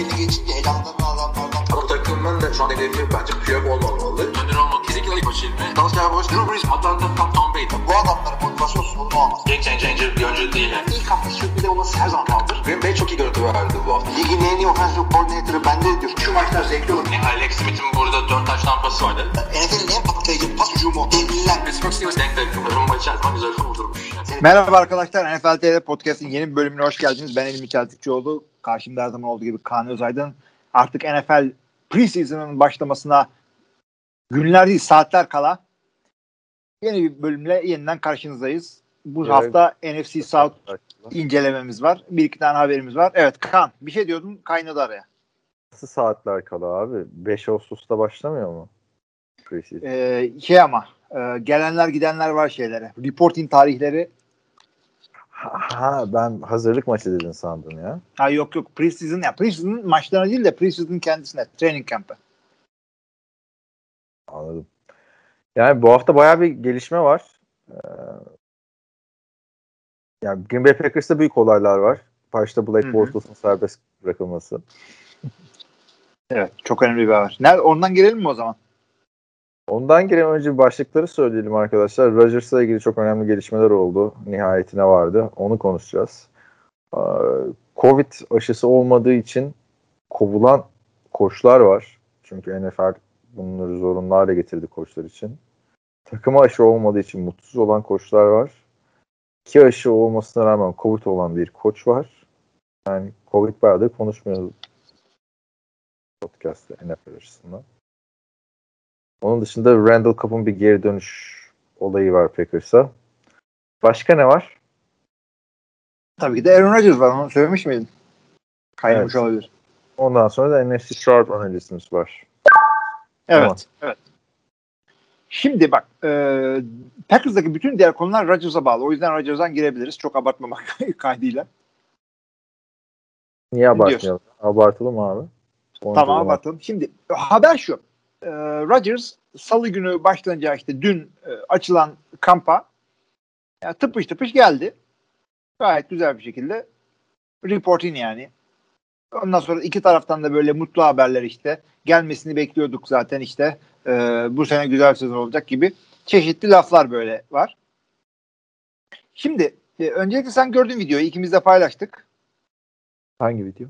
belli geçince elamdan adamlardan. Ama takımın da şu an hedefi bence Piyok olmamalı. Önder olmalı. Kesinlikle ilk maçı ilmi. Dallas Cowboys, Drew Brees, Atlanta, Tom, Brady. Bu adamların motivasyon sorunu olmaz. Game changer bir oyuncu değil. Yani. İlk hafta sürpriz olması her zaman kaldır. Green Bay çok iyi görüntü verdi bu hafta. Ligin en iyi offensive coordinator'ı bende diyor. Şu maçlar zevkli olur. Yani Alex Smith'in burada 4 taş tampası vardı. NFL'in en patlayıcı pas hücumu. Devliler. Pittsburgh Steelers denk takım. Rumba içerisinde güzel kurdurmuş. Merhaba arkadaşlar. NFL TR Podcast'in yeni bir bölümüne hoş geldiniz. Ben Elmi Çeltikçioğlu. Karşımda her zaman olduğu gibi Kaan Özaydın. Artık NFL preseason'ın başlamasına günler değil saatler kala yeni bir bölümle yeniden karşınızdayız. Bu Evet. hafta NFC South incelememiz var. Bir iki tane haberimiz var. Evet Kaan bir şey diyordun kaynadı araya. Nasıl saatler kala abi? 5 Ağustos'ta başlamıyor mu? Ee, şey ama e, gelenler gidenler var şeylere. Reporting tarihleri Ha ben hazırlık maçı dedin sandım ya. ha yok yok preseason ya preseason maçlarına değil de preseason kendisine training camp'e. Anladım. Yani bu hafta bayağı bir gelişme var. Ee, yani Green Bay Packers'ta büyük olaylar var. Başta Blake. Bortles'un serbest bırakılması. Evet çok önemli bir haber. Nerede, ondan girelim mi o zaman? Ondan girelim önce başlıkları söyleyelim arkadaşlar. Rodgers'la ilgili çok önemli gelişmeler oldu. Nihayetine vardı. Onu konuşacağız. Ee, Covid aşısı olmadığı için kovulan koçlar var. Çünkü NFL bunları zorunlu hale getirdi koçlar için. Takıma aşı olmadığı için mutsuz olan koçlar var. İki aşı olmasına rağmen Covid olan bir koç var. Yani Covid bayağıdır konuşmuyoruz podcast'te NFL açısından. Onun dışında Randall Cobb'un bir geri dönüş olayı var Packers'a. Başka ne var? Tabii ki de Aaron Rodgers var. Onu söylemiş miydin? Kaynamış Evet. olabilir. Ondan sonra da NFC Sharp analistimiz var. Evet. Tamam. evet. Şimdi bak e, Packers'daki bütün diğer konular Rodgers'a bağlı. O yüzden Rodgers'dan girebiliriz. Çok abartmamak kaydıyla. Niye abartmayalım? Abartılı mı abi? Oyuncu Tamam abartalım. Şimdi haber şu. E, Rodgers salı günü başlanınca işte dün e, açılan kampa ya, tıpış tıpış geldi. Gayet güzel bir şekilde reporting yani. Ondan sonra iki taraftan da böyle mutlu haberler işte. Gelmesini bekliyorduk zaten işte. E, bu sene güzel sezon olacak gibi çeşitli laflar böyle var. Şimdi e, öncelikle sen gördün videoyu. ikimiz de paylaştık. Hangi video?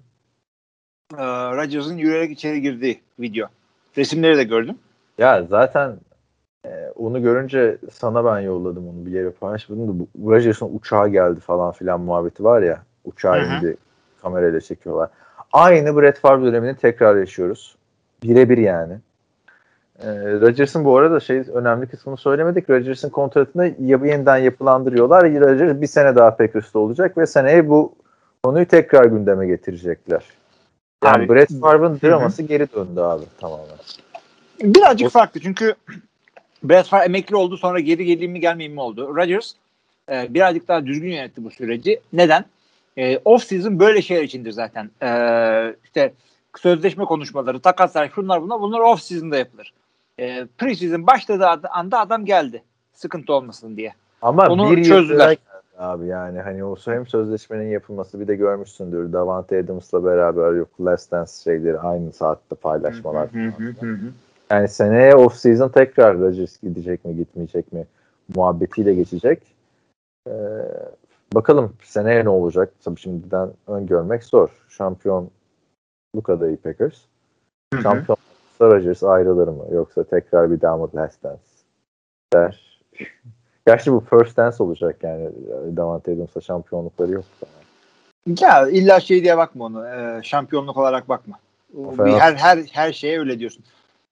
E, Rodgers'ın yürüyerek içeri girdiği video. Resimleri de gördüm. Ya zaten e, onu görünce sana ben yolladım onu bir yere paylaşmadım da bu Rodgers'ın uçağa geldi falan filan muhabbeti var ya. Uçağa indi kamerayla çekiyorlar. Aynı Brett Favre dönemini tekrar yaşıyoruz. Birebir yani. E, Rodgers'ın bu arada şey önemli kısmını söylemedik. Rodgers'ın kontratını yeniden yapılandırıyorlar ya Rodgers bir sene daha Packers'ta olacak ve seneye bu konuyu tekrar gündeme getirecekler. Yani Abi- Brett Favre'ın Hı hı. draması geri döndü abi tamamen. Birazcık O- farklı çünkü Brett Favre emekli oldu sonra geri geleyim mi gelmeyeyim mi oldu. Rodgers e, birazcık daha düzgün yönetti bu süreci. Neden? E, off season böyle şeyler içindir zaten. E, işte sözleşme konuşmaları, takaslar, şunlar bunlar bunlar off season'da yapılır. E, pre season başladığı ad- anda adam geldi. Sıkıntı olmasın diye. Ama Onu bir çözdüler. abi yani hani o hem sözleşmenin yapılması bir de görmüşsündür Davante Adams'la beraber yok Last Dance şeyleri aynı saatte paylaşmalar. Yani seneye off season tekrar Rodgers gidecek mi gitmeyecek mi muhabbetiyle geçecek. Ee, bakalım seneye ne olacak? Tabii şimdiden öngörmek zor. Şampiyonluk adayı Packers. Şampiyon Rodgers ayrılır mı? Yoksa tekrar bir mı Last Dance der. Gerçi bu first dance olacak yani. Davante Adams'la şampiyonlukları yok. Ya illa şey diye bakma onu. e, şampiyonluk olarak bakma. Fena. Bir, her her her şeye öyle diyorsun.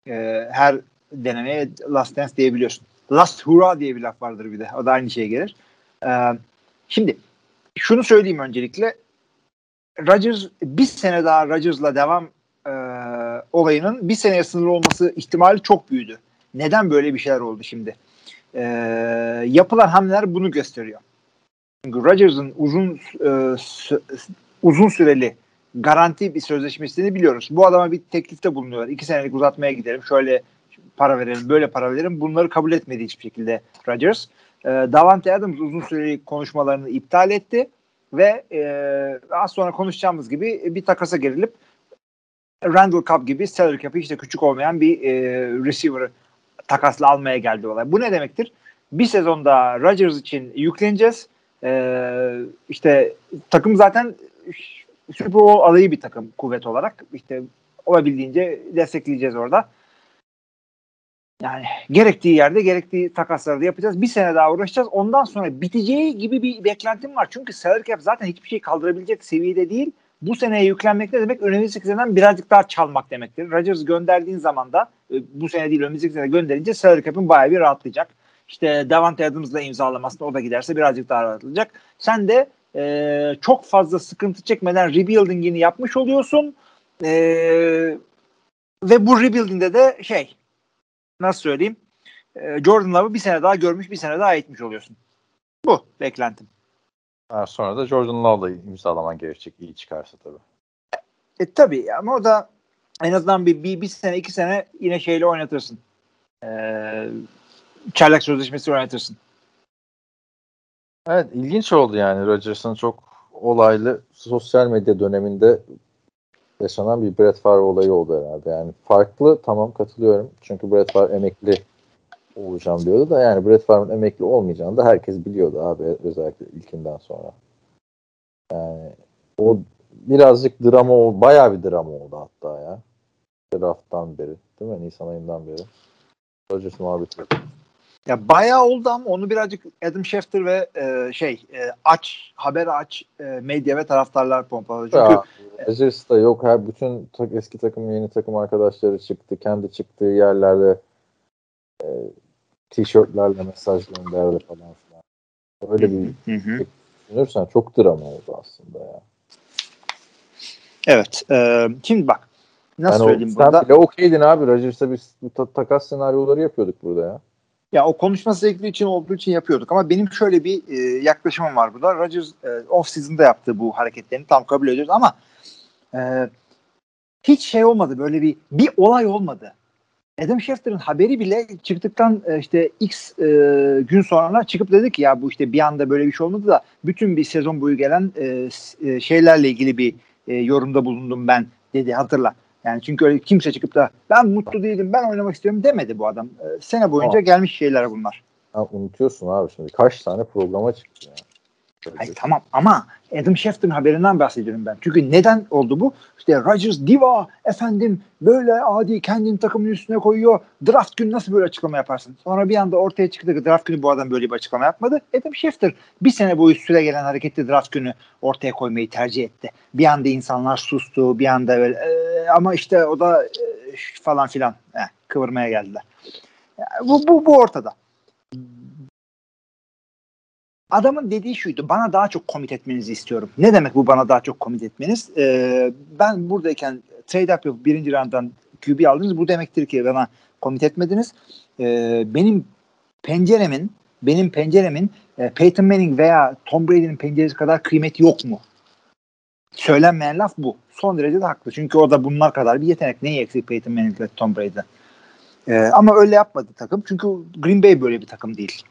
E, her denemeye last dance diyebiliyorsun. Last hurrah diye bir laf vardır bir de. O da aynı şeye gelir. E, şimdi şunu söyleyeyim öncelikle. Rodgers bir sene daha Rodgers'la devam e, olayının bir seneye sınırlı olması ihtimali çok büyüdü. Neden böyle bir şeyler oldu şimdi? E, yapılan hamleler bunu gösteriyor. Çünkü Rodgers'ın uzun e, sü- uzun süreli garanti bir sözleşmesini biliyoruz. Bu adama bir teklifte bulunuyorlar. İki senelik uzatmaya gidelim. Şöyle para verelim, böyle para verelim. Bunları kabul etmedi hiçbir şekilde Rodgers. E, Davante Adams uzun süreli konuşmalarını iptal etti ve e, az sonra konuşacağımız gibi bir takasa gerilip Randall Cobb gibi salary cap'i işte küçük olmayan bir e, receiver takasla almaya geldi olay. Bu ne demektir? Bir sezonda Rodgers için yükleneceğiz. E, işte takım zaten Super Bowl adayı bir takım kuvvet olarak. İşte olabildiğince destekleyeceğiz orada. Yani gerektiği yerde gerektiği takasları da yapacağız. Bir sene daha uğraşacağız. Ondan sonra biteceği gibi bir beklentim var. Çünkü salary cap zaten hiçbir şey kaldırabilecek seviyede değil. Bu seneye yüklenmek ne demek? Önümüzdeki seneden birazcık daha çalmak demektir. Rodgers gönderdiğin zaman da e, bu sene değil önümüzdeki sene gönderince salary cap'in bayağı bir rahatlayacak. İşte Davante Adams'la imzalamasında o da giderse birazcık daha rahatlayacak. Sen de e, çok fazla sıkıntı çekmeden rebuilding'ini yapmış oluyorsun. E, ve bu rebuilding'de de şey nasıl söyleyeyim e, Jordan Love'ı bir sene daha görmüş bir sene daha eğitmiş oluyorsun. Bu beklentim. Ha, sonra da Jordan Love'la imzalaman gerekecek iyi çıkarsa tabii. E tabii ama o da en azından bir, bir, bir sene iki sene yine şeyle oynatırsın. Ee, çaylak sözleşmesi oynatırsın. Evet ilginç oldu yani Rodgers'ın çok olaylı sosyal medya döneminde yaşanan bir Brett Favre olayı oldu herhalde. Yani farklı tamam katılıyorum. Çünkü Brett Favre emekli olacağım diyordu da yani Brett Favre'ın emekli olmayacağını da herkes biliyordu abi özellikle ilkinden sonra. Yani o birazcık drama oldu. Bayağı bir drama oldu hatta ya. Draft'tan beri. Değil mi? Nisan ayından beri. Rodgers muhabbeti. Ya bayağı oldu ama onu birazcık Adam Schefter ve e, şey e, aç haber aç e, medya ve taraftarlar pompaladı. Çünkü Rodgers da yok her bütün tak, eski takım yeni takım arkadaşları çıktı. Kendi çıktığı yerlerde e, tişörtlerle mesaj gönderdi falan filan. Öyle bir hı. düşünürsen çok drama oldu aslında ya. Evet. E, şimdi bak nasıl yani söyleyeyim o, burada? Sen bile okeydin abi. Rodgers'a biz ta- takas senaryoları yapıyorduk burada ya. Ya o konuşması ilgili için olduğu için yapıyorduk ama benim şöyle bir e, yaklaşımım var burada. Rodgers e, off season'da yaptığı bu hareketlerini tam kabul ediyoruz ama e, hiç şey olmadı böyle bir bir olay olmadı. Adam Schefter'ın haberi bile çıktıktan e, işte X e, gün sonra çıkıp dedi ki ya bu işte bir anda böyle bir şey olmadı da bütün bir sezon boyu gelen e, e, şeylerle ilgili bir e, yorumda bulundum ben dedi hatırla. Yani çünkü öyle kimse çıkıp da ben mutlu değilim ben oynamak istiyorum demedi bu adam. E, sene boyunca Aa. gelmiş şeyler bunlar. Ha, unutuyorsun abi şimdi kaç tane programa çıktı ya. Hayır, tamam ama Adam Schefter'ın haberinden bahsediyorum ben. Çünkü neden oldu bu? İşte Rodgers diva efendim böyle adi kendini takımın üstüne koyuyor. Draft günü nasıl böyle açıklama yaparsın? Sonra bir anda ortaya çıktı ki draft günü bu adam böyle bir açıklama yapmadı. Adam Schefter bir sene boyu süre gelen hareketli draft günü ortaya koymayı tercih etti. Bir anda insanlar sustu. Bir anda böyle e, ama işte o da e, falan filan e, kıvırmaya geldiler. Yani bu, bu, bu ortada adamın dediği şuydu. Bana daha çok komit etmenizi istiyorum. Ne demek bu bana daha çok komit etmeniz? Ee, ben buradayken trade up yapıp birinci round'dan QB aldınız. Bu demektir ki bana komit etmediniz. Ee, benim penceremin benim penceremin e, Peyton Manning veya Tom Brady'nin penceresi kadar kıymeti yok mu? Söylenmeyen laf bu. Son derece de haklı. Çünkü o da bunlar kadar bir yetenek. Neyi eksik Peyton Manning ile Tom Brady'den? Ee, ama öyle yapmadı takım. Çünkü Green Bay böyle bir takım değil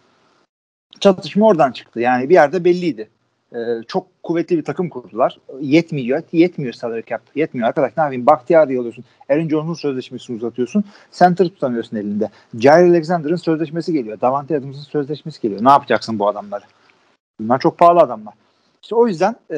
çatışma oradan çıktı. Yani bir yerde belliydi. Ee, çok kuvvetli bir takım kurdular. Yetmiyor. Yetmiyor salary cap. Yetmiyor. Arkadaş ne yapayım? Bahtiyar'ı alıyorsun. Aaron Jones'un sözleşmesini uzatıyorsun. Center tutamıyorsun elinde. Jair Alexander'ın sözleşmesi geliyor. Davante Adams'ın sözleşmesi geliyor. Ne yapacaksın bu adamları? Bunlar çok pahalı adamlar. İşte o yüzden e,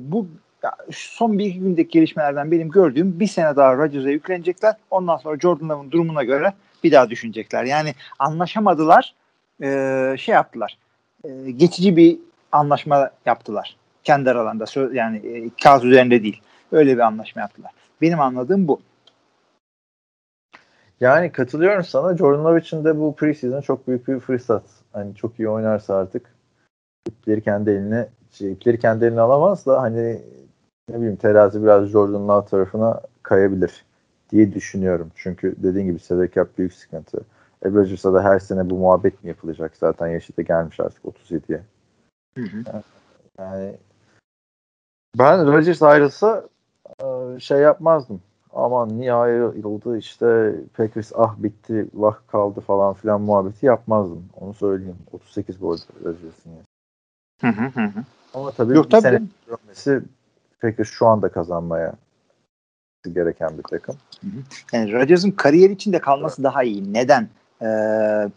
bu ya son bir iki gündeki gelişmelerden benim gördüğüm bir sene daha Rodgers'a yüklenecekler. Ondan sonra Jordan Love'ın durumuna göre bir daha düşünecekler. Yani anlaşamadılar e, şey yaptılar. E, geçici bir anlaşma yaptılar. Kendi aralarında yani e, kağıt üzerinde değil. Öyle bir anlaşma yaptılar. Benim anladığım bu. Yani katılıyorum sana. Jordan Love için de bu preseason çok büyük bir fırsat. Hani çok iyi oynarsa artık ipleri kendi eline şey, ipleri kendi eline alamaz da hani ne bileyim terazi biraz Jordan Love tarafına kayabilir diye düşünüyorum. Çünkü dediğin gibi salary cap büyük sıkıntı. E, Rodgers'a da her sene bu muhabbet mi yapılacak? Zaten yaşı da gelmiş artık 37'ye. Hı hı. Yani ben Rodgers ayrılsa e, şey yapmazdım. Aman niye ayrıldı işte Packers ah bitti vah kaldı falan filan muhabbeti yapmazdım. Onu söyleyeyim. 38 gol Rodgers'ın yani. Hı hı hı. Ama tabii Yok, bir tabii. sene görmesi Packers şu anda kazanmaya gereken bir takım. Yani Rodgers'ın kariyer içinde kalması daha iyi. Neden? Ee,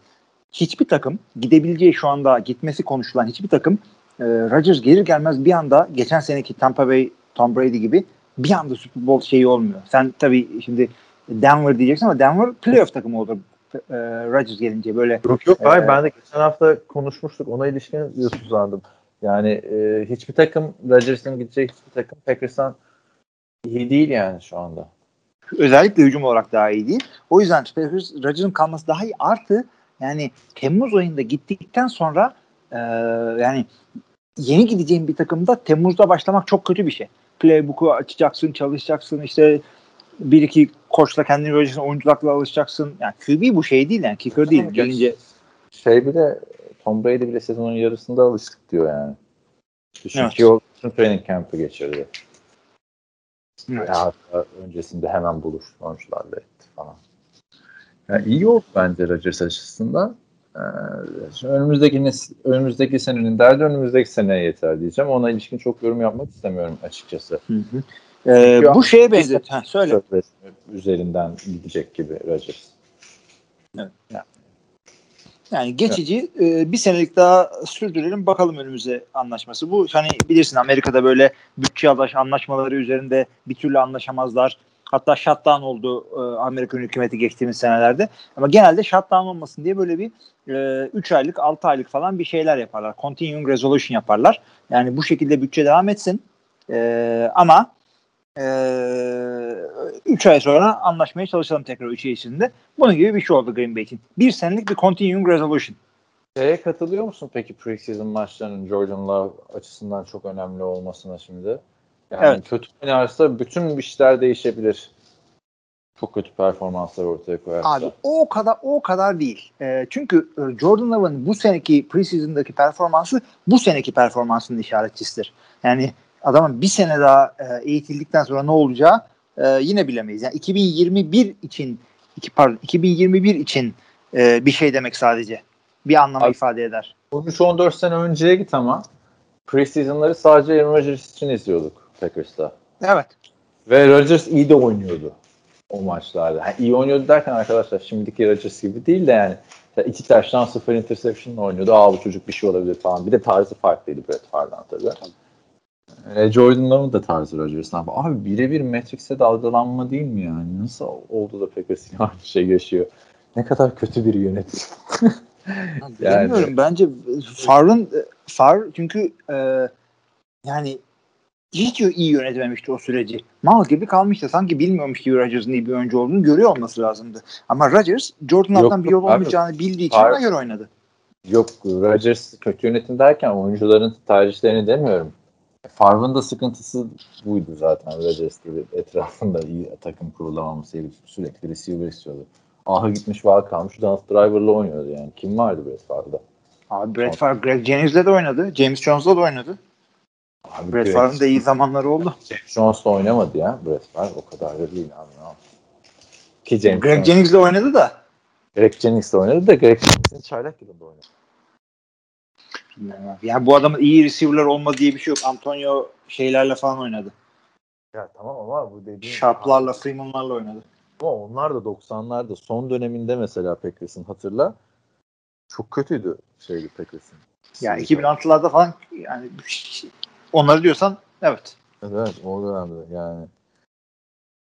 hiçbir takım gidebileceği şu anda gitmesi konuşulan hiçbir takım e, Rodgers gelir gelmez bir anda geçen seneki Tampa Bay Tom Brady gibi bir anda Super Bowl şeyi olmuyor. Sen tabii şimdi Denver diyeceksin ama Denver playoff takımı olur e, Rodgers gelince böyle. Yok yok hayır Ee, ben de geçen hafta konuşmuştuk ona ilişkin diyorsun sandım. Yani e, hiçbir takım Rodgers'ın gideceği hiçbir takım Packers'tan iyi değil yani şu anda. Özellikle hücum olarak daha iyi değil. O yüzden Rodgers'ın kalması daha iyi. Artı yani Temmuz ayında gittikten sonra e, yani yeni gideceğin bir takımda Temmuz'da başlamak çok kötü bir şey. Playbook'u açacaksın, çalışacaksın işte bir iki koçla kendini göreceksin, oyunculukla alışacaksın. Yani QB bu şey değil yani kicker değil. Ama Gelince Şey bile Tom Brady bile sezonun yarısında alıştık diyor yani. Düşün Evet. ki o training camp'ı geçirdi. Evet. Ya hatta öncesinde hemen buluştu oyuncularla etti falan. Yani iyi oldu bence Rodgers açısından. Ee, önümüzdeki önümüzdeki senenin derdi önümüzdeki seneye yeter diyeceğim. Ona ilişkin çok yorum yapmak istemiyorum açıkçası. Hı hı. Ee, Çünkü- bu şeye. Ha, söyle. Üzerinden gidecek gibi Rodgers. Yani geçici e, bir senelik daha sürdürelim bakalım önümüze anlaşması. Bu hani bilirsin Amerika'da böyle bütçe anlaş- anlaşmaları üzerinde bir türlü anlaşamazlar. Hatta shutdown oldu e, Amerikan hükümeti geçtiğimiz senelerde. Ama genelde shutdown olmasın diye böyle bir 3 aylık 6 aylık falan bir şeyler yaparlar. Continuing resolution yaparlar. Yani bu şekilde bütçe devam etsin. E, ama 3 ay sonra anlaşmaya çalışalım tekrar 3 ay içinde. Bunun gibi bir şey oldu Green Bay için. Bir senelik bir continuing resolution. Şeye katılıyor musun peki preseason maçlarının Jordan Love açısından çok önemli olmasına şimdi? Yani Evet. kötü oynarsa bütün işler değişebilir. Çok kötü performanslar ortaya koyarsa. Abi o kadar o kadar değil. E, çünkü Jordan Love'ın bu seneki preseason'daki performansı bu seneki performansının işaretçisidir. Yani adamın bir sene daha e, eğitildikten sonra ne olacağı e, yine bilemeyiz. Yani 2021 için iki pardon 2021 için e, bir şey demek sadece. Bir anlam ifade eder. 13-14 sene önceye git ama preseason'ları sadece Aaron Rodgers için izliyorduk Packers'ta. Evet. Ve Rodgers iyi de oynuyordu o maçlarda. Yani iyi oynuyordu derken arkadaşlar şimdiki Rodgers gibi değil de yani Ya iki taştan sıfır interception oynuyordu. Aa bu çocuk bir şey olabilir falan. Bir de tarzı farklıydı Brett Favre'dan tabii. E, Jordan Love'ın da tarzı Rodgers'tan. Abi birebir Matrix'e dalgalanma değil mi yani? Nasıl oldu da Packers aynı şey yaşıyor? Ne kadar kötü bir yönetim. Yani- Bilmiyorum bence Far'ın Far çünkü e, yani hiç iyi yönetememişti o süreci. Mal gibi kalmıştı. Sanki bilmiyormuş gibi Rodgers'ın iyi bir oyuncu olduğunu görüyor olması lazımdı. Ama Rodgers Jordan Love'dan bir yol abi. olmayacağını bildiği için ona göre oynadı. Yok Rodgers kötü yönetim derken oyuncuların tercihlerini demiyorum. Favre'ın da sıkıntısı buydu zaten Rodgers gibi etrafında iyi takım kurulamaması sürekli receiver istiyordu. Aha gitmiş var kalmış Donald Driver'la oynuyordu yani. Kim vardı Brett Favre'da? Abi Brett Favre, Greg Jennings'le de oynadı. James Jones'la da oynadı. Abi Brett Favre'ın da iyi zamanları oldu. James Jones'la oynamadı ya Brett Favre. O kadar da değil abi. Ki James Greg Jennings'le oynadı da. Greg Jennings'le oynadı da Greg Jennings'in çaylak yılında oynadı. Bilmiyorum abi. Yani bu adamın iyi receiver'lar olma diye bir şey yok. Antonio şeylerle falan oynadı. Ya tamam ama bu dediğin... Sharp'larla, Freeman'larla oynadı. Ama onlar da 90'larda son döneminde mesela Packers'ın hatırla çok kötüydü şeydi Packers'ın. Yani 2006'larda falan yani onları diyorsan evet. Evet o dönemde yani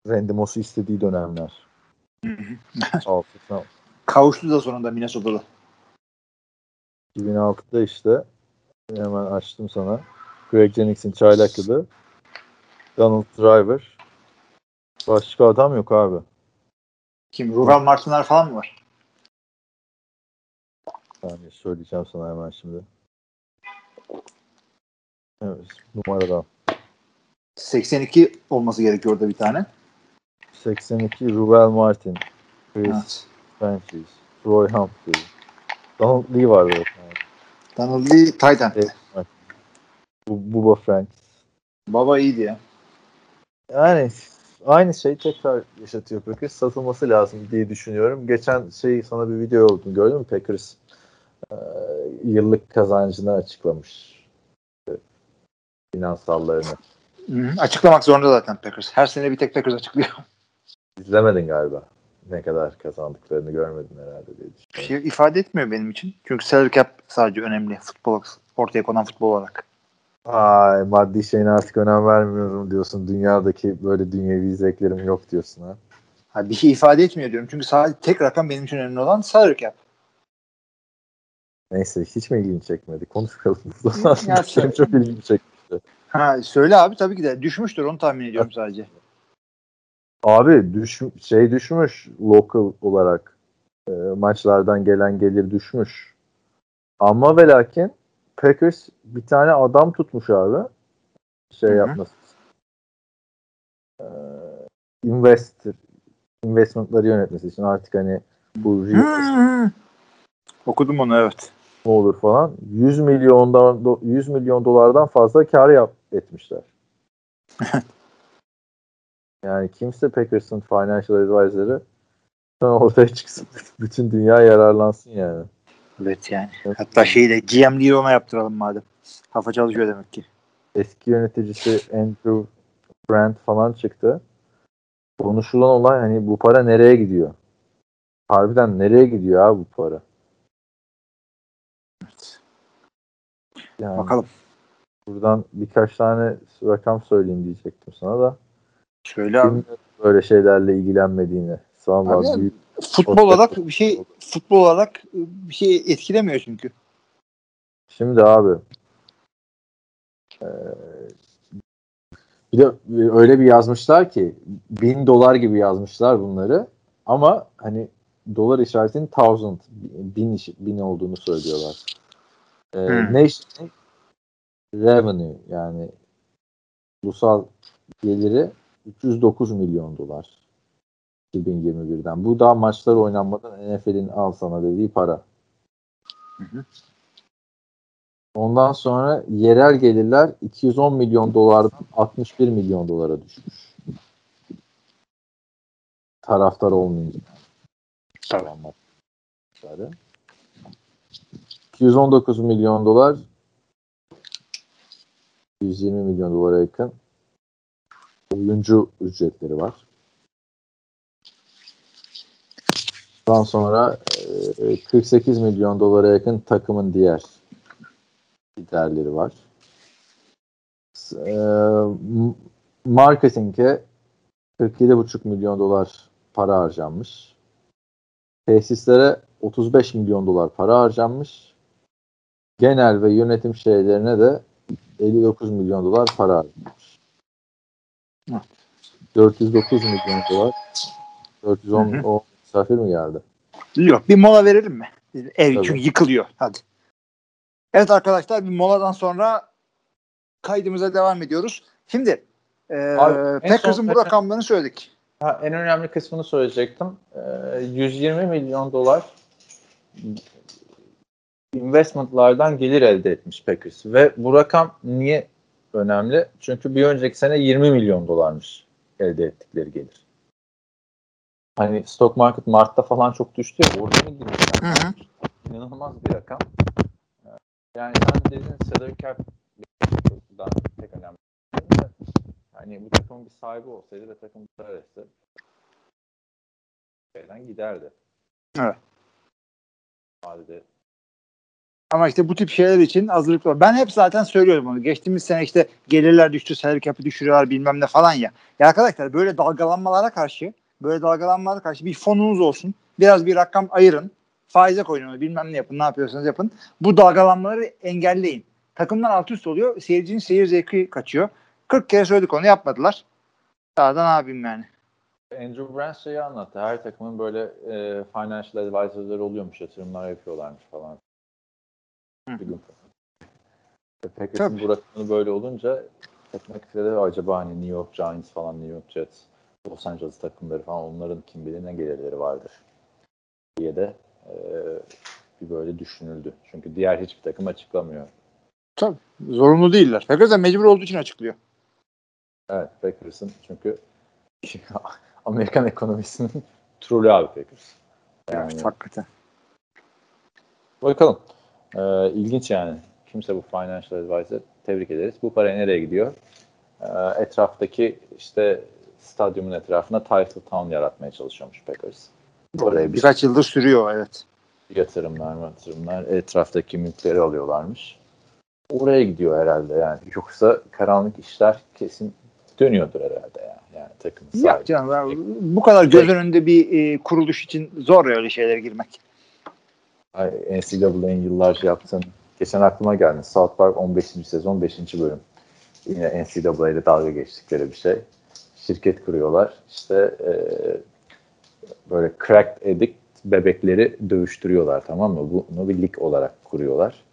Randy Moss'u istediği dönemler. Kavuştu da sonunda Minnesota'da. 2006'da işte hemen açtım sana. Greg Jennings'in çaylak yılı. Donald Driver. Başka adam yok abi. Kim? Rural Martinler falan mı var? Yani söyleyeceğim sana hemen şimdi. Evet, numaradan. 82 olması gerekiyor orada bir tane. 82 Ruel Martin. Chris Evet. Francis. Roy Humphrey. Donald Lee vardı. Evet. Donald Lee Titan. Evet. Bu, Bubba Franks. Baba iyiydi ya. Yani aynı şey tekrar yaşatıyor Packers. Satılması lazım diye düşünüyorum. Geçen şey sana bir video oldu. Gördün mü Packers? Ee, yıllık kazancını açıklamış. Finansallarını. Hı-hı. Açıklamak zorunda zaten Packers. Her sene bir tek Packers açıklıyor. İzlemedin galiba. Ne kadar kazandıklarını görmedin herhalde diye Bir düşünüyorum. şey ifade etmiyor benim için. Çünkü salary cap sadece önemli futbol ortaya konan futbol olarak. Ay maddi şeyine artık önem vermiyorum diyorsun. Dünyadaki böyle dünyevi zevklerim yok diyorsun ha. Ha, bir şey ifade etmiyor diyorum. Çünkü sadece tek rakam benim için önemli olan salary cap. Neyse hiç mi ilgini çekmedi? Konuşalım. Benim çok ilgimi çekti. Ha, söyle abi tabii ki de düşmüştür onu tahmin ediyorum sadece. Abi düş, şey düşmüş local olarak e, maçlardan gelen gelir düşmüş. Ama ve lakin Packers bir tane adam tutmuş abi. Şey yapması. E, investor investmentları yönetmesi için artık hani bu Hı-hı. Okudum onu evet. ne olur falan 100 milyondan do- 100 milyon dolardan fazla kar yap etmişler. yani kimse Packers'ın financial advisor'ı ortaya çıksın. Bütün dünya yararlansın yani. Evet yani. Hatta şeyi de GM'liği ona yaptıralım madem. Kafa çalışıyor demek ki. Eski yöneticisi Andrew Brandt falan çıktı. Konuşulan olay hani bu para nereye gidiyor? Harbiden nereye gidiyor abi bu para? Evet. Yani Bakalım. buradan birkaç tane rakam söyleyeyim diyecektim sana da. Söyle abi. Böyle şeylerle ilgilenmediğini. Vallahi Abi, büyük Futbol olarak bir şey futbol olarak bir şey etkilemiyor çünkü. Şimdi abi bir de öyle bir yazmışlar ki bin dolar gibi yazmışlar bunları ama hani dolar işaretinin thousand bin, iş- bin olduğunu söylüyorlar. Eee Hmm. Nation revenue yani ulusal geliri 309 milyon dolar 2021'den. Bu da maçlar oynanmadan NFL'in al sana dediği para. hı. Ondan sonra yerel gelirler 210 milyon dolardan 61 milyon dolara düşmüş. Taraftar olmayınca. Maçları. 219 milyon dolar 120 milyon dolara yakın oyuncu ücretleri var. Ondan sonra e, 48 milyon dolara yakın takımın diğer giderleri var. E, marketinge 47,5 milyon dolar para harcanmış. Tesislere 35 milyon dolar para harcanmış. Genel ve yönetim şeylerine de 59 milyon dolar para harcanmış. Evet. 409 milyon dolar 410 Hı hı. o misafir mi geldi? Yok bir mola verelim mi? Ev Tabii. çünkü yıkılıyor. Hadi. Evet arkadaşlar bir moladan sonra kaydımıza devam ediyoruz. Şimdi e, Packers'ın bu rakamlarını söyledik. Ha, en önemli kısmını söyleyecektim. Ee, 120 milyon dolar investmentlardan gelir elde etmiş Packers. Ve bu rakam niye önemli? Çünkü bir önceki sene 20 milyon dolarmış elde ettikleri gelir. Hani stock market Mart'ta falan çok düştü ya orada mı girmişler? Hı hı. İnanılmaz bir rakam. Ee, Yani sen dedin salary cap daha tek önemli. Hani bu takımın bir sahibi olsaydı ve takım zarar etse şeyden giderdi. Evet. Vadede Ama işte bu tip şeyler için hazırlıklı ol. Ben hep zaten söylüyorum onu. Geçtiğimiz sene işte gelirler düştü, salary cap'i düşürüyorlar bilmem ne falan ya. Ya arkadaşlar böyle dalgalanmalara karşı böyle dalgalanmalara karşı bir fonunuz olsun. Biraz bir rakam ayırın. Faize koyun onu bilmem ne yapın. Ne yapıyorsanız yapın. Bu dalgalanmaları engelleyin. Takımlar alt üst oluyor. Seyircinin seyir zevki kaçıyor. 40 kere söyledik onu yapmadılar. Daha da ne yapayım yani. Andrew Brandt şeyi anlattı. Her takımın böyle e, financial advisor'ları oluyormuş, yatırımlar yapıyorlarmış falan. Hı. Bir gün. Packers'ın rakamı böyle olunca takmak istedi acaba hani New York Giants falan, New York Jets, Los Angeles takımları falan onların kim bilir ne gelirleri vardır diye de e, bir böyle düşünüldü. Çünkü diğer hiçbir takım açıklamıyor. Tabii. Zorunlu değiller. Packers de mecbur olduğu için açıklıyor. Evet Packers'ın çünkü Amerikan ekonomisinin trolü abi Packers. Yani, Evet, hakikaten. Bakalım. Ee, ilginç yani. Kimse bu financial advisor. Tebrik ederiz. Bu para nereye gidiyor? e, etraftaki işte stadyumun etrafına Title Town yaratmaya çalışıyormuş Packers. Oraya birkaç yıldır sürüyor evet. Yatırımlar, yatırımlar etraftaki mülkleri alıyorlarmış. Oraya gidiyor herhalde yani. Yoksa karanlık işler kesin dönüyordur herhalde yani. Yani takım Yok canım bu kadar göz önünde bir e, kuruluş için zor öyle şeylere girmek. NCAA'nin yıllarca yaptığın geçen aklıma geldi. South Park 15. sezon 5. bölüm. Yine NCAA ile dalga geçtikleri bir şey. Şirket kuruyorlar. İşte e, böyle crack addict bebekleri dövüştürüyorlar tamam mı? Bunu bir lig olarak kuruyorlar.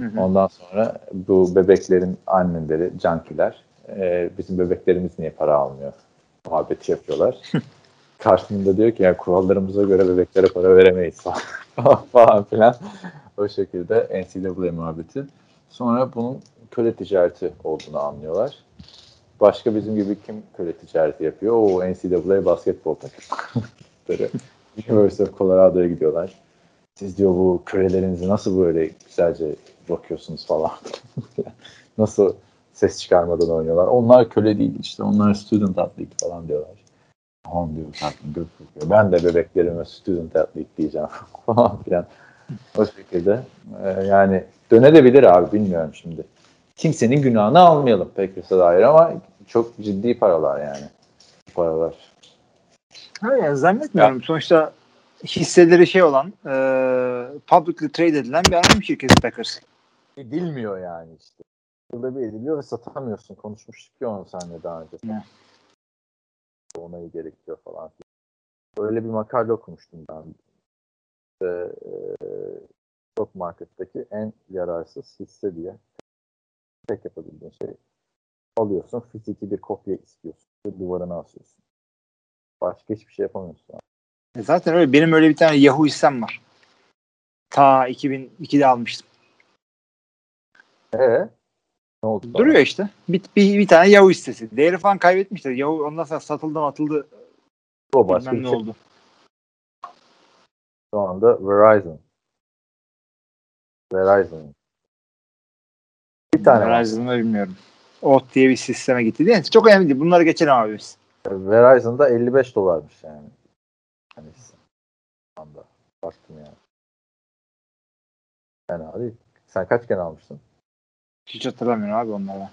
Hı hı. Ondan sonra bu bebeklerin anneleri, cankiler e, bizim bebeklerimiz niye para almıyor muhabbeti yapıyorlar. Karşılığında diyor ki yani kurallarımıza göre bebeklere para veremeyiz falan filan. O şekilde NCAA muhabbeti. Sonra bunun köle ticareti olduğunu anlıyorlar. Başka bizim gibi kim köle ticareti yapıyor? O NCAA basketbol takımları. University of Colorado'ya gidiyorlar. Siz diyor bu kölelerinizi nasıl böyle güzelce bakıyorsunuz falan. nasıl ses çıkarmadan oynuyorlar. Onlar köle değil işte. Onlar student athlete falan diyorlar. Tamam diyor tatlım diyor. Ben de bebeklerime student athlete diyeceğim falan filan. O şekilde. Ee, yani dönebilir abi bilmiyorum şimdi. Kimsenin günahını almayalım Packers'a dair ama çok ciddi paralar yani. Paralar. Ha yani zannetmiyorum. Ya. Sonuçta hisseleri şey olan e, publicly trade edilen bir anonim şirketi Packers. Edilmiyor yani işte. Yılda bir ediliyor ve satamıyorsun. Konuşmuştuk ya onu seninle daha önce. Ne? Onayı gerekiyor falan. Öyle bir makale okumuştum ben. İşte, e, stock marketteki en yararsız hisse diye. Tek yapabildiğin şey alıyorsun, fiziki bir kopya istiyorsun. Duvarına asıyorsun. Başka hiçbir şey yapamıyorsun. E zaten öyle. Benim öyle bir tane Yahoo hissem var. Ta 2002'de almıştım. Ee? Ne oldu? Duruyor sonra? işte. Bir, bir, bir tane Yahoo hissesi. Değeri falan kaybetmişler. Yahoo ondan sonra satıldı atıldı. O başka ne şey. oldu. Şu anda Verizon. Verizon. Bir tane Verizon'ı bilmiyorum. OT diye bir sisteme gitti değil mi? Çok önemli değil. Bunları geçelim abi biz. Verizon'da 55 dolarmış yani. Hani anda baktım yani. Fena değil. Sen kaç kere almıştın? Hiç hatırlamıyorum abi onlara.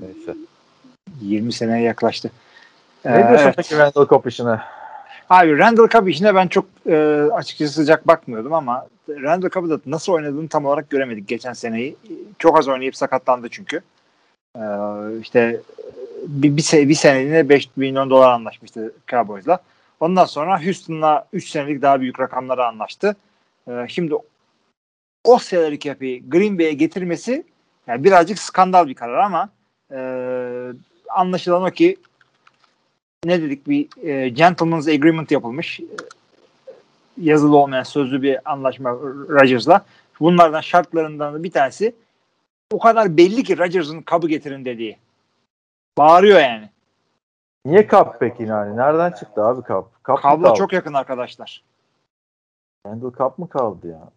Neyse. 20 seneye yaklaştı. Ne ee, diyorsun evet. peki Randall Cobb işine? Abi Randall Cobb işine ben çok e, açıkçası sıcak bakmıyordum ama Randall Cobb'ı da nasıl oynadığını tam olarak göremedik geçen seneyi. Çok az oynayıp sakatlandı çünkü. Ee, işte bir, bir, se bir seneliğine 5 milyon dolar anlaşmıştı Cowboys'la. Ondan sonra Houston'la 3 senelik daha büyük rakamlara anlaştı. Ee, şimdi o salary cap'i Green Bay'e getirmesi yani birazcık skandal bir karar ama e, anlaşılan o ki ne dedik bir e, gentleman's agreement yapılmış. Yazılı olmayan sözlü bir anlaşma Rodgers'la. Bunlardan şartlarından bir tanesi o kadar belli ki Rodgers'ın kabı getirin dediği. Bağırıyor yani. Niye kap peki yani? Nereden çıktı abi kap? kap Kablo çok yakın arkadaşlar. Randall Cup mı kaldı ya?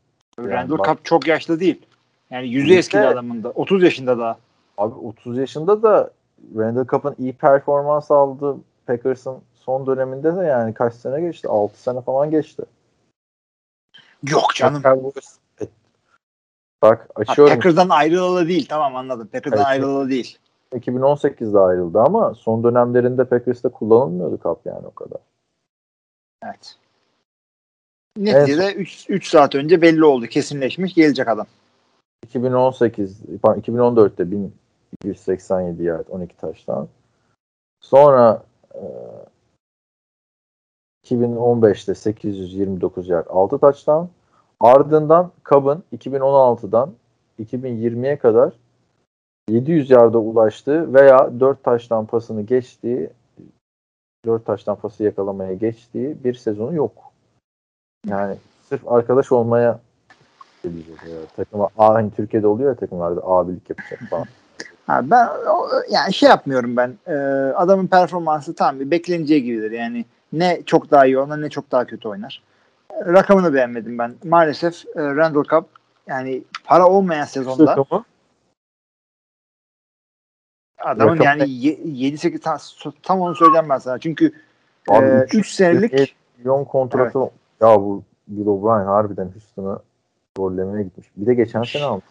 Yani Randall bak, Cup çok yaşlı değil. Yani yüzü eski adamın da. 30 yaşında daha. Abi 30 yaşında da Randall Cup'ın iyi performans aldı Packers'ın son döneminde de yani kaç sene geçti? 6 sene falan geçti. Yok canım. Bak açıyorum. Ha, Packers'dan ayrılalı değil. Tamam anladım. Packers'dan evet. ayrılalı değil. 2018'de ayrıldı ama son dönemlerinde Packers'ta kullanılmıyordu kap yani o kadar. Evet. Neticede 3 saat önce belli oldu. Kesinleşmiş. Gelecek adam. 2018 2014'te 1187 yard 12 taştan. Sonra e, 2015'te 829 yard 6 taştan. Ardından Cub'ın 2016'dan 2020'ye kadar 700 yarda ulaştığı veya 4 taştan pasını geçtiği 4 taştan pası yakalamaya geçtiği bir sezonu yok. Yani sırf arkadaş olmaya takıma hani Türkiye'de oluyor ya takımlarda abilik yapacak falan. Ha, ben yani şey yapmıyorum ben. E, adamın performansı tam bir bekleneceği gibidir. Yani ne çok daha iyi oynar ne çok daha kötü oynar. Rakamını beğenmedim ben. Maalesef e, Randall Cup yani para olmayan sezonda Adamın Rakam- yani 7-8 tam, tam onu söyleyeceğim ben sana. Çünkü Abi 3 üç- senelik milyon kontratı ya bu Bill O'Brien harbiden Houston'ı rollemeye gitmiş. Bir de geçen sene almış.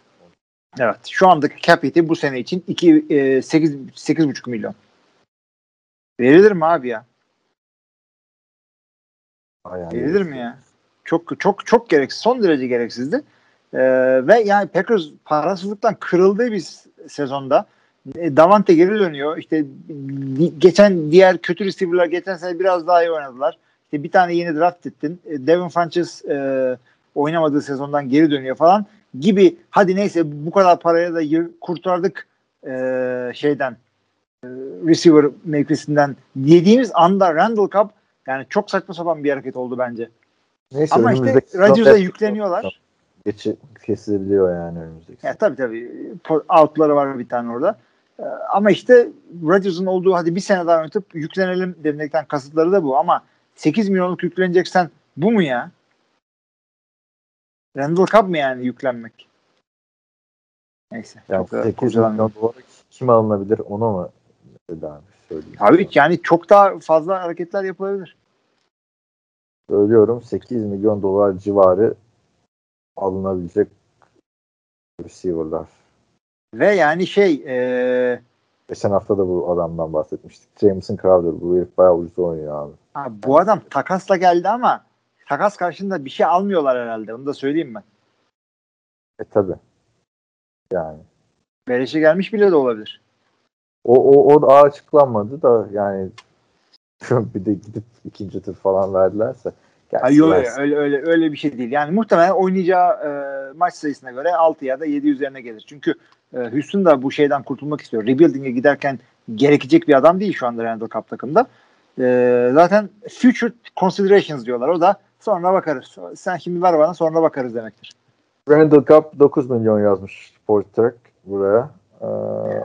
evet şu andaki cap hit'i bu sene için 2 e, 8 8,5 milyon. Verilir mi abi ya? Bayağı Verilir mi ya? Çok çok çok gereksiz. Son derece gereksizdi. Ee, ve yani Packers parasızlıktan kırıldığı bir sezonda e, Davante geri dönüyor. İşte geçen diğer kötü receiver'lar geçen sene biraz daha iyi oynadılar. İşte bir tane yeni draft ettin. E, Devin Funches e, oynamadığı sezondan geri dönüyor falan gibi. Hadi neyse bu kadar paraya da yır- kurtardık e, şeyden e, receiver mevkisinden dediğimiz anda Randall Cobb yani çok saçma sapan bir hareket oldu bence. Neyse, Ama işte Rodgers'a yükleniyorlar. Geçi kesilebiliyor yani önümüzdeki. Ya tabii tabii. Outları var bir tane orada. Ee, Ama işte Rodgers'ın olduğu hadi bir sene daha oynatıp yüklenelim demekten kasıtları da bu. Ama 8 milyonluk yükleneceksen bu mu ya? Randall Cobb mı yani yüklenmek? Neyse. Çok da 8 kurcalamıyorum. milyon dolara kim alınabilir onu mu mesela söyleyeyim. Abi yani çok daha fazla hareketler yapılabilir. Söylüyorum 8 milyon dolar civarı alınabilecek receiver'lar. Ve yani şey e, Geçen hafta da bu adamdan bahsetmiştik. Jameson Crowder. Bu herif bayağı ucuz oynuyor abi. Abi bu adam takasla geldi ama takas karşında bir şey almıyorlar herhalde. Onu da söyleyeyim ben. E tabi. Yani. Beleşe gelmiş bile de olabilir. O, o, o da açıklanmadı da yani bir de gidip ikinci tur falan verdilerse. Ay yok öyle öyle öyle bir şey değil. Yani muhtemelen oynayacağı e, maç sayısına göre 6 ya da 7 üzerine gelir. Çünkü e, Houston da bu şeyden kurtulmak istiyor. Rebuilding'e giderken gerekecek bir adam değil şu anda Randall Cup takımda. E, zaten future considerations diyorlar. O da sonra bakarız. Sen şimdi ver bana sonra bakarız demektir. Randall Cup 9 milyon yazmış Sport Turk buraya. Ee,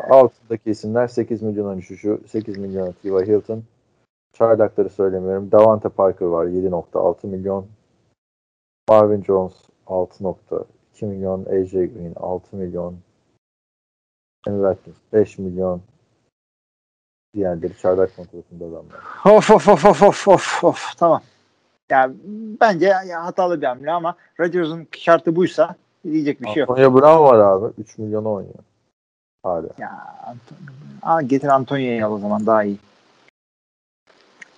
altındaki isimler 8 milyonun düşüşü, 8 milyon T.Y. Hilton. Çaylakları söylemiyorum. Davante Parker var 7.6 milyon. Marvin Jones 6.2 milyon. AJ Green 6 milyon. Henry Watkins 5 milyon. Diğerleri çaylak kontratında adamlar. Of of of of of of of tamam. Yani bence ya, hatalı bir hamle ama Rodgers'ın şartı buysa diyecek bir şey yok. Antonio Brown var abi. 3 milyona oynuyor. Hala. Ya Antonio. Aa, getir Antonio'yu al o zaman daha iyi.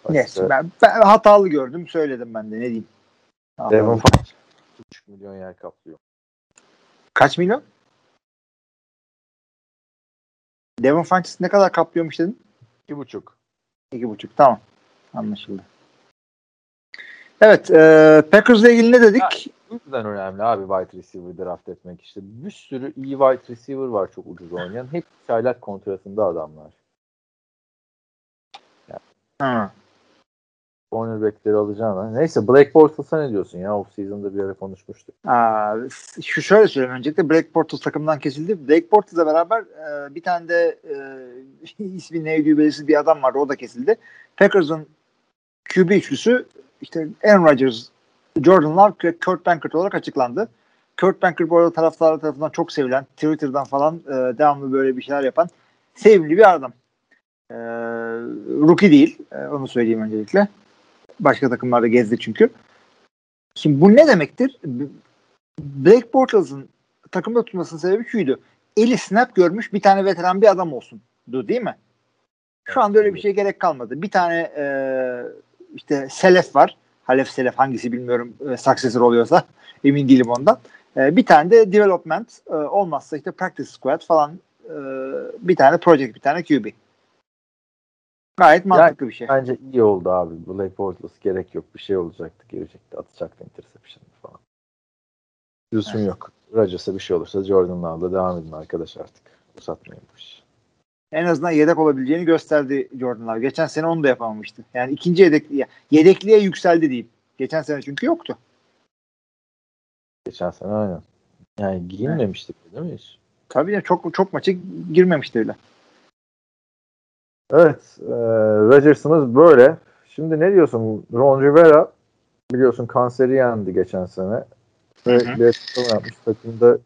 Neyse ben, ben hatalı gördüm söyledim ben de ne diyeyim. Devon Funch 3 milyon yer kaplıyor. Kaç milyon? Devon Funches ne kadar kaplıyormuş dedin? 2,5. İki buçuk tamam. Anlaşıldı. Evet e, Packers'la ilgili ne dedik? Bu yüzden önemli abi wide receiver draft etmek işte. Bir sürü iyi wide receiver var çok ucuz oynayan. Hep çaylak kontratında adamlar. Hı. Cornerback'leri alacağına. Neyse Black Bortles'a ne diyorsun ya? Off season'da bir ara konuşmuştuk. Aa, şu şöyle söyleyeyim öncelikle Blake Bortles takımdan kesildi. Blake Bortles'la beraber e, bir tane de e, ismi neydi belirsiz bir adam vardı o da kesildi. Packers'ın QB üçlüsü işte Aaron Rodgers, Jordan Love ve Kurt Bankert olarak açıklandı. Kurt Bankert bu arada taraftarlar tarafından çok sevilen, Twitter'dan falan e, devamlı böyle bir şeyler yapan sevimli bir adam. E, rookie değil, e, onu söyleyeyim öncelikle. Başka takımlarda gezdi çünkü. Şimdi bu ne demektir? Blake Bortles'ın takımda tutmasının sebebi şuydu. Eli snap görmüş bir tane veteran bir adam olsun. Değil mi? Şu anda öyle bir şeye gerek kalmadı. Bir tane e, işte Selef var. Halef Selef hangisi bilmiyorum e, successor oluyorsa emin değilim ondan. E, bir tane de development e, olmazsa işte practice squad falan e, bir tane project bir tane QB. Gayet mantıklı bir şey. Bence iyi oldu abi. Black Bortles gerek yok. Bir şey olacaktı. Girecekti. Atacaktı interception falan. Lüzum Evet. yok. Rodgers'a bir şey olursa Jordan Love'la devam edin arkadaş artık. Uzatmayın bu işi. En azından yedek olabileceğini gösterdi Jordan Love. Geçen sene onu da yapamamıştı. Yani ikinci yedek, yedekliğe yükseldi diyeyim. Geçen sene çünkü yoktu. Geçen sene aynen. Yani giyinmemiştik değil mi hiç? Tabii ya çok çok maçı girmemişti öyle. Evet. E, Rodgers'ımız böyle. Şimdi ne diyorsun? Ron Rivera biliyorsun kanseri yendi geçen sene. Ve bir açıklama yapmış. Takımda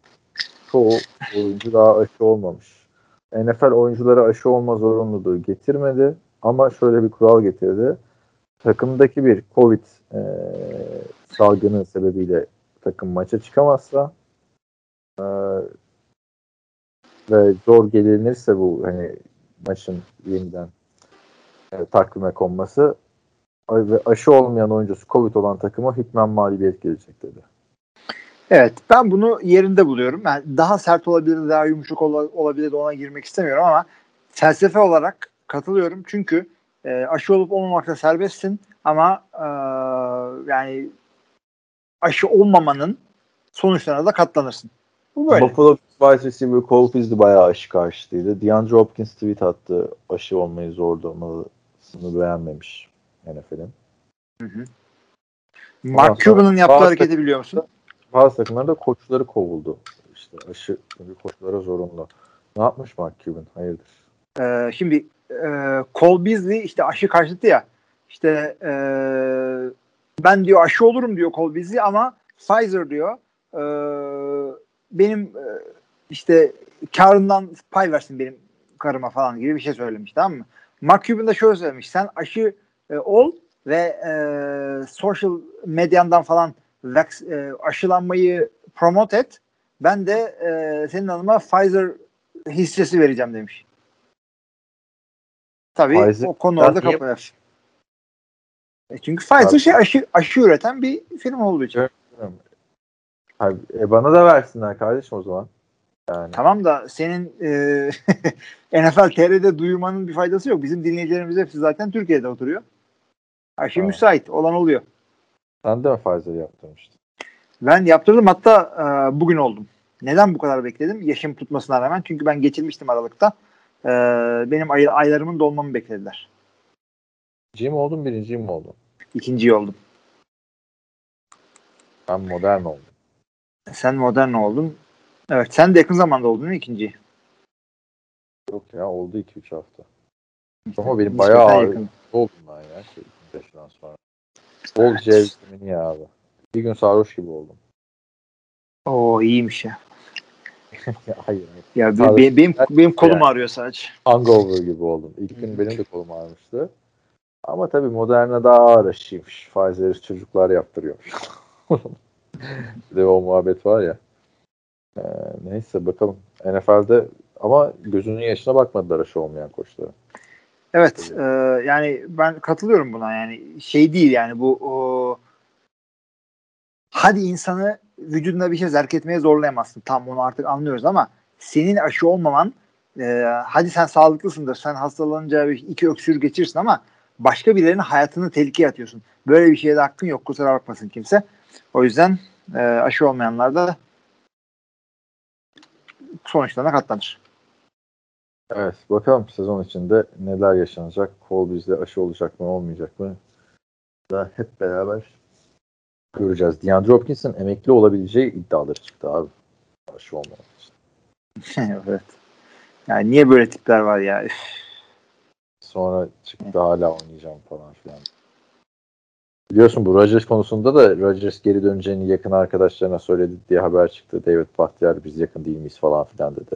çoğu oyuncu daha aşı olmamış. NFL oyunculara aşı olma zorunluluğu getirmedi ama şöyle bir kural getirdi. Takımdaki bir Covid e, salgını sebebiyle takım maça çıkamazsa e, ve zor gelinirse bu hani maçın yeniden e, takvime konması ve aşı olmayan oyuncusu Covid olan takıma hükmen mağlubiyet gelecek dedi. Evet ben bunu yerinde buluyorum. Yani daha sert olabilir, daha yumuşak ol- olabilir ona girmek istemiyorum ama felsefe olarak katılıyorum. Çünkü e, aşı olup olmamakta serbestsin ama e, yani aşı olmamanın sonuçlarına da katlanırsın. Bu böyle. Buffalo wide receiver Cole Beasley bayağı aşı karşıtıydı. DeAndre Hopkins tweet attı aşı olmayı zor durmasını beğenmemiş NFL'in. Hı hı. Mark Cuban'ın yaptığı hareketi biliyor musun? Bazı takımlarda koçları kovuldu. İşte aşı çünkü koçlara zorunlu. Ne yapmış Mark Cuban? Hayırdır? Ee, şimdi e, Cole Beasley işte aşı karşıtı ya. İşte e, ben diyor aşı olurum diyor Cole Beasley ama Pfizer diyor e, benim e, işte karından pay versin benim karıma falan gibi bir şey söylemiş tamam mı? Mark Cuban da şöyle söylemiş. Sen aşı e, ol ve e, social medyandan falan e, aşılanmayı promote et. Ben de e, senin adıma Pfizer hissesi vereceğim demiş. Tabii Pfizer- o konu orada kapanır. E çünkü Pfizer şey aşı, aşı üreten bir firma olduğu için. Abi, e bana da versinler kardeşim o zaman. Yani Tamam da senin e, NFL TR'de duyurmanın bir faydası yok. Bizim dinleyicilerimiz hepsi zaten Türkiye'de oturuyor. Her şey Tamam. müsait. Olan oluyor. sen de mi Pfizer yaptırmıştın? Ben yaptırdım hatta e, bugün oldum. Neden bu kadar bekledim? Yaşım tutmasına rağmen. Çünkü ben geçirmiştim Aralık'ta. E, benim ay, aylarımın dolmamı beklediler. İkinci mi oldun birinci mi oldun? İkinciyi oldum. Ben modern oldum. Sen modern oldun. Evet sen de yakın zamanda oldun mi ikinciyi? Yok ya oldu 2-3 hafta. Ama benim bayağı ağır oldum ben ya. Şey, yaşından sonra. Bol vitamini ya abi. Bir gün sarhoş gibi oldum. Oo iyiymiş ya. Ya, hayır. Ya Sarhoş- be- benim benim kolum Yani. ağrıyor sadece. Hangover gibi oldum. İlk gün benim de kolum ağrımıştı. Ama tabii Moderna daha ağır aşıymış. Pfizer'i çocuklar yaptırıyormuş. bir de o muhabbet var ya. Ee, neyse bakalım. NFL'de ama gözünün yaşına bakmadılar aşı olmayan koçlara. Evet e, yani ben katılıyorum buna yani şey değil yani bu o, hadi insanı vücuduna bir şey zerk etmeye zorlayamazsın tam onu artık anlıyoruz ama senin aşı olmaman e, hadi sen sağlıklısındır sen hastalanınca bir iki öksür geçirsin ama başka birilerinin hayatını tehlikeye atıyorsun. Böyle bir şeye de hakkın yok kusura bakmasın kimse. O yüzden e, aşı olmayanlar da sonuçlarına katlanır. Evet bakalım sezon içinde neler yaşanacak. Kol bizde aşı olacak mı olmayacak mı? Da hep beraber göreceğiz. DeAndre Hopkins'in emekli olabileceği iddiaları çıktı abi. Aşı olmamak için. evet. Yani niye böyle tipler var ya? Sonra çıktı hala oynayacağım falan filan. Biliyorsun bu Rodgers konusunda da Rodgers geri döneceğini yakın arkadaşlarına söyledi diye haber çıktı. David Bahtiyar biz yakın değil miyiz falan filan dedi.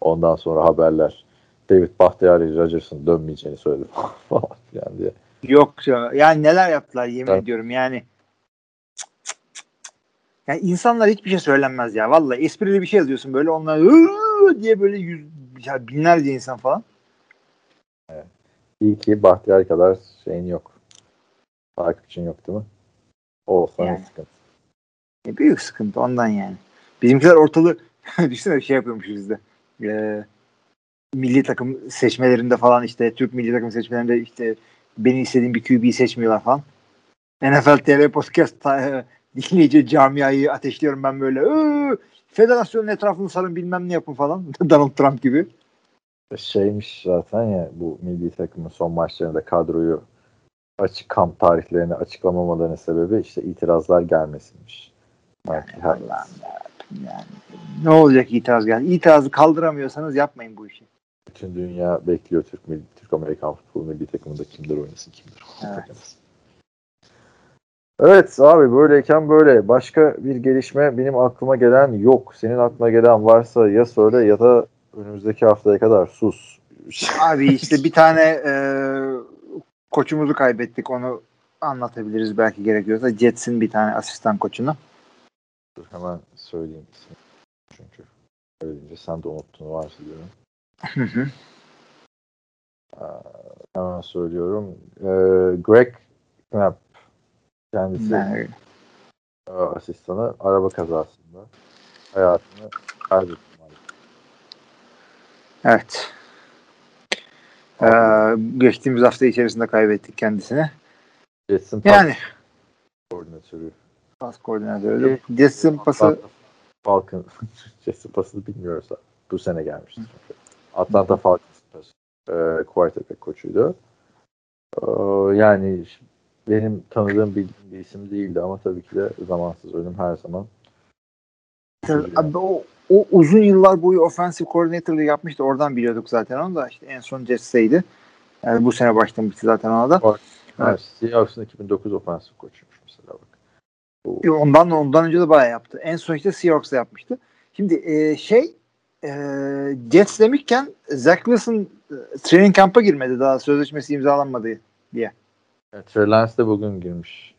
Ondan sonra haberler David Bahtiyar Rodgers'ın dönmeyeceğini söyledi falan filan diye. Yok ya. Yani neler yaptılar yemin Evet. ediyorum yani. Yani insanlar hiçbir şey söylenmez ya. Vallahi esprili bir şey yazıyorsun böyle onlar diye böyle yüz, ya binlerce insan falan. İyi ki Bahtiyar kadar şeyin yok. Takipçin yok değil mi? O ne Yani. sıkıntı. E, büyük sıkıntı ondan yani. Bizimkiler ortalığı düşünsene bir şey yapıyormuşuz bizde. Ee, milli takım seçmelerinde falan işte Türk milli takım seçmelerinde işte beni istediğim bir QB'yi seçmiyorlar falan. NFL TR Podcast ta- dinleyici camiayı ateşliyorum ben böyle. "Iıı, Federasyonun etrafını sarın bilmem ne yapın falan. Donald Trump gibi. Şeymiş zaten ya bu milli takımın son maçlarında kadroyu açık kamp tarihlerini açıklamamalarının sebebi işte itirazlar gelmesiymiş. Yarabbim yani. Ne olacak itiraz gel. İtirazı kaldıramıyorsanız yapmayın bu işi. bütün dünya bekliyor Türk milli, Türk Amerikan futbol milli takımında kimler oynasın kimler Evet. Evet abi böyleyken böyle. Başka bir gelişme benim aklıma gelen yok. Senin aklına gelen varsa ya söyle ya da önümüzdeki haftaya kadar sus. Abi işte bir tane e, koçumuzu kaybettik. Onu anlatabiliriz belki gerekiyorsa. Jets'in bir tane asistan koçunu. Dur hemen söyleyeyim ismini. Çünkü söyleyince sen de unuttun varsayıyorum. Hı hı. Ee, hemen söylüyorum. Ee, Greg Knapp kendisi Yani, e, asistanı araba kazasında hayatını kaybetti. evet. Ee, geçtiğimiz hafta içerisinde kaybettik kendisini. Jets'in Yani koordinatörü. pas koordinatörü. Jets'in pası Falcon Jets'in pasını bilmiyoruz. Bu sene gelmişti çünkü. Atlanta Falcons pası. E, quarterback koçuydu. Ee, yani benim tanıdığım bir, bir isim değildi ama tabii ki de zamansız ölüm her zaman. Abi o, o uzun yıllar boyu offensive coordinator'lığı yapmıştı. Oradan biliyorduk zaten onu da. işte en son Jets'teydi. Yani bu sene başlamıştı zaten ona da. Bak, Evet. evet. Seahawks'ın 2009 offensive koçuymuş mesela bak. Bu, E, Ondan ondan önce de bayağı yaptı. En son işte Seahawks'ta yapmıştı. Şimdi e, şey e, Jets demişken Zach Wilson e, training kamp'a girmedi daha sözleşmesi imzalanmadı. yani Trey Lance de bugün girmiş.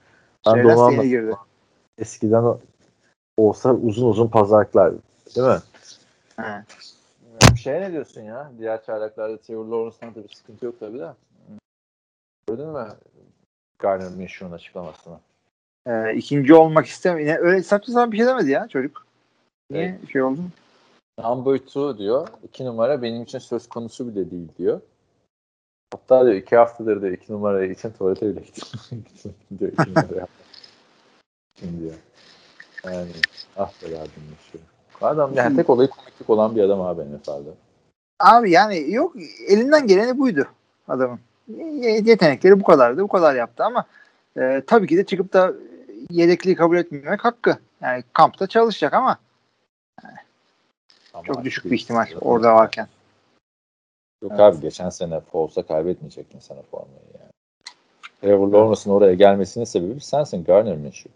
Ben Trey Lance yeni girdi. Eskiden o- olsa uzun uzun pazarlıklar değil mi? He. Şey ne diyorsun ya? Diğer çaylaklarda Trevor Lawrence'dan da bir sıkıntı yok tabii de. Gördün mü Garner Minshew'un açıklamasını? E, ikinci olmak istemiyor. Yine öyle saçma sapan bir şey demedi ya çocuk. Niye şey oldu? Number two diyor. İki numara benim için söz konusu bile değil diyor. Hatta diyor iki haftadır diyor iki numara için tuvalete bile gittim. diyor iki numara Şimdi diyor. Yani ah be yardım şu. Adam yani tek olayı komiklik olan bir adam abi NFL'de. Abi yani yok elinden geleni buydu adamın. Ye- Yetenekleri bu kadardı. Bu kadar yaptı ama e, tabii ki de çıkıp da yedekliği kabul etmemek hakkı. Yani kampta çalışacak ama Ama çok düşük bir ihtimal orada varken. Yok abi geçen sene Fawles'a kaybetmeyecektin sana formayı yani. Trevor Lawrence'ın oraya gelmesinin sebebi sensin Garner Minshew.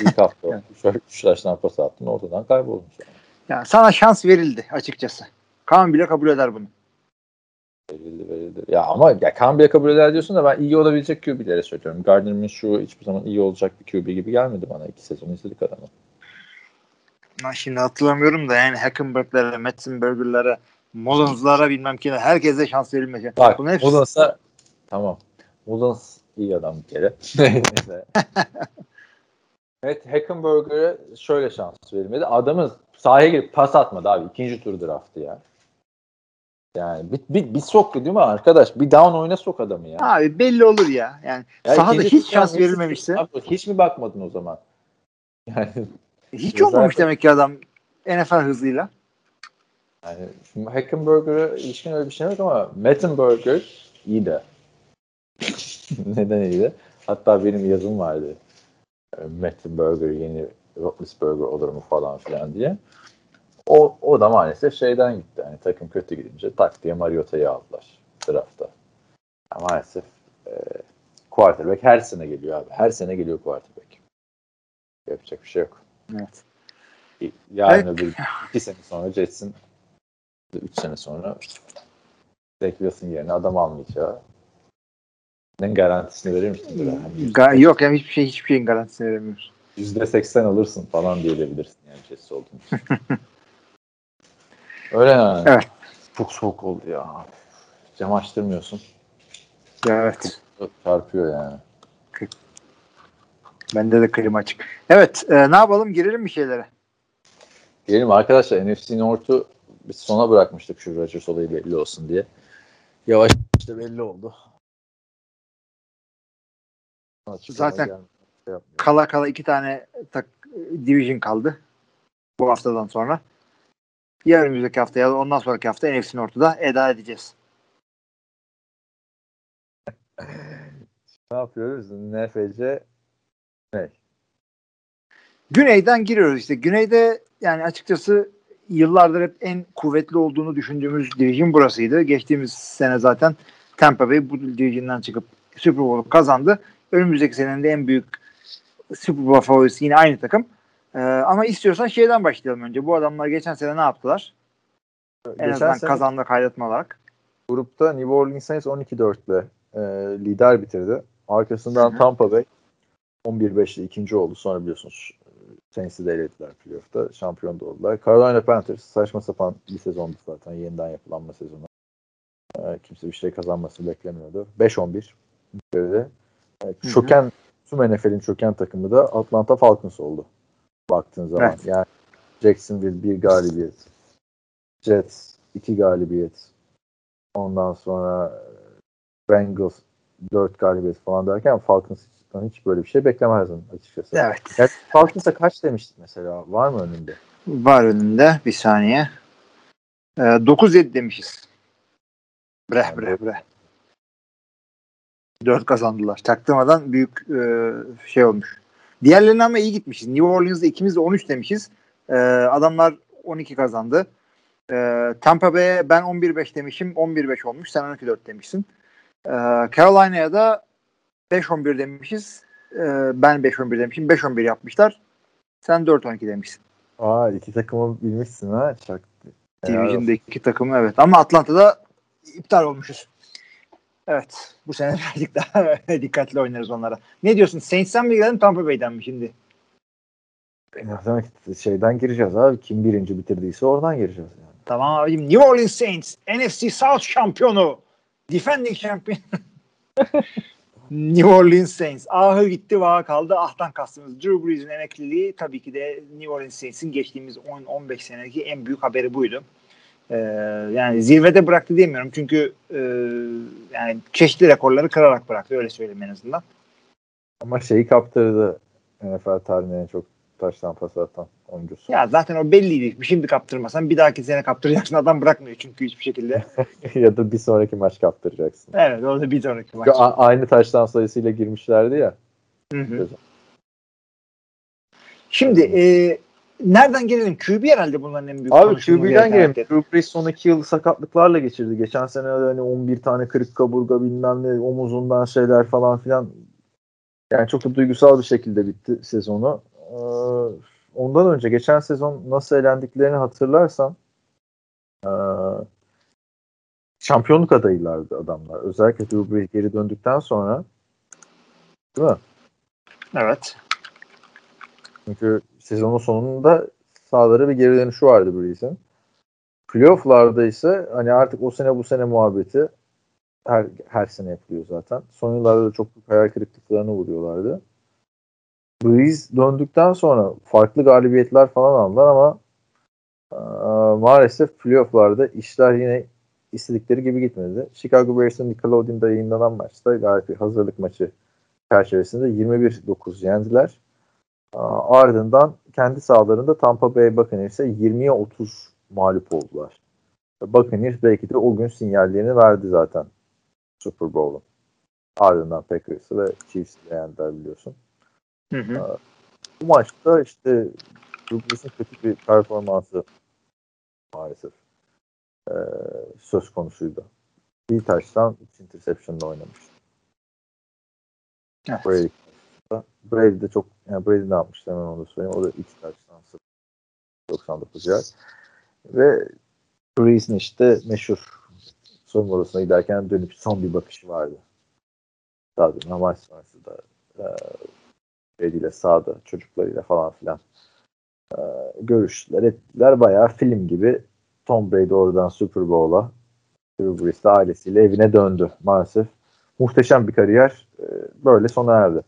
İlk hafta şöyle üç taştan pas attın ortadan kayboldun. Yani sana şans verildi açıkçası. Kaan bile kabul eder bunu. Verildi verildi. Ya ama ya Campbell'e kabul eder diyorsun da ben iyi olabilecek QB'lere söylüyorum. Gardner Minshew hiçbir zaman iyi olacak bir QB gibi gelmedi bana. iki sezon izledik adamı. Ben şimdi hatırlamıyorum da yani Hackenberg'lere, Metzenberger'lere, Mullins'lara bilmem kime herkese şans verilmeyecek. Bak Bunun hepsi Mullins'a tamam. Mullins iyi adam bir kere. Evet Hackenberger'e şöyle şans verilmedi. Adamın sahaya girip pas atmadı abi. İkinci tur draftı ya. Yani bir, bir, bir sok değil mi arkadaş? Bir down oyna sok adamı ya. Abi belli olur ya. Yani Ya sahada hiç şans verilmemişse Abi, hiç mi bakmadın o zaman? Yani hiç Zaten- olmamış demek ki adam NFL hızıyla. Yani şimdi Hackenberger'a ilişkin öyle bir şey yok ama Mettenberger iyi de. Neden iyi de? Hatta benim yazım vardı. E, Mettenberger yeni Roethlisberger olur mu falan filan diye. O, o da maalesef şeyden gitti. Yani takım kötü gidince tak diye Mariota'yı aldılar draftta. Ya maalesef e, quarterback her sene geliyor abi. Her sene geliyor quarterback. Yapacak bir şey yok. Evet. Yarın Evet. öbür iki sene sonra Jets'in üç sene sonra Zach Wilson yerine adam almayacağı garantisini verir misin? Hani Ga- yok yani hiçbir şey hiçbir şeyin garantisini veremiyoruz. Yüzde seksen alırsın falan diyebilirsin yani Jets olduğun için. Öyle yani. Evet. Çok soğuk oldu ya. Cam açtırmıyorsun. Ya evet. Çarpıyor yani. Bende de klima açık. Evet. e, ne yapalım? Girelim bir şeylere. Diyelim arkadaşlar NFC North'u biz sona bırakmıştık şu Rodgers olayı belli olsun diye. Yavaş işte belli oldu. Açıklama Zaten gelmedi, şey. Kala kala iki tane tak, division kaldı. Bu haftadan sonra. Ya önümüzdeki hafta ya da ondan sonraki hafta NFC North'u eda edeceğiz. ne yapıyoruz? NFC ne? Güneyden giriyoruz işte. Güneyde yani açıkçası yıllardır hep en kuvvetli olduğunu düşündüğümüz division burasıydı. Geçtiğimiz sene zaten Tampa Bay bu division'dan çıkıp Super Bowl kazandı. Önümüzdeki senenin de en büyük Super Bowl favorisi yine aynı takım. Ee, ama istiyorsan şeyden başlayalım önce. Bu adamlar geçen sene ne yaptılar? En azından kazanma kaydetme olarak. Grupta New Orleans Saints 12-4 ile e, lider bitirdi. Arkasından Hı-hı. Tampa Bay 11-5 ile ikinci oldu. Sonra biliyorsunuz Saints'i de elediler playoff'ta. Şampiyon da oldular. Carolina Panthers saçma sapan bir sezondu zaten. Yeniden yapılanma sezonu. E, kimse bir şey kazanması beklemiyordu. 5-11 bitirdi. E, çöken, tüm NFL'in çöken takımı da Atlanta Falcons oldu. Baktığın zaman. Evet. Yani Jacksonville bir galibiyet. Jets iki galibiyet. Ondan sonra Bengals dört galibiyet falan derken Falcons'tan hiç böyle bir şey beklemezdim açıkçası. Evet. Yani Falcons'a kaç demiştik mesela? Var mı önünde? Var önünde. Bir saniye. Ee, 9-7 demişiz. Breh breh breh. 4 kazandılar. Çaktırmadan büyük e, şey olmuş. Diğerlerine ama iyi gitmişiz. New Orleans'da ikimiz de 13 demişiz. E, adamlar 12 kazandı. E, Tampa Bay'e ben 11-5 demişim. 11-5 olmuş. Sen 12-4 demişsin. E, Carolina'ya da 5-11 demişiz. E, ben 5-11 demişim. 5-11 yapmışlar. Sen 4-12 demişsin. Aa iki takımı bilmişsin ha. Çok. Division'da iki takımı evet. Ama Atlanta'da iptal olmuşuz. Evet. Bu sene birazcık daha dikkatli oynarız onlara. Ne diyorsun? Saints'ten mi gidelim Tampa Bay'den mi şimdi? Ya, şeyden gireceğiz abi. Kim birinci bitirdiyse oradan gireceğiz. Yani. Tamam abicim. New Orleans Saints NFC South şampiyonu. Defending champion. New Orleans Saints. Ahı gitti vaha kaldı. Ahtan kastımız. Drew Brees'in emekliliği tabii ki de New Orleans Saints'in geçtiğimiz 10-15 senedeki en büyük haberi buydu. Ee, yani zirvede bıraktı diyemiyorum. Çünkü e, yani çeşitli rekorları kırarak bıraktı. Öyle söyleyeyim en azından. Ama şeyi kaptırdı NFL tarihinin en çok taştan pas atan oyuncusu. Ya zaten o belliydi. Şimdi kaptırmasan bir dahaki sene kaptıracaksın. Adam bırakmıyor çünkü hiçbir şekilde. ya da bir sonraki maç kaptıracaksın. Evet orada bir sonraki maç. A- aynı taştan sayısıyla girmişlerdi ya. Hı hı. Şimdi e, nereden gelelim? QB herhalde bunların en büyük Abi QB'den gelelim. Drew Brees son iki yıl sakatlıklarla geçirdi. Geçen sene hani 11 tane kırık kaburga bilmem ne omuzundan şeyler falan filan. Yani çok da duygusal bir şekilde bitti sezonu. Ee, ondan önce geçen sezon nasıl elendiklerini hatırlarsan ee, şampiyonluk adayılardı adamlar. Özellikle Drew Brees geri döndükten sonra değil mi? Evet. Çünkü sezonun sonunda sağları bir geri dönüşü vardı Brees'in. Playoff'larda ise hani artık o sene bu sene muhabbeti her, her sene yapılıyor zaten. Son yıllarda da çok büyük hayal kırıklıklarına vuruyorlardı. Breeze döndükten sonra farklı galibiyetler falan aldılar ama e, maalesef playoff'larda işler yine istedikleri gibi gitmedi. Chicago Bears'ın Nickelodeon'da yayınlanan maçta gayet bir hazırlık maçı çerçevesinde 21-9 yendiler. Ardından kendi sahalarında Tampa Bay Buccaneers'e 20'ye 30 mağlup oldular. Buccaneers belki de o gün sinyallerini verdi zaten Super Bowl'un. Ardından Packers'ı ve Chiefs'i yendiler biliyorsun. Hı hı. Bu maçta işte Douglas'ın kötü bir performansı maalesef ee, söz konusuydu. Bir taştan iki interception'la oynamış. Evet. Brady. Brady de çok yani Brady ne yapmıştı hemen onu söyleyeyim. O da iki taştan 99 yard. Ve Breeze'in işte meşhur soyunma odasına giderken dönüp son bir bakışı vardı. Zaten maç sonrası da e, ile sağda çocuklarıyla falan filan e, görüştüler ettiler. Bayağı film gibi Tom Brady oradan Super Bowl'a Drew Brees de ailesiyle evine döndü maalesef. Muhteşem bir kariyer e, böyle sona erdi.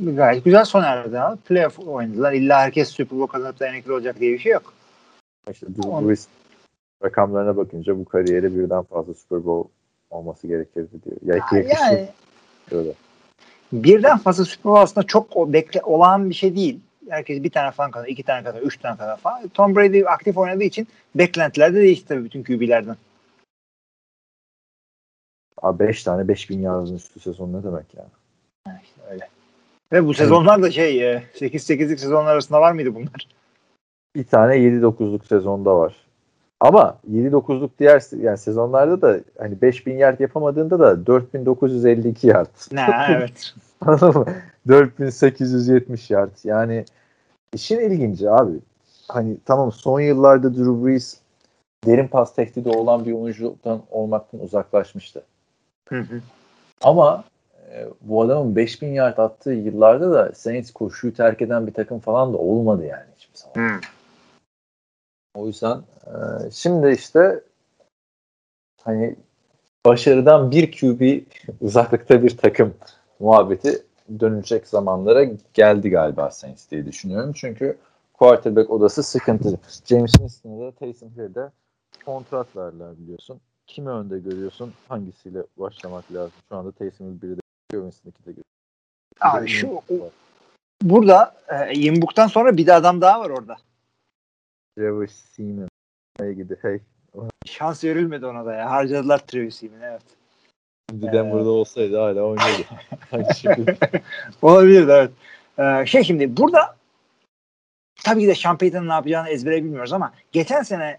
Gayet güzel sona erdi. Ha. Playoff oynadılar. İlla herkes Super Bowl kazanıp da emekli olacak diye bir şey yok. İşte Drew Brees rakamlarına bakınca bu kariyeri birden fazla Super Bowl olması gerekirdi diyor. Ya, yani, öyle birden fazla Super Bowl aslında çok o bekle, olağan bir şey değil. Herkes bir tane falan kadar, iki tane kadar, üç tane kadar falan. Tom Brady aktif oynadığı için beklentiler de değişti tabii bütün QB'lerden. Abi beş tane beş bin yardın üstü sezon ne demek ya? Yani? İşte öyle. Ve bu sezonlar da şey 8-8'lik e, sezonlar arasında var mıydı bunlar? Bir tane 7-9'luk sezonda var. Ama 7-9'luk diğer yani sezonlarda da hani 5000 yard yapamadığında da 4952 yard. Ne evet. 4870 yard. Yani işin ilginci abi. Hani tamam son yıllarda Drew Brees derin pas tehdidi olan bir oyuncudan olmaktan uzaklaşmıştı. Hı hı. Ama bu adamın 5000 yard attığı yıllarda da Saints koşuyu terk eden bir takım falan da olmadı yani hiçbir zaman. Hı. O yüzden e, şimdi işte hani başarıdan bir QB uzaklıkta bir takım muhabbeti dönecek zamanlara geldi galiba Saints diye düşünüyorum. Çünkü quarterback odası sıkıntılı. James Winston'a da Taysom Hill'de kontrat verdiler biliyorsun. Kimi önde görüyorsun? Hangisiyle başlamak lazım? Şu anda Taysom Hill biri de Winston de görüyor. Abi şu burada e, Yimbuk'tan sonra bir de adam daha var orada. Trevor Seaman. Hey gidi hey. Şans verilmedi ona da ya. Harcadılar Travis Seaman evet. Şimdi Denver'da olsaydı hala oynuyordu. Olabilir evet. Ee, şey şimdi burada tabii ki de Sean Payton'ın ne yapacağını ezbere bilmiyoruz ama geçen sene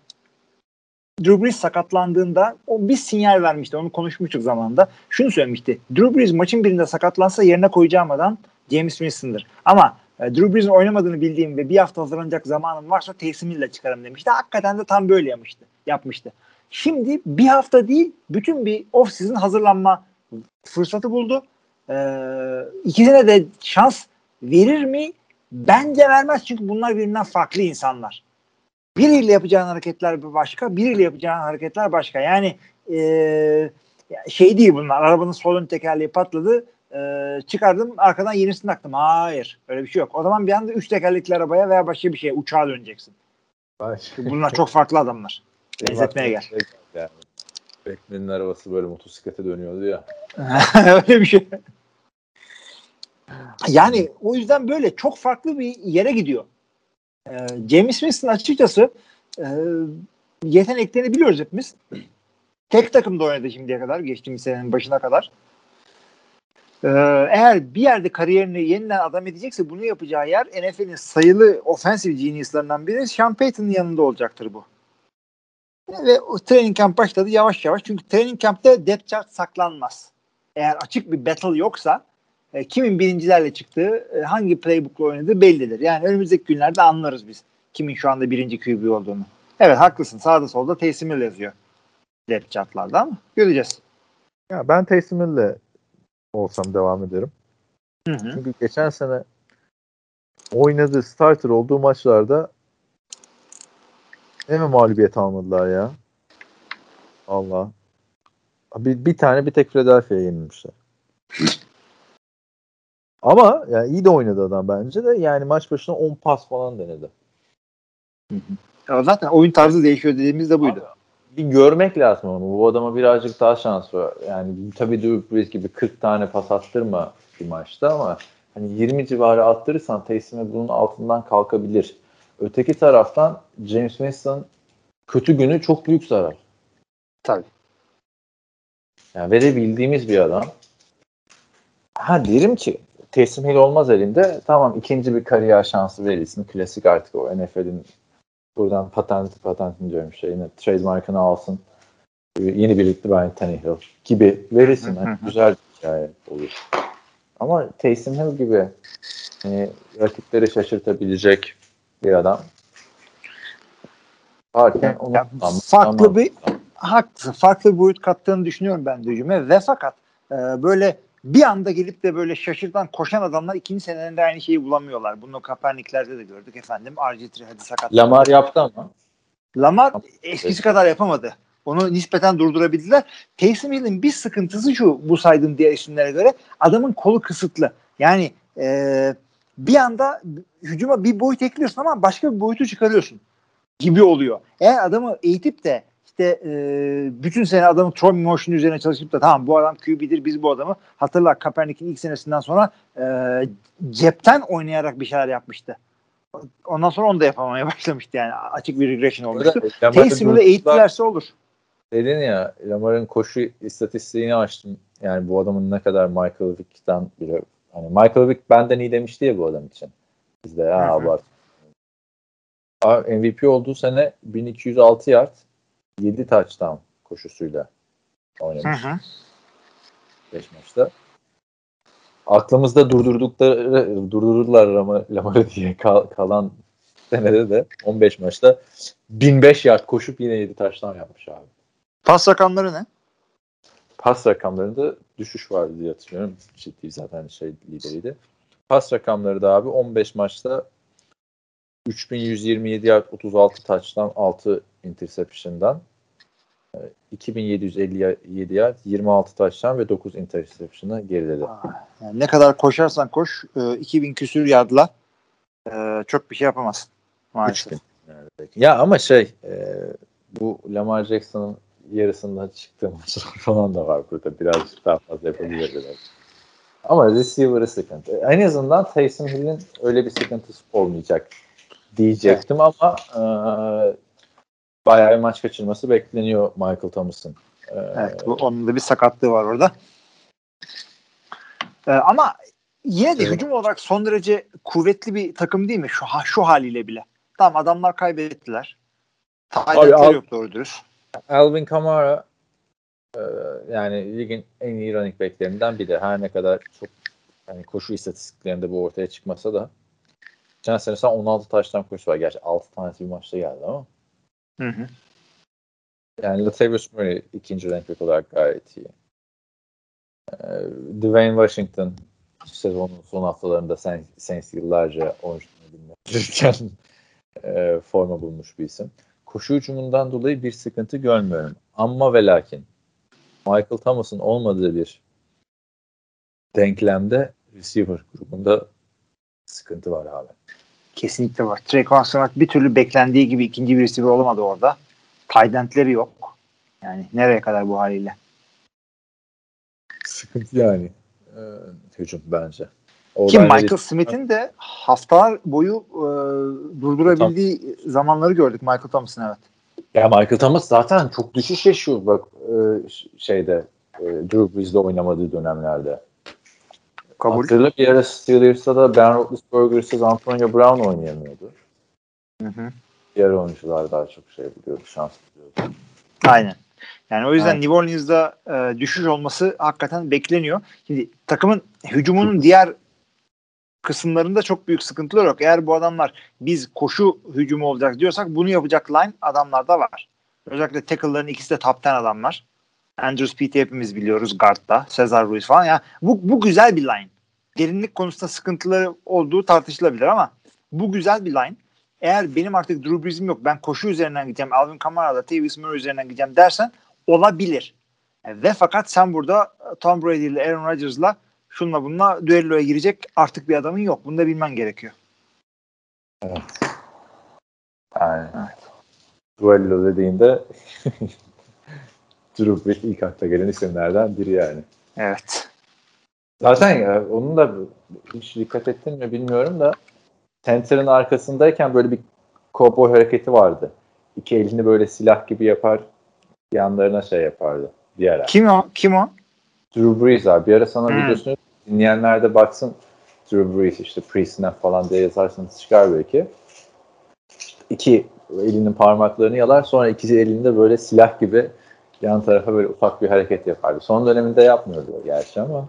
Drew Brees sakatlandığında o bir sinyal vermişti. Onu konuşmuştuk zamanında. Şunu söylemişti. Drew Brees maçın birinde sakatlansa yerine koyacağım adam James Winston'dır. Ama e, Drew Brees'in oynamadığını bildiğim ve bir hafta hazırlanacak zamanım varsa Taysom Hill'le çıkarım demişti. Hakikaten de tam böyle yapmıştı. yapmıştı. Şimdi bir hafta değil bütün bir off season hazırlanma fırsatı buldu. Ee, ikisine de şans verir mi? Bence vermez çünkü bunlar birbirinden farklı insanlar. Biriyle yapacağın hareketler başka, biriyle yapacağın hareketler başka. Yani ee, şey değil bunlar. Arabanın sol ön tekerleği patladı. Ee, çıkardım arkadan yenisini taktım. Hayır. Öyle bir şey yok. O zaman bir anda üç tekerlekli arabaya veya başka bir şeye uçağa döneceksin. Bunlar çok farklı adamlar. Benzetmeye gel. Yani. Batman'in arabası böyle motosiklete dönüyordu ya. Öyle bir şey. Yani o yüzden böyle çok farklı bir yere gidiyor. Ee, James Winston açıkçası e, yeteneklerini biliyoruz hepimiz. Tek takımda oynadı şimdiye kadar. Geçtiğimiz senenin başına kadar. Ee, eğer bir yerde kariyerini yeniden adam edecekse bunu yapacağı yer NFL'in sayılı offensive geniuslarından biri Sean Payton'ın yanında olacaktır bu. Ve o training camp başladı yavaş yavaş. Çünkü training camp'te depth chart saklanmaz. Eğer açık bir battle yoksa e, kimin birincilerle çıktığı, e, hangi playbook'la oynadığı bellidir. Yani önümüzdeki günlerde anlarız biz kimin şu anda birinci QB olduğunu. Evet haklısın. Sağda solda Taysom Hill yazıyor. Depth chart'larda ama göreceğiz. Ya ben Taysom Hill'le olsam devam ederim. Hı hı. Çünkü geçen sene oynadığı starter olduğu maçlarda ne mi mağlubiyet almadılar ya? Allah. Bir, bir tane bir tek Philadelphia'ya yenilmişler. Ama yani iyi de oynadı adam bence de. Yani maç başına 10 pas falan denedi. Ya zaten oyun tarzı değişiyor dediğimiz de buydu. Bir görmek lazım onu. Bu adama birazcık daha şans var. Yani tabii Drew Brees gibi 40 tane pas attırma bir maçta ama hani 20 civarı attırırsan Taysom bunun altından kalkabilir. Öteki taraftan James Winston kötü günü çok büyük zarar. Tabii. Yani verebildiğimiz bir adam. Ha derim ki Hill olmaz elinde. Tamam ikinci bir kariyer şansı verilsin. Klasik artık o NFL'in buradan patent patentini diyorum şey yine trademarkını alsın. Yeni birlikte Ryan Tannehill gibi verilsin. Yani güzel bir hikaye olur. Ama Taysom Hill gibi hani, rakipleri şaşırtabilecek bir adam. Varken onu Ya, farklı bir haklısın. Farklı bir boyut kattığını düşünüyorum ben de hücuma ve fakat e, böyle bir anda gelip de böyle şaşırtan koşan adamlar ikinci senelerinde aynı şeyi bulamıyorlar. Bunu Kaepernick'lerde de gördük efendim. RG3 hadi sakat. Lamar yaptı ama. Lamar eskisi kadar yapamadı. Onu nispeten durdurabildiler. Taysom Hill'in bir sıkıntısı şu bu saydığım diğer isimlere göre adamın kolu kısıtlı. Yani e, bir anda hücuma bir boyut ekliyorsun ama başka bir boyutu çıkarıyorsun gibi oluyor. Eğer adamı eğitip de işte e, bütün sene adamın throw motion üzerine çalışıp da tamam bu adam QB'dir biz bu adamı hatırla Kaepernick'in ilk senesinden sonra e, cepten oynayarak bir şeyler yapmıştı. Ondan sonra onu da yapamaya başlamıştı yani açık bir regression olmuştu. Taysom'u da eğittilerse olur. Dedin ya Lamar'ın koşu istatistiğini açtım. Yani bu adamın ne kadar Michael Vick'ten bile hani Michael Vick benden iyi demişti ya bu adam için. Biz de ya abart. MVP olduğu sene 1206 yard 7 touchdown koşusuyla oynamış. Hı hı. 5 maçta. Aklımızda durdurdukları durdurdular Lamar'ı diye kal, kalan senede de 15 maçta 1005 yard koşup yine 7 taştan yapmış abi. Pas rakamları ne? Pas rakamlarında düşüş vardı diye hatırlıyorum. Ciddi zaten şey lideriydi. Pas rakamları da abi 15 maçta 3127 yard 36 taçtan 6 interception'dan 2757 yard 26 taçtan ve 9 interception'a geriledi. Yani ne kadar koşarsan koş 2000 küsür yardla e, çok bir şey yapamazsın. Maalesef. Ya ama şey e, bu Lamar Jackson'ın yarısından çıktığı maçlar falan da var burada. Birazcık daha fazla yapabilirler. Ama receiver'ı sıkıntı. En azından Taysom Hill'in öyle bir sıkıntısı olmayacak diyecektim ama e, bayağı maç kaçırması bekleniyor Michael Thomas'ın. E, evet, bu, onun da bir sakatlığı var orada. E, ama yine de evet. hücum olarak son derece kuvvetli bir takım değil mi? Şu, şu haliyle bile. Tamam adamlar kaybettiler. Tayyipleri yok doğru dürüst. Alvin Kamara e, yani ligin en iyi running backlerinden biri. Her ne kadar çok yani koşu istatistiklerinde bu ortaya çıkmasa da geçen sene sen 16 taştan koşu var. Gerçi 6 tanesi bir maçta geldi ama. Hı hı. Yani Latavius Murray ikinci back olarak gayet iyi. E, Dwayne Washington sezonun son haftalarında Saints yıllarca oyunculuğunu e, forma bulmuş bir isim. Koşu hücumundan dolayı bir sıkıntı görmüyorum. Ama ve lakin Michael Thomas'ın olmadığı bir denklemde receiver grubunda sıkıntı var abi. Kesinlikle var. Trequan Smith bir türlü beklendiği gibi ikinci bir receiver olamadı orada. Tight yok. Yani nereye kadar bu haliyle? Sıkıntı yani. Ee, hücum bence. O Ki Michael Smith'in de haftalar boyu e, durdurabildiği Tam. zamanları gördük Michael Thomas'ın evet. Ya Michael Thomas zaten çok düşüş yaşıyor bak e, şeyde e, Drew Brees'le oynamadığı dönemlerde. Kabul. Hatırla bir ara Steelers'ta da Ben Roethlisberger'sız Antonio Brown oynayamıyordu. Hı hı. Diğer oyuncular daha çok şey biliyordu, şans biliyordu. Aynen. Yani o yüzden evet. New Orleans'da e, düşüş olması hakikaten bekleniyor. Şimdi takımın hücumunun diğer kısımlarında çok büyük sıkıntılar yok. Eğer bu adamlar biz koşu hücumu olacak diyorsak bunu yapacak line adamlarda var. Özellikle tackle'ların ikisi de top 10 adamlar. Andrews Pete hepimiz biliyoruz guardda. Cesar Ruiz falan. Yani bu, bu güzel bir line. Derinlik konusunda sıkıntıları olduğu tartışılabilir ama bu güzel bir line. Eğer benim artık Drew Brees'im yok ben koşu üzerinden gideceğim Alvin Kamara'da Tavis Murray üzerinden gideceğim dersen olabilir. Ve fakat sen burada Tom Brady ile Aaron Rodgers'la şunla bununla düelloya girecek artık bir adamın yok. Bunu da bilmen gerekiyor. Evet. Yani evet. duello dediğinde Drew Brees ilk akla gelen isimlerden biri yani. Evet. Zaten ya, onun da hiç dikkat ettin mi bilmiyorum da center'ın arkasındayken böyle bir cowboy hareketi vardı. İki elini böyle silah gibi yapar yanlarına şey yapardı. Diğer Kim o? Kim o? Drew Brees abi. Bir ara sana hmm. videosunu dinleyenler de baksın Drew Brees işte pre-snap falan diye yazarsanız çıkar belki. İşte iki elinin parmaklarını yalar sonra ikisi elinde böyle silah gibi yan tarafa böyle ufak bir hareket yapardı. Son döneminde yapmıyordu gerçi ama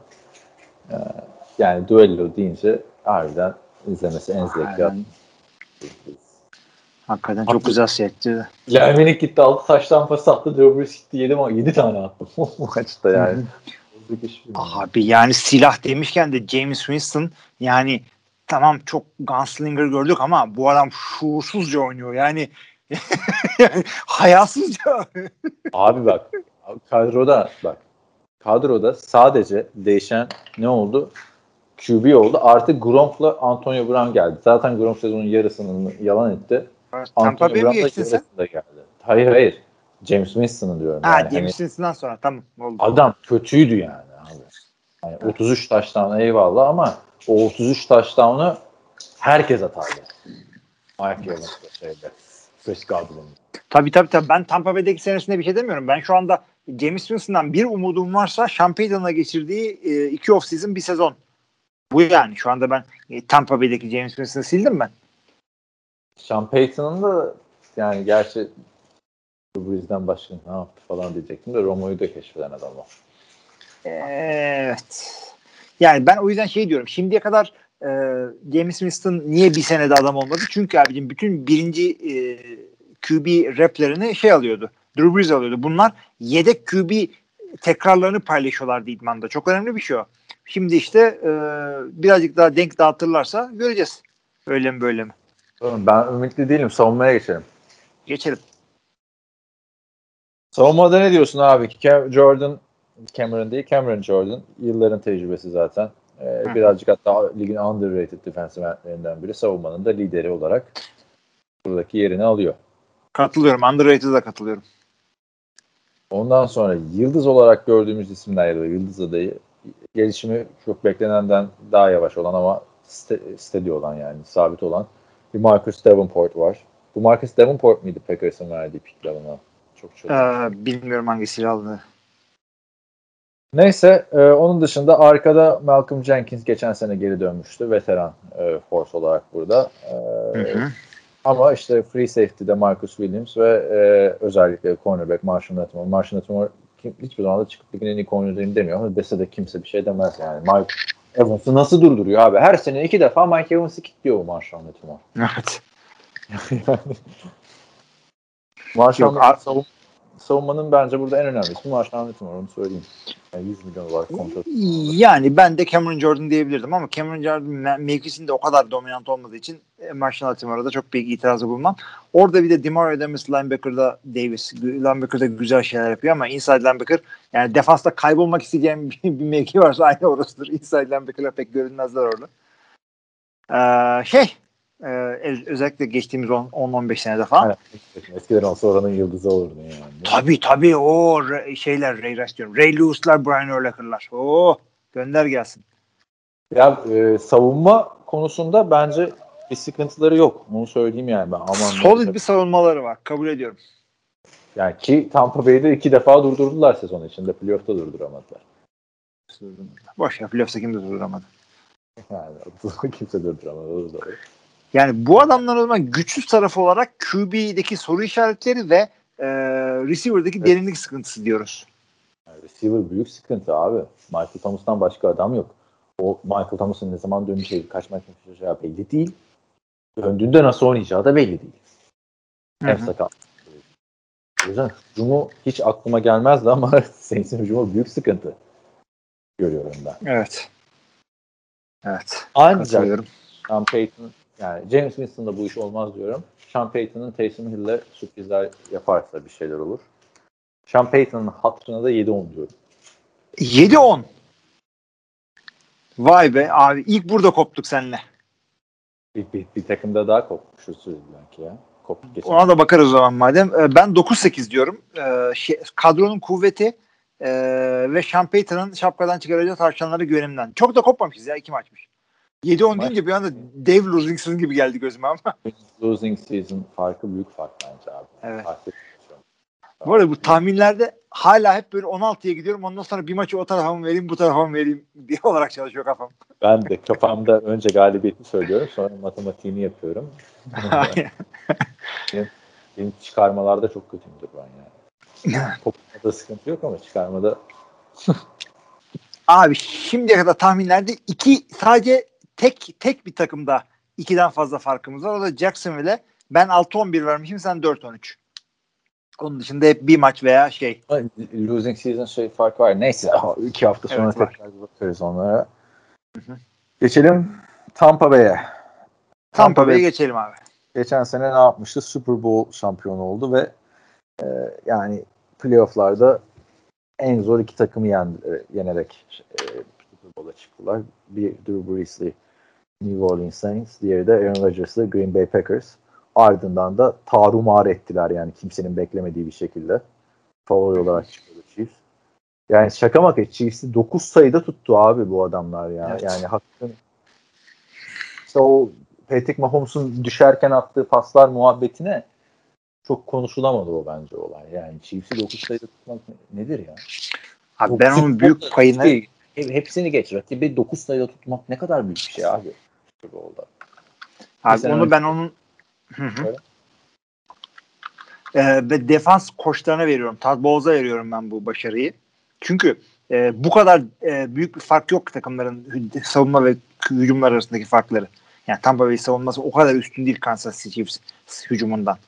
e, yani duello deyince harbiden izlemesi en zevkli. Hakikaten çok güzel seyretti. Lermenik gitti 6 taştan pas attı. Drew gitti 7, 7 tane attı. Bu maçta yani. Abi yani silah demişken de James Winston yani tamam çok gunslinger gördük ama bu adam şuursuzca oynuyor. Yani, yani hayasızca. Abi bak kadroda bak kadroda sadece değişen ne oldu? QB oldu. Artık Gronk'la Antonio Brown geldi. Zaten Gronk sezonun yarısını yalan etti. Tampa Bay mi geçtin sen? Geldi. Hayır hayır. James Winston'ı diyorum. Ha yani. James hani, Winston'dan sonra tamam oldu. Adam kötüydü yani abi. Yani 33 taştan eyvallah ama o 33 taştanı herkes atardı. Mike Evans'da şeyde. Chris Godwin'de. Tabii tabii tabii. Ben Tampa Bay'deki senesinde bir şey demiyorum. Ben şu anda James Winston'dan bir umudum varsa Sean Payton'la geçirdiği e, iki off-season bir sezon. Bu yani. Şu anda ben e, Tampa Bay'deki James Winston'ı sildim ben. Sean Payton'ın da yani gerçi Breeze'den başka ne yaptı falan diyecektim de Romo'yu da keşfeden adam o. Evet. Yani ben o yüzden şey diyorum. Şimdiye kadar e, James Winston niye bir senede adam olmadı? Çünkü abicim bütün birinci e, QB replerini şey alıyordu. Drew Brees alıyordu. Bunlar yedek QB tekrarlarını paylaşıyorlardı idmanda. Çok önemli bir şey o. Şimdi işte e, birazcık daha denk dağıtırlarsa göreceğiz. Öyle mi böyle mi? Ben ümitli değilim. Savunmaya geçelim. Geçelim. Savunmada ne diyorsun abi? Jordan Cameron değil Cameron Jordan. Yılların tecrübesi zaten. Ee, birazcık hatta ligin underrated defensive endlerinden biri. Savunmanın da lideri olarak buradaki yerini alıyor. Katılıyorum. Underrated'a katılıyorum. Ondan sonra yıldız olarak gördüğümüz isimler ya yıldız adayı gelişimi çok beklenenden daha yavaş olan ama steady olan yani sabit olan bir Marcus Davenport var. Bu Marcus Davenport mıydı Packers'ın verdiği picklerine? Çok çok. Ee, bilmiyorum hangisiyle aldı. Neyse e, onun dışında arkada Malcolm Jenkins geçen sene geri dönmüştü. Veteran e, force olarak burada. E, hı hı. Ama işte free safety'de Marcus Williams ve e, özellikle cornerback Marshall Lattimore. Marshall kim, hiçbir zaman da çıkıp ligin en iyi corner'ıyım demiyor ama dese de kimse bir şey demez yani. Mike Evans'ı nasıl durduruyor abi? Her sene iki defa Mike Evans'ı kilitliyor bu Marshall Lattimore. Evet. Marshall savun, savunmanın bence burada en önemli ismi Marshall Lattimore onu söyleyeyim. Yani 100 milyon olarak kontrat. Yani ben de Cameron Jordan diyebilirdim ama Cameron Jordan mevkisinde o kadar dominant olmadığı için e, Marshall Latimore'a da çok büyük itirazı bulmam. Orada bir de Demario Davis linebacker'da Davis linebacker'da güzel şeyler yapıyor ama inside linebacker yani defansta kaybolmak isteyeceğim bir, bir mevki varsa aynı orasıdır. Inside linebacker'lar pek görünmezler orada. Ee, şey ee, özellikle geçtiğimiz 10-15 senede falan. Evet, eskiden olsa oranın yıldızı olurdu yani. Tabii tabii o şeyler Ray Rice diyorum. Ray Lewis'lar, Brian Urlacher'lar. Oo, gönder gelsin. Ya e, savunma konusunda bence bir sıkıntıları yok. Onu söyleyeyim yani ben. Aman Solid bir savunmaları var. Kabul ediyorum. Yani ki Tampa Bay'de iki defa durdurdular sezon içinde. Playoff'ta durduramadılar. Boş ya playoff'ta kimse durduramadı. Yani kimse durduramadı. Yani bu adamlar o zaman güçsüz tarafı olarak QB'deki soru işaretleri ve e, receiver'daki evet. derinlik sıkıntısı diyoruz. Receiver büyük sıkıntı abi. Michael Thomas'tan başka adam yok. O Michael Thomas'ın ne zaman döneceği, kaç maç yapacağı belli değil. Döndüğünde nasıl oynayacağı da belli değil. Hem sakat. O yüzden hücumu hiç aklıma gelmezdi ama Saints'in hücumu büyük sıkıntı görüyorum ben. Evet. Evet. Ancak Sean Payton yani James Winston'da bu iş olmaz diyorum. Sean Payton'ın Taysom Hill'le sürprizler yaparsa bir şeyler olur. Sean Payton'ın hatırına da 7-10 diyorum. 7-10? Vay be abi ilk burada koptuk seninle. Bir, bir, bir takımda daha kopmuşuz belki ya. Koptuk geçen. Ona da bakarız o zaman madem. Ee, ben 9-8 diyorum. Ee, kadronun kuvveti e, ve Sean Payton'ın şapkadan çıkaracağı tavşanları güvenimden. Çok da kopmamışız ya iki maçmış. 7-10 deyince bir anda Dave losing season gibi geldi gözüme ama. losing season farkı büyük fark bence abi. Evet. Farklı bu arada bu tahminlerde hala hep böyle 16'ya gidiyorum. Ondan sonra bir maçı o tarafa mı vereyim bu tarafa mı vereyim diye olarak çalışıyor kafam. Ben de kafamda önce galibiyeti söylüyorum sonra matematiğini yapıyorum. benim, benim çıkarmalarda çok kötüyümdür ben yani. Toplamada sıkıntı yok ama çıkarmada Abi şimdiye kadar tahminlerde iki sadece tek tek bir takımda ikiden fazla farkımız var. O da Jacksonville'e. Ben 6-11 vermişim sen 4-13. Onun dışında hep bir maç veya şey. Losing season şey fark var. Neyse iki hafta sonra evet, tekrar bakarız onlara. Geçelim Tampa Bay'e. Tampa, Tampa Bay'e geçelim abi. Geçen sene ne yapmıştı? Super Bowl şampiyonu oldu ve e, yani playofflarda en zor iki takımı yen, e, yenerek e, Super Bowl'a çıktılar. Bir Drew Brees'li New Orleans Saints, diğeri de Aaron Rodgers'lı Green Bay Packers. Ardından da tarumar ettiler yani kimsenin beklemediği bir şekilde. Favori olarak çıkıyordu Chiefs. Yani şaka maka Chiefs'i 9 sayıda tuttu abi bu adamlar ya. Evet. Yani hakkın işte o Patrick Mahomes'un düşerken attığı paslar muhabbetine çok konuşulamadı o bence olay. Yani Chiefs'i 9 sayıda tutmak nedir ya? Abi ben onun büyük payını hepsini geç. Rakibi 9 sayıda tutmak ne kadar büyük bir şey abi. Oldu. Abi onu ben onun Hı hı. Ee, defans koçlarına veriyorum. Todd Bowles'a veriyorum ben bu başarıyı. Çünkü e, bu kadar e, büyük bir fark yok takımların savunma ve hücumlar arasındaki farkları. Yani Tampa Bay savunması o kadar üstün değil Kansas City Chiefs hücumundan.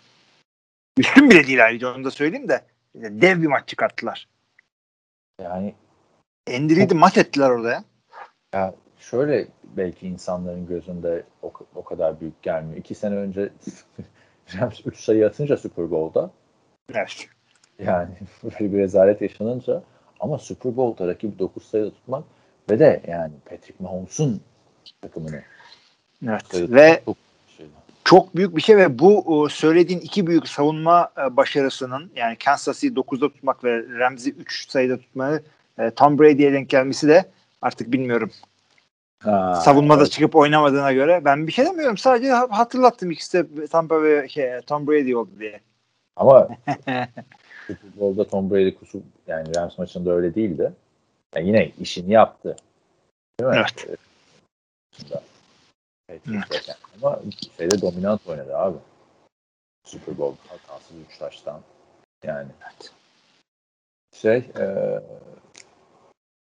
Üstün bile değil ayrıca onu da söyleyeyim de e, dev bir maç çıkarttılar. Yani Andy Reid'i mat ettiler orada ya. ya şöyle belki insanların gözünde o, o kadar büyük gelmiyor. İki sene önce Rams 3 sayı atınca Super Bowl'da Evet. yani böyle bir rezalet yaşanınca ama Super Bowl'da rakibi 9 sayıda tutmak ve de yani Patrick Mahomes'un takımını Evet. Ve çok şey. çok büyük bir şey ve bu o, söylediğin iki büyük savunma e, başarısının yani Kansas City 9'da tutmak ve Ramsey 3 sayıda tutmayı e, Tom Brady'ye denk gelmesi de artık bilmiyorum. Ha, Savunmada evet. çıkıp oynamadığına göre ben bir şey demiyorum. Sadece ha- hatırlattım ikisi de Tampa ve şey, Tom Brady oldu diye. Ama Super Bowl'da Tom Brady kusur yani Rams maçında öyle değildi. Yani yine işini yaptı. Değil mi? Evet. Ee, Patriots'ta. Ama şeyde dominant oynadı abi. Super Bowl hatasız 3 taştan. Yani. Şey e,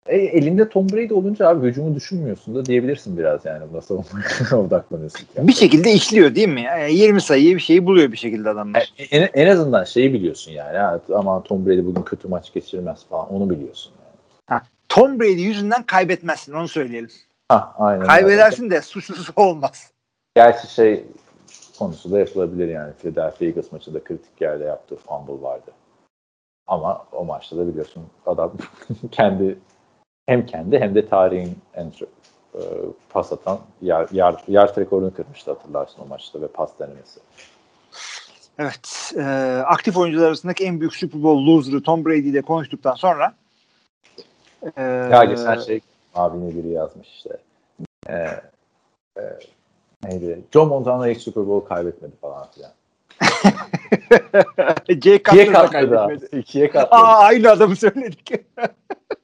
e, elinde Tom Brady olunca abi hücumu düşünmüyorsun da diyebilirsin biraz yani. Buna savunmaya odaklanıyorsun. Bir şekilde işliyor değil mi? Yani 20 sayıyı bir şeyi buluyor bir şekilde adamlar. E, En, en azından şeyi biliyorsun yani. Ha, aman Tom Brady bugün kötü maç geçirmez falan. Onu biliyorsun yani. Tom Brady yüzünden kaybetmezsin onu söyleyelim. Ha, aynen. öyle. Kaybedersin de suçlusu olmaz. Gerçi şey konusu da yapılabilir yani. Philadelphia Eagles maçında kritik yerde yaptığı fumble vardı. Ama o maçta da biliyorsun adam kendi hem kendi hem de tarihin en çok e, pas atan yard, yard, yard rekorunu kırmıştı hatırlarsın o maçta ve pas denemesi. Evet. e, aktif oyuncular arasındaki en büyük Super Bowl loser'ı Tom Brady ile konuştuktan sonra e, Ya geçen şey abine biri yazmış işte. E, e, neydi? Joe Montana ilk Super Bowl kaybetmedi falan filan. İkiye Cutler da kaybetmedi. İkiye katladı. Aa aynı adamı söyledik.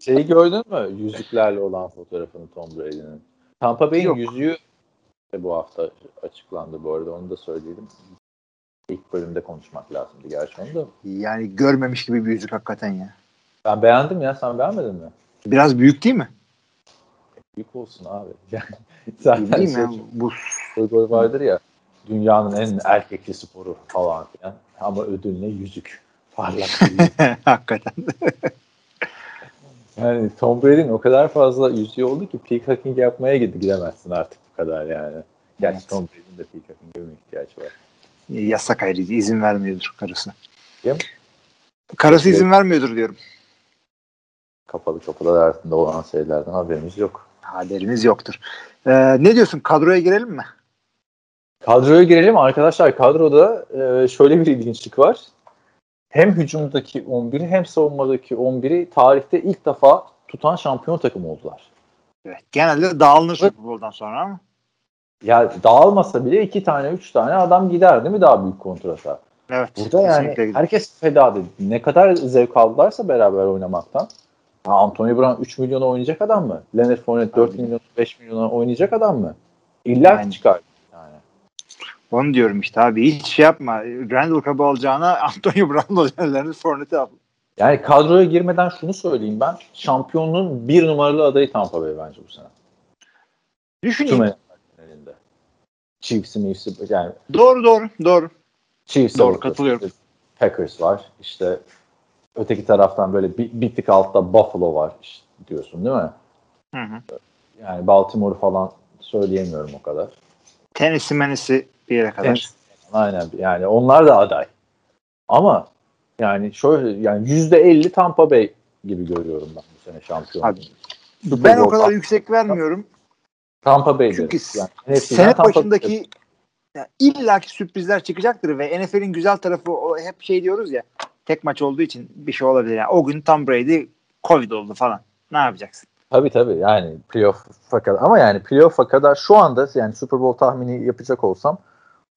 Şeyi gördün mü? Yüzüklerle olan fotoğrafını Tom Brady'nin. Tampa Bay'in yüzüğü de bu hafta açıklandı bu arada. Onu da söyleyelim. İlk bölümde konuşmak lazımdı gerçi onu da. yani görmemiş gibi bir yüzük hakikaten ya. Ben beğendim ya. Sen beğenmedin mi? Biraz büyük değil mi? Büyük olsun abi. Yani zaten Değil mi? şey, ya? Bu gol vardır ya. Dünyanın en erkekli sporu falan filan. Ama ödül ne? Yüzük. Parlak bir yüzük. hakikaten. Yani Tom Brady'nin o kadar fazla yüzüğü oldu ki peacocking yapmaya gid- gidemezsin artık bu kadar yani. Gerçi Evet. Tom Brady'nin de peacocking'e bir ihtiyacı var. Yasak ayrıca izin vermiyordur karısı. Kim? Karısı izin vermiyordur diyorum. Kapalı kapılar arasında olan şeylerden haberimiz yok. Haberimiz yoktur. Ee, ne diyorsun? Kadroya girelim mi? Kadroya girelim arkadaşlar. Kadroda e, şöyle bir ilginçlik var. Hem hücumdaki 11'i hem savunmadaki 11'i tarihte ilk defa tutan şampiyon takım oldular. Evet. Genelde dağılır Super Bowl'dan sonra ama. Ya dağılmasa bile iki tane, üç tane adam gider değil mi daha büyük kontrata? Evet. Burada yani gider. herkes feda dedi. Ne kadar zevk aldılarsa beraber oynamaktan. Ha, Anthony Brown 3 milyona oynayacak adam mı? Leonard Fournette 4 Tabii. milyon, 5 milyona oynayacak adam mı? İlla Aynen. çıkar. Onu diyorum işte abi. Hiç şey yapma. Randall Cobb'ı alacağına Antonio Brown alacağını Fournette'i al. yani kadroya girmeden şunu söyleyeyim ben. Şampiyonluğun bir numaralı adayı Tampa Bay bence bu sene. Tüm Düşüneyim. NFL elinde. Chiefs'i, Chiefs'i yani Doğru doğru. Doğru. Chiefs Doğru, katılıyorum. işte Packers var. İşte öteki taraftan böyle bir, bir tık altta Buffalo var işte diyorsun değil mi? Hı hı. Yani Baltimore falan söyleyemiyorum o kadar. Tennessee menisi bir yere kadar. Tennessee, Aynen yani onlar da aday. Ama yani şöyle yani yüzde elli Tampa Bay gibi görüyorum ben bu sene şampiyon. Abi, Super Ben o kadar yüksek vermiyorum. Tampa Bay Çünkü yani Sene Tampa başındaki ya illaki sürprizler çıkacaktır ve NFL'in güzel tarafı o hep şey diyoruz ya tek maç olduğu için bir şey olabilir. Yani o gün Tom Brady Covid oldu falan. Ne yapacaksın? Tabii tabii yani playoff'a kadar ama yani playoff'a kadar şu anda yani Super Bowl tahmini yapacak olsam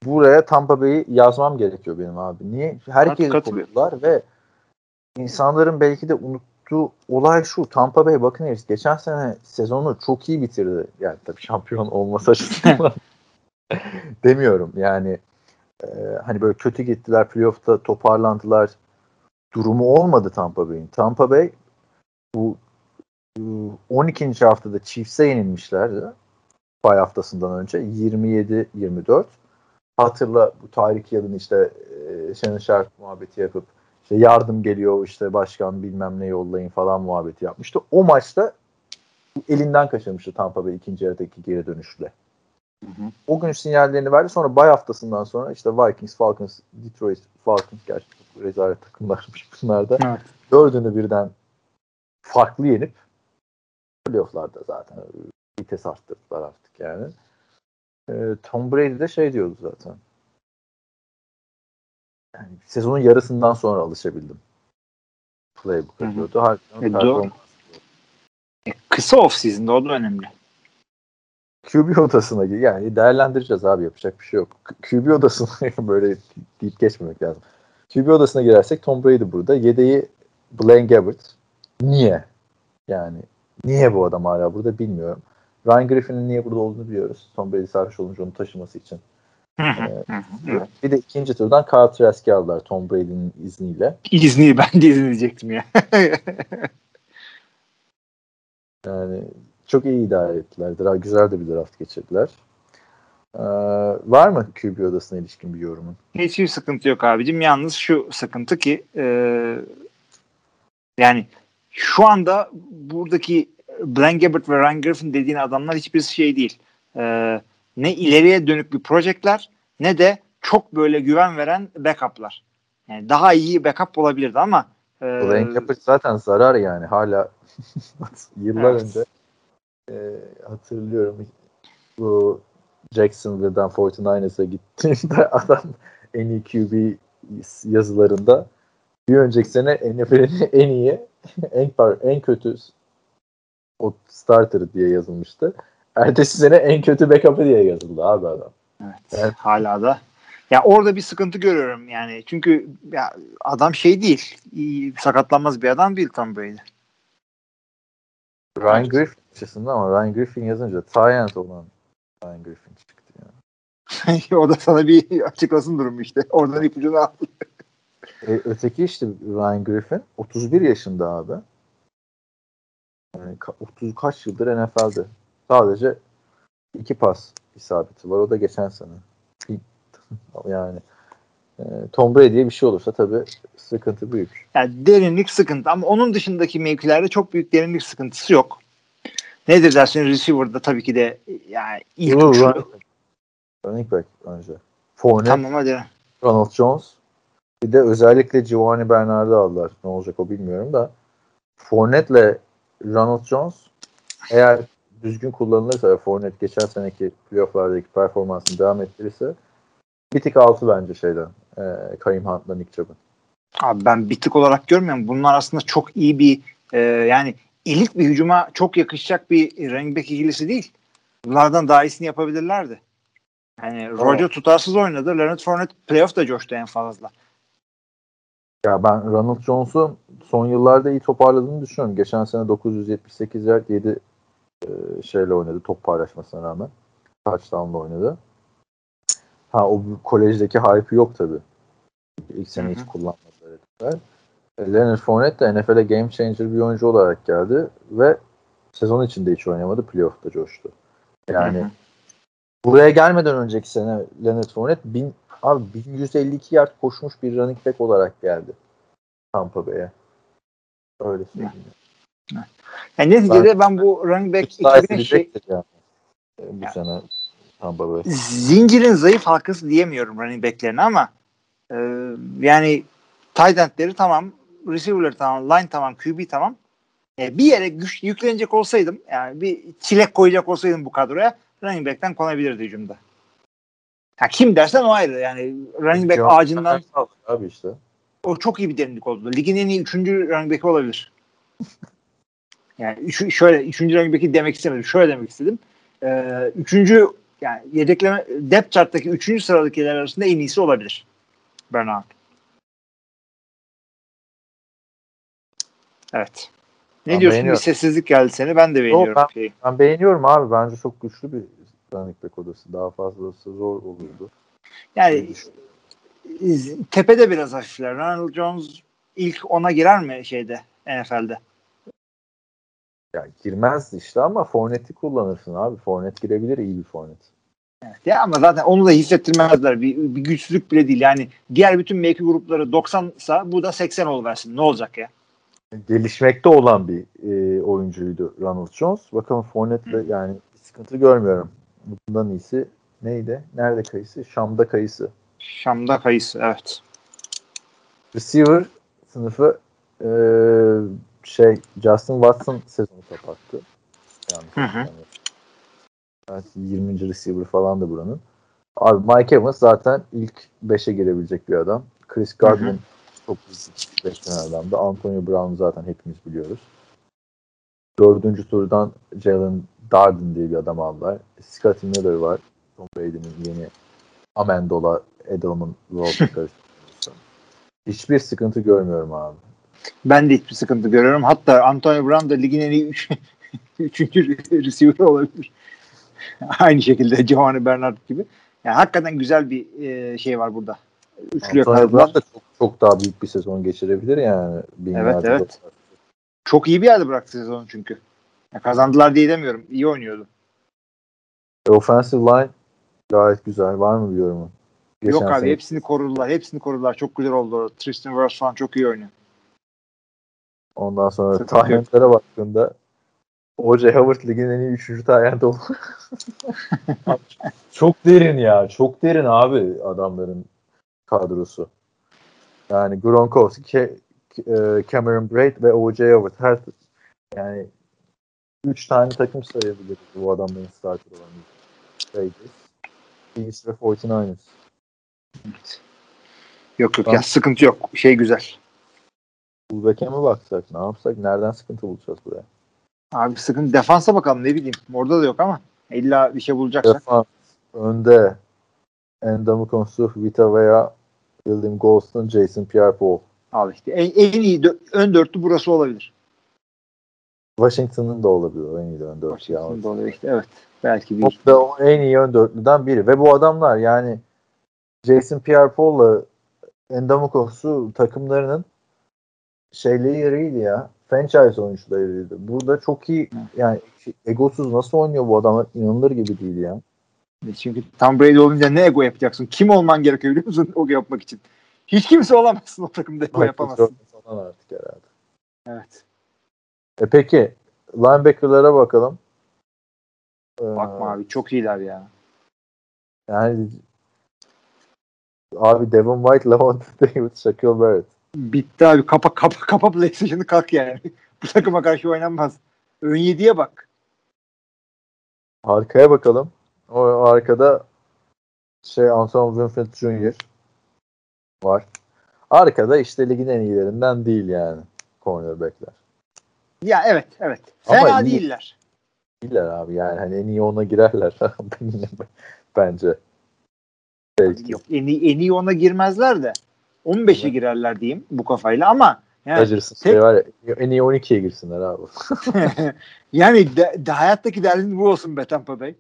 buraya Tampa Bay'i yazmam gerekiyor benim abi. Niye? Herkes konuştular ve insanların belki de unuttuğu olay şu. Tampa Bay bakın geçen sene sezonu çok iyi bitirdi. Yani tabii şampiyon olması açısından demiyorum. Yani e, hani böyle kötü gittiler playoff'ta toparlandılar. Durumu olmadı Tampa Bay'in. Tampa Bay bu 12. haftada Chiefs'e yenilmişlerdi. Bay haftasından önce 27-24. Hatırla bu Tarık Yalın işte e, Shannon Sharp muhabbeti yapıp işte yardım geliyor işte başkan bilmem ne yollayın falan muhabbeti yapmıştı. O maçta elinden kaçırmıştı Tampa Bay ikinci yarıdaki geri dönüşle. Hı hı. O gün sinyallerini verdi. Sonra bay haftasından sonra işte Vikings, Falcons, Detroit Falcons gerçekten rezalet takımlarmış bunlar da. Evet. Dördünü birden farklı yenip playofflarda zaten vites arttırdılar artık yani. E, Tom Brady de şey diyordu zaten. Yani sezonun yarısından sonra alışabildim. Playbook diyordu. Harbiden e, kısa off season'da o da önemli. QB odasına gir. Yani değerlendireceğiz abi yapacak bir şey yok. QB odasına böyle deyip geçmemek lazım. QB odasına girersek Tom Brady burada. Yedeği Blaine Gabbert. Niye? Yani niye bu adam hala burada bilmiyorum. Ryan Griffin'in niye burada olduğunu biliyoruz. Tom Brady sarhoş olunca onu taşıması için. ee, bir de ikinci turdan Kyle Trask'i aldılar Tom Brady'nin izniyle. İzni ben de izin ya. yani çok iyi idare ettiler. Daha güzel de bir draft geçirdiler. Ee, var mı QB odasına ilişkin bir yorumun? Hiçbir sıkıntı yok abicim. Yalnız şu sıkıntı ki e, yani şu anda buradaki Blaine Gabbert ve Ryan Griffin dediğin adamlar hiçbir şey değil. E, ne ileriye dönük bir projekler ne de çok böyle güven veren backup'lar. Yani daha iyi backup olabilirdi ama e, Blaine Gabbert zaten zarar yani hala yıllar evet. önce e, hatırlıyorum bu Jacksonville'dan 49ers'a gittiğinde adam en iyi QB yazılarında bir önceki sene NFL'in en iyi en par en kötü o starter diye yazılmıştı. Ertesi sene en kötü backup'ı diye yazıldı abi adam. Evet, evet. hala da. Ya orada bir sıkıntı görüyorum yani. Çünkü ya adam şey değil. Sakatlanmaz bir adam değil Tom Brady. Ryan. Griffin açısından ama Ryan Griffin yazınca Tyent olan Ryan Griffin çıktı yani. o da sana bir açıklasın durumu işte. Oradan ipucunu aldı. e, öteki işte Ryan Griffin 31 yaşında abi. Yani 30 kaç yıldır NFL'de. Sadece iki pas isabeti var. O da geçen sene. yani e, Tom Brady'ye bir şey olursa tabii sıkıntı büyük. Yani derinlik sıkıntı ama onun dışındaki mevkilerde çok büyük derinlik sıkıntısı yok. Nedir dersin receiver'da tabii ki de yani ilk Yo, üçlü. Running back önce. Fournette, tamam hadi. Ronald Jones. Bir de özellikle Giovanni Bernard'ı aldılar. Ne olacak o bilmiyorum da. Fournette'le Ronald Jones eğer düzgün kullanılırsa ve Fournette geçen seneki playofflardaki performansını devam ettirirse bir tık altı bence şeyden. E, Karim Hunt'la Nick Chubb'ın. Abi ben bir tık olarak görmüyorum. Bunlar aslında çok iyi bir e, yani elit bir hücuma çok yakışacak bir running back ikilisi değil. Bunlardan daha iyisini yapabilirlerdi. Yani Roger tutarsız oynadı. Leonard Fournette playoff'ta coştu en fazla. Ya ben Ronald Jones'u son yıllarda iyi toparladığını düşünüyorum. Geçen sene 978 yard 7 e, şeyle oynadı top paylaşmasına rağmen. Touchdown'la oynadı. Ha o kolejdeki hype yok tabi. İlk sene hiç kullanmadılar. E, Leonard Fournette de NFL'e game changer bir oyuncu olarak geldi ve sezon içinde hiç oynamadı. Playoff'ta coştu. Yani Hı-hı. buraya gelmeden önceki sene Leonard Fournette bin, abi 1152 yard koşmuş bir running back olarak geldi. Tampa Bay'e. Öyle söyleyeyim. Evet. Yani neticede ben, ben bu running back ekibinin şey... Yani. Bu yani. sene Tampa Bay. Zincirin zayıf halkası diyemiyorum running backlerine ama e, yani tight endleri tamam, receiver'ları tamam, line tamam, QB tamam. E, bir yere güç yüklenecek olsaydım yani bir çilek koyacak olsaydım bu kadroya running back'ten konabilirdi hücumda. Ha, kim dersen o ayrı. Yani running back ağacından abi işte. O çok iyi bir derinlik oldu. Ligin en iyi üçüncü running back'i olabilir. yani üç, şöyle üçüncü running back'i demek istemedim. Şöyle demek istedim. Ee, üçüncü yani yedekleme depth chart'taki üçüncü sıradakiler arasında en iyisi olabilir. Bernard. Evet. Ne ben diyorsun? Bir sessizlik geldi seni. Ben de beğeniyorum. Yo, ben, ben beğeniyorum abi. Bence çok güçlü bir running back odası. Daha fazlası zor olurdu. Yani tepede biraz hafifler. Ronald Jones ilk ona girer mi şeyde NFL'de? Ya girmezdi işte ama Fournette'i kullanırsın abi. Fournette girebilir iyi bir Fournette. Evet. Ya ama zaten onu da hissettirmezler. Bir, bir güçsüzlük bile değil. Yani diğer bütün mevki grupları 90 sa bu da 80 oluversin. Ne olacak ya? Gelişmekte olan bir e, oyuncuydu Ronald Jones. Bakalım Fournette'de yani sıkıntı görmüyorum. Bundan iyisi neydi? Nerede kayısı? Şam'da kayısı. Şam'da kayısı evet. Receiver sınıfı e, şey Justin Watson sezonu kapattı. Yani, Hı hı. Evet, 20. receiver falan da buranın. Abi Mike Evans zaten ilk 5'e girebilecek bir adam. Chris Godwin Hı hı. çok beklenen adamdı. Antonio Brown zaten hepimiz biliyoruz. Dördüncü turdan Jalen Darden diye bir adam aldılar. Scotty Miller var. Tom Brady'nin yeni Amendola Edelman karıştırıyorsun. Hiçbir sıkıntı görmüyorum abi. Ben de hiçbir sıkıntı görüyorum. Hatta Antonio Brown da ligin en iyi üç, üçüncü receiver olabilir. Aynı şekilde Giovanni Bernard gibi. Yani hakikaten güzel bir e, şey var burada. Üçlü Antonio. Brown da çok, çok daha büyük bir sezon geçirebilir yani. Evet. dolar. Çok iyi bir yerde bıraktı sezonu çünkü. Ya kazandılar diye demiyorum. İyi oynuyordu. E, offensive line gayet güzel. Var mı bir yorumun? Yok Geçen abi sene- hepsini korudular. Hepsini korudular. Çok güzel oldu. Tristan Wirfs falan çok iyi oynuyor. Ondan sonra yok. tahentlere baktığında O.J. Howard ligin en iyi 3. tahent oldu. çok derin ya. Çok derin abi adamların kadrosu. Yani Gronkowski, e, Cameron Braid ve O.J. Howard her yani 3 tane takım sayabiliriz bu adamların starter olan. Raiders, Chiefs ve 49ers. Yok yok Tamam. ya sıkıntı yok. Şey güzel. Fullback'e mi baksak? Ne yapsak? Nereden sıkıntı bulacağız buraya? Abi sıkıntı defansa bakalım ne bileyim. Orada da yok ama illa bir şey bulacaksak. Defans önde Endamukonsu, Vita veya William Golston, Jason Pierre-Paul. Al işte. En, en iyi dö- ön dörtlü burası olabilir. Washington'ın da olabilir o en iyi ön dört. Washington'da oluyor işte. Evet. Belki bir. Top da o en iyi ön dörtlüden biri. Ve bu adamlar yani Jason Pierre-Paul'la Endamukonsu takımlarının şeyleri yarıydı ya. Franchise oyuncularıydı. Burada çok iyi yani egosuz nasıl oynuyor bu adamlar inanılır gibi değil ya. Çünkü Tom Brady olunca ne ego yapacaksın? Kim olman gerekiyor biliyor musun ego yapmak için? Hiç kimse olamazsın o takımda ego yapamazsın. Falan artık herhalde. Evet. E peki linebacker'lara bakalım. Ee, Bakma abi çok iyiler ya. Yani abi Devon White, Lavonte David, Shaquille Barrett. Bitti abi. Kapa kapa kapa PlayStation'ı kalk yani. Bu takıma karşı oynanmaz. Ön yediye bak. Arkaya bakalım. O arkada şey Anton Winfield Jr. var. Arkada işte ligin en iyilerinden değil yani cornerback'ler. Ya evet evet. Ama Fena iyi. değiller. Değiller abi yani hani en iyi ona girerler bence. Belki. Yok en iyi, en iyi ona girmezler de. 15'e girerler diyeyim bu kafayla ama yani, Rodgers'ın tek- şey var ya en iyi 12'ye girsinler abi. yani de, de hayattaki derdin bu olsun be Tampa Bay.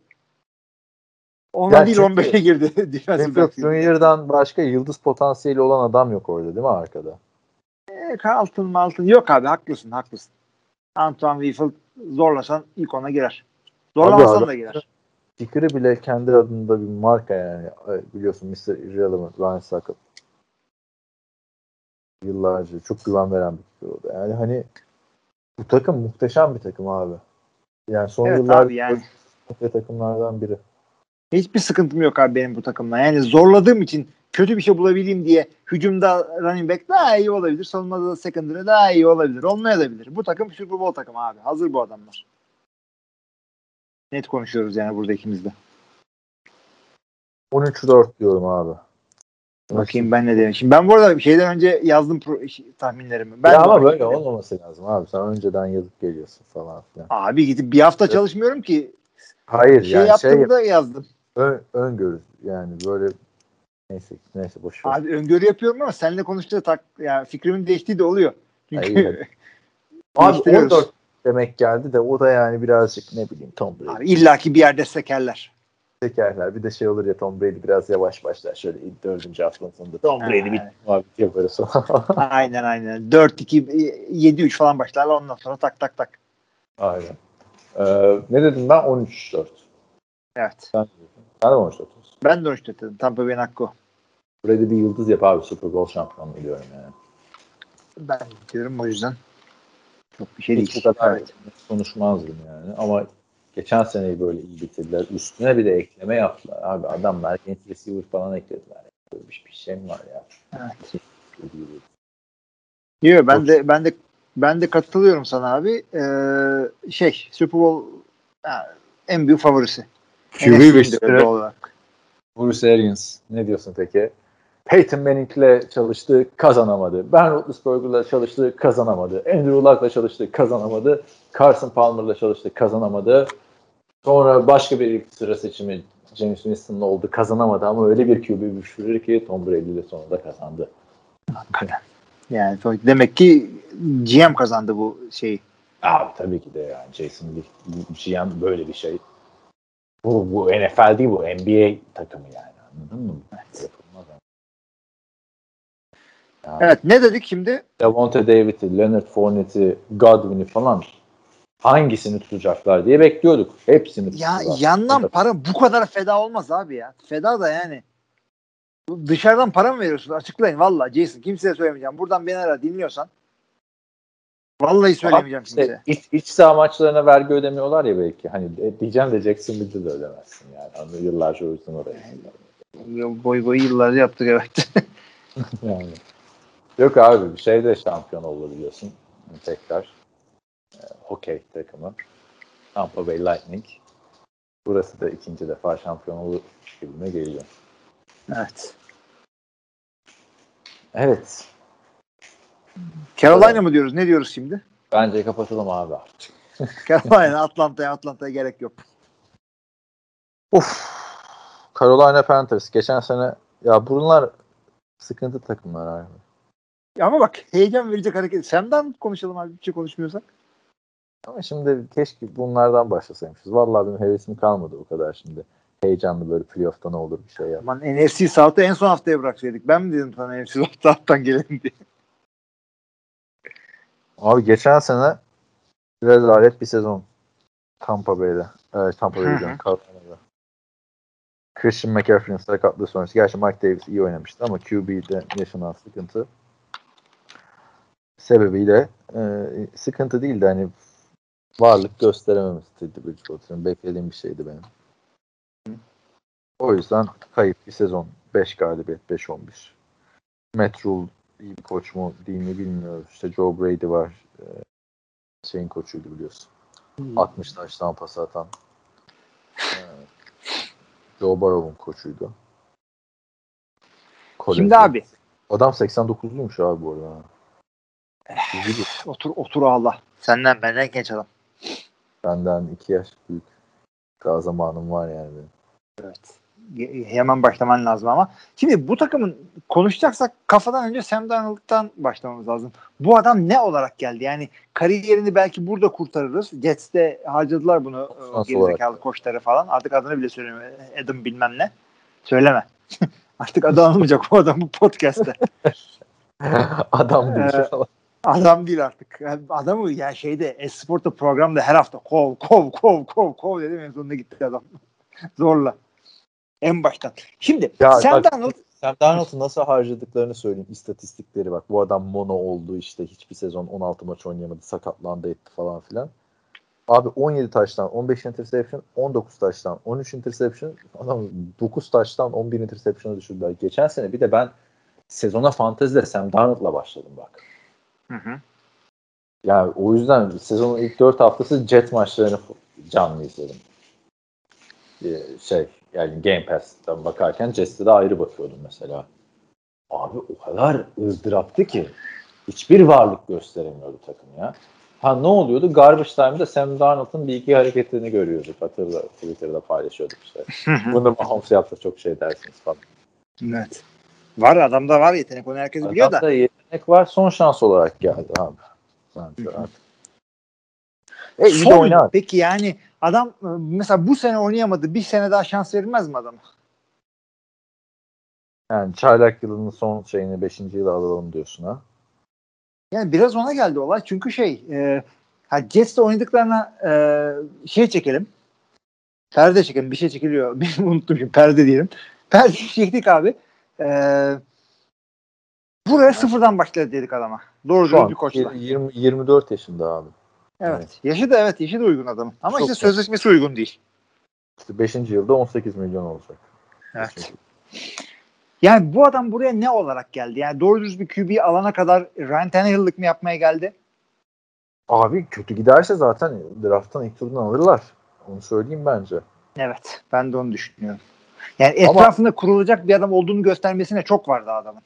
Ona Ya değil çünkü 15'e girdi. defensive. Junior'dan başka yıldız potansiyeli olan adam yok orada değil mi arkada? E, Carlton Malton yok abi haklısın haklısın. Antoine Winfield zorlasan ilk ona girer. Zorlamasan da girer. Fikri bile kendi adında bir marka yani. Biliyorsun Mr. Irrelevant, Ryan Suckle. Yıllarca çok güven veren bir fikir oldu. Yani hani bu takım muhteşem bir takım abi. Yani son Evet yıllarda yani. takımlardan biri. Hiçbir sıkıntım yok abi benim bu takımla. Yani zorladığım için kötü bir şey bulabileyim diye hücumda running back daha iyi olabilir. Savunmada da secondary daha iyi olabilir. Olmayabilir. Bu takım Super Bowl takımı abi. Hazır bu adamlar. Net konuşuyoruz yani burada ikimiz de. 13-4 diyorum abi. Bakayım ben ne derim. Şimdi ben bu arada şeyden önce yazdım pro- şey, tahminlerimi. Ben ya ama böyle dedim. olmaması lazım abi. Sen önceden yazıp geliyorsun falan filan. Abi gidip bir hafta çalışmıyorum ki. Hayır Şey yani şey yaptığımda yazdım. ön, öngörü yani böyle neyse neyse boş ver. Abi öngörü yapıyorum ama seninle konuştuğunda tak, yani fikrimin değiştiği de oluyor. Çünkü Abi değiştiriyoruz. 14 demek geldi de o da yani birazcık ne bileyim Tom Brady. abi illaki bir yerde sekerler. tekerler. Bir de şey olur ya Tom Brady biraz yavaş başlar. Şöyle ilk dördüncü haftanın sonunda Tom. Brady bir muhabbet yaparız aynen aynen. 4-2 7-3 falan başlarlar ondan sonra tak tak tak. Aynen. Ee, ne dedim ben? 13-4. Evet. Sen, sen de 13-4 olsun. Ben de 13 dedim. Tampa Bay'in hakkı o. Brady bir yıldız yap abi Super Bowl şampiyonluğu diyorum yani. Ben diyorum o yüzden. Çok bir şey Hiç değil. bu kadar Evet. konuşmazdım yani. Ama geçen seneyi böyle iyi bitirdiler. Üstüne bir de ekleme yaptılar. Abi adamlar genç receiver falan eklediler. Böyle bir, bir şey mi var ya? Evet. Yok ben de ben de ben de katılıyorum sana abi. Ee, şey Super Bowl en büyük favorisi. QB doğal olarak. Bruce Arians ne diyorsun peki? Peyton Manning'le çalıştı, kazanamadı. Ben Roethlisberger'la çalıştı, kazanamadı. Andrew Luck'la çalıştı, kazanamadı. Carson Palmer'la çalıştı, kazanamadı. Sonra başka bir ilk sıra seçimi James Winston'la oldu, kazanamadı ama öyle bir QB düşürür ki Tom Brady ile sonunda kazandı. Hakikaten. Yani demek ki GM kazandı bu şeyi. Abi tabii ki de yani Jason Lee, GM böyle bir şey. Bu, bu NFL değil bu NBA takımı yani anladın mı? Ama. Yani Evet ne dedik şimdi? Devonta David'i, Leonard Fournette'i, Godwin'i falan hangisini tutacaklar diye bekliyorduk. Hepsini Ya tuttular. yandan para bu kadar feda olmaz abi ya. Feda da yani. Dışarıdan para mı veriyorsun? Açıklayın valla Jason. Kimseye söylemeyeceğim. Buradan beni ara dinliyorsan. Vallahi söylemeyeceğim İşte kimseye. iç, iç saha maçlarına vergi ödemiyorlar ya belki. Hani e, diyeceğim de Jacksonville'de de ödemezsin yani. Hani yıllarca o yüzden oraya. Boy boy yıllarca yaptık evet. Yani. Yok abi bir şeyde şampiyon olabiliyorsun tekrar. E, hokey takımı. Tampa Bay Lightning. Burası da ikinci defa şampiyon olur gibime geliyor. evet. Evet. Carolina mı diyoruz? Ne diyoruz şimdi? Bence kapatalım abi artık. Carolina, Atlanta'ya, Atlanta'ya gerek yok. Uf. Carolina Panthers. Geçen sene ya bunlar sıkıntı takımlar abi. Ama bak heyecan verecek hareket. Senden konuşalım abi. Bir şey konuşmuyorsak. Ama şimdi keşke bunlardan başlasaymışız. Vallahi benim hevesim kalmadı o kadar şimdi. Heyecanlı böyle playoff'ta ne olur bir şey yap. Aman NFC South'ı en son haftaya bıraksaydık. Ben mi dedim sana NFC South'tan gelelim diye. Abi geçen sene rezalet bir sezon Tampa Bay'de. Evet, Tampa Bay'de diyorum, Carolina'da. Christian McCaffrey'in sakatlığı sonrası. Gerçi Mike Davis iyi oynamıştı ama QB'de yaşanan sıkıntı sebebiyle e, sıkıntı değil de hani varlık gösterememesiydi Bridgewater'ın. Beklediğim bir şeydi benim. O yüzden kayıp bir sezon. 5 galibiyet, 5-11. Matt Rule iyi bir koç mu değil mi bilmiyoruz. İşte Joe Brady var. Ee, şeyin koçuydu biliyorsun. 60 taştan pas atan. Ee, Joe Burrow'un koçuydu. Colin Şimdi abi Adam 89'luymuş abi bu arada. Üzücü. otur otur ağla. Senden benden genç adam. Benden 2 yaş büyük. Daha zamanım var yani benim. Evet. Hemen başlaman lazım ama. Şimdi bu takımın konuşacaksak kafadan önce Sam Darnold'dan başlamamız lazım. Bu adam ne olarak geldi? Yani kariyerini belki burada kurtarırız. Jets'te harcadılar bunu. E, Gerizekalı koçları falan. Artık adını bile söylemiyor. Adam bilmem ne. Söyleme. Artık adı anılmayacak o adam bu podcast'te. Adam değil. Ee, Adam değil artık. Yani adamı yani şeyde Esport'ta programda her hafta kov kov kov kov kov dedim en sonunda gitti adam. Zorla. En baştan. Şimdi Ya Sam bak- Darnold Sam Darnold'u nasıl harcadıklarını söyleyeyim. İstatistikleri bak. Bu adam mono oldu işte hiçbir sezon 16 maç oynayamadı. Sakatlandı etti falan filan. Abi 17 taştan 15 interception, 19 taştan 13 interception. Adam 9 taştan 11 interception'a düşürdüler. Geçen sene bir de ben sezona fantezide Sam Darnold'la başladım bak. Hı hı. Yani o yüzden sezonun ilk 4 haftası Jet maçlarını canlı izledim. Ee, şey yani Game Pass'tan bakarken Jets'e de ayrı bakıyordum mesela. Abi o kadar ızdıraptı ki hiçbir varlık gösteremiyordu takım ya. Ha ne oluyordu? Garbage Time'da Sam Darnold'un bir iki hareketini görüyorduk. Hatırla Twitter'da paylaşıyorduk işte. Bunu Mahomes yaptı çok şey dersiniz falan. Evet. Var adamda var yetenek onu herkes biliyor da. Adamda yetenek var son şans olarak geldi abi. Bence artık. E, Son peki yani adam e, mesela bu sene oynayamadı. Bir sene daha şans verilmez mi adama? Yani çaylak yılının son şeyini 5. yıla alalım diyorsun ha. Yani biraz ona geldi olay. Çünkü şey e, Ha, Jets'te oynadıklarına e, şey çekelim. Perde çekelim. Bir şey çekiliyor. Benim unuttum şimdi. Perde diyelim. Perde çektik abi. E, buraya sıfırdan başladı dedik adama. Doğru Şu an bir koçla. 20, 24 yaşında abi. Evet. Yaşı da evet yaşı da uygun adamın. Ama Çok işte sözleşmesi uygun değil. İşte 5. yılda 18 milyon olacak. Evet. Yani bu adam buraya ne olarak geldi? Yani doğru düz bir QB alana kadar Ryan Tannehill'lık mı yapmaya geldi? Abi kötü giderse zaten drafttan ilk turdan alırlar. Onu söyleyeyim bence. Evet. Ben de onu düşünüyorum. Yani Ama- etrafında kurulacak bir adam olduğunu göstermesine çok vardı adamın.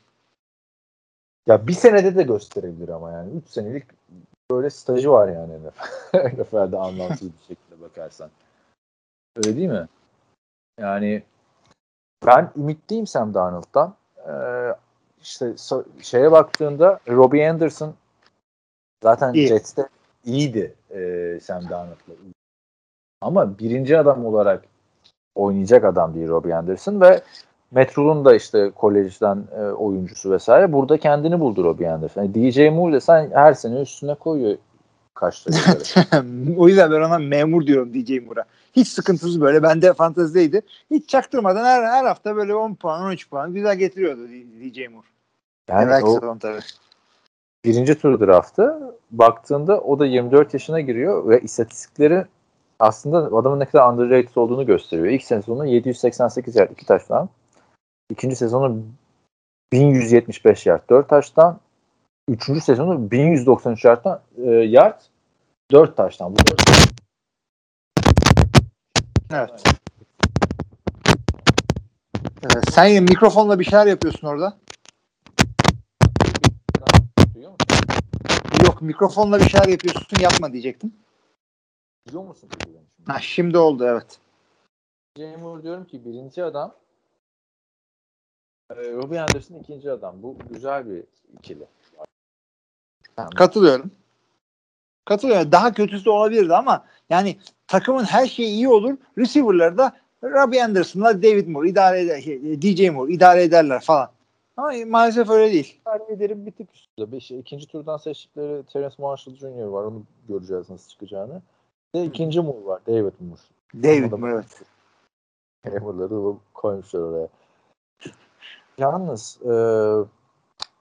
Ya bir senede de gösterebilir ama yani. 3 senelik böyle stajı var yani NFL. NFL'de anlamsız bir şekilde bakarsan. Öyle değil mi? Yani ben ümitliyim Sam Darnold'dan. Ee, işte so- şeye baktığında Robbie Anderson zaten İyi. Jets'te iyiydi e, Sam Darnold'la. Ama birinci adam olarak oynayacak adam değil Robbie Anderson ve Metrol'un da işte kolejden e, oyuncusu vesaire. Burada kendini buldu Robbie Anderson. Yani DJ Moore sen her sene üstüne koyuyor kaçta göre. o yüzden ben ona memur diyorum DJ Moore'a. Hiç sıkıntısız böyle. Bende fantezideydi. Hiç çaktırmadan her, her hafta böyle 10 puan 13 puan güzel getiriyordu DJ Moore. Yani Belki o sezon tabii. birinci tur draftı baktığında o da 24 yaşına giriyor ve istatistikleri aslında adamın ne kadar underrated olduğunu gösteriyor. İlk sezonu 788 yard 2 taştan. İkinci sezonu 1175 yard 4 taştan. Üçüncü sezonu 1193 yardtan, e, yard 4 taştan. Bu Evet. Evet, sen mikrofonla bir şeyler yapıyorsun orada. Duyuyor musun? Yok mikrofonla bir şeyler yapıyorsun yapma diyecektim. Duyuyor musun? peki beni şimdi? Ha, şimdi oldu evet. Jay Moore diyorum ki birinci adam Robbie Anderson ikinci adam. Bu güzel bir ikili. Katılıyorum. Katılıyorum. Daha kötüsü olabilirdi ama yani takımın her şeyi iyi olur. Receiver'ları da Robbie Anderson'la David Moore idare eder, şey, DJ Moore idare ederler falan. Ama maalesef öyle değil. Liderin bir tık üstünde. Beş, ikinci turdan seçtikleri Terence Marshall Jr. var. Onu göreceğiz nasıl çıkacağını. Bir de ikinci Moore var. David Moore. David Moore evet. Hammer'ları koymuşlar oraya. Yalnız e,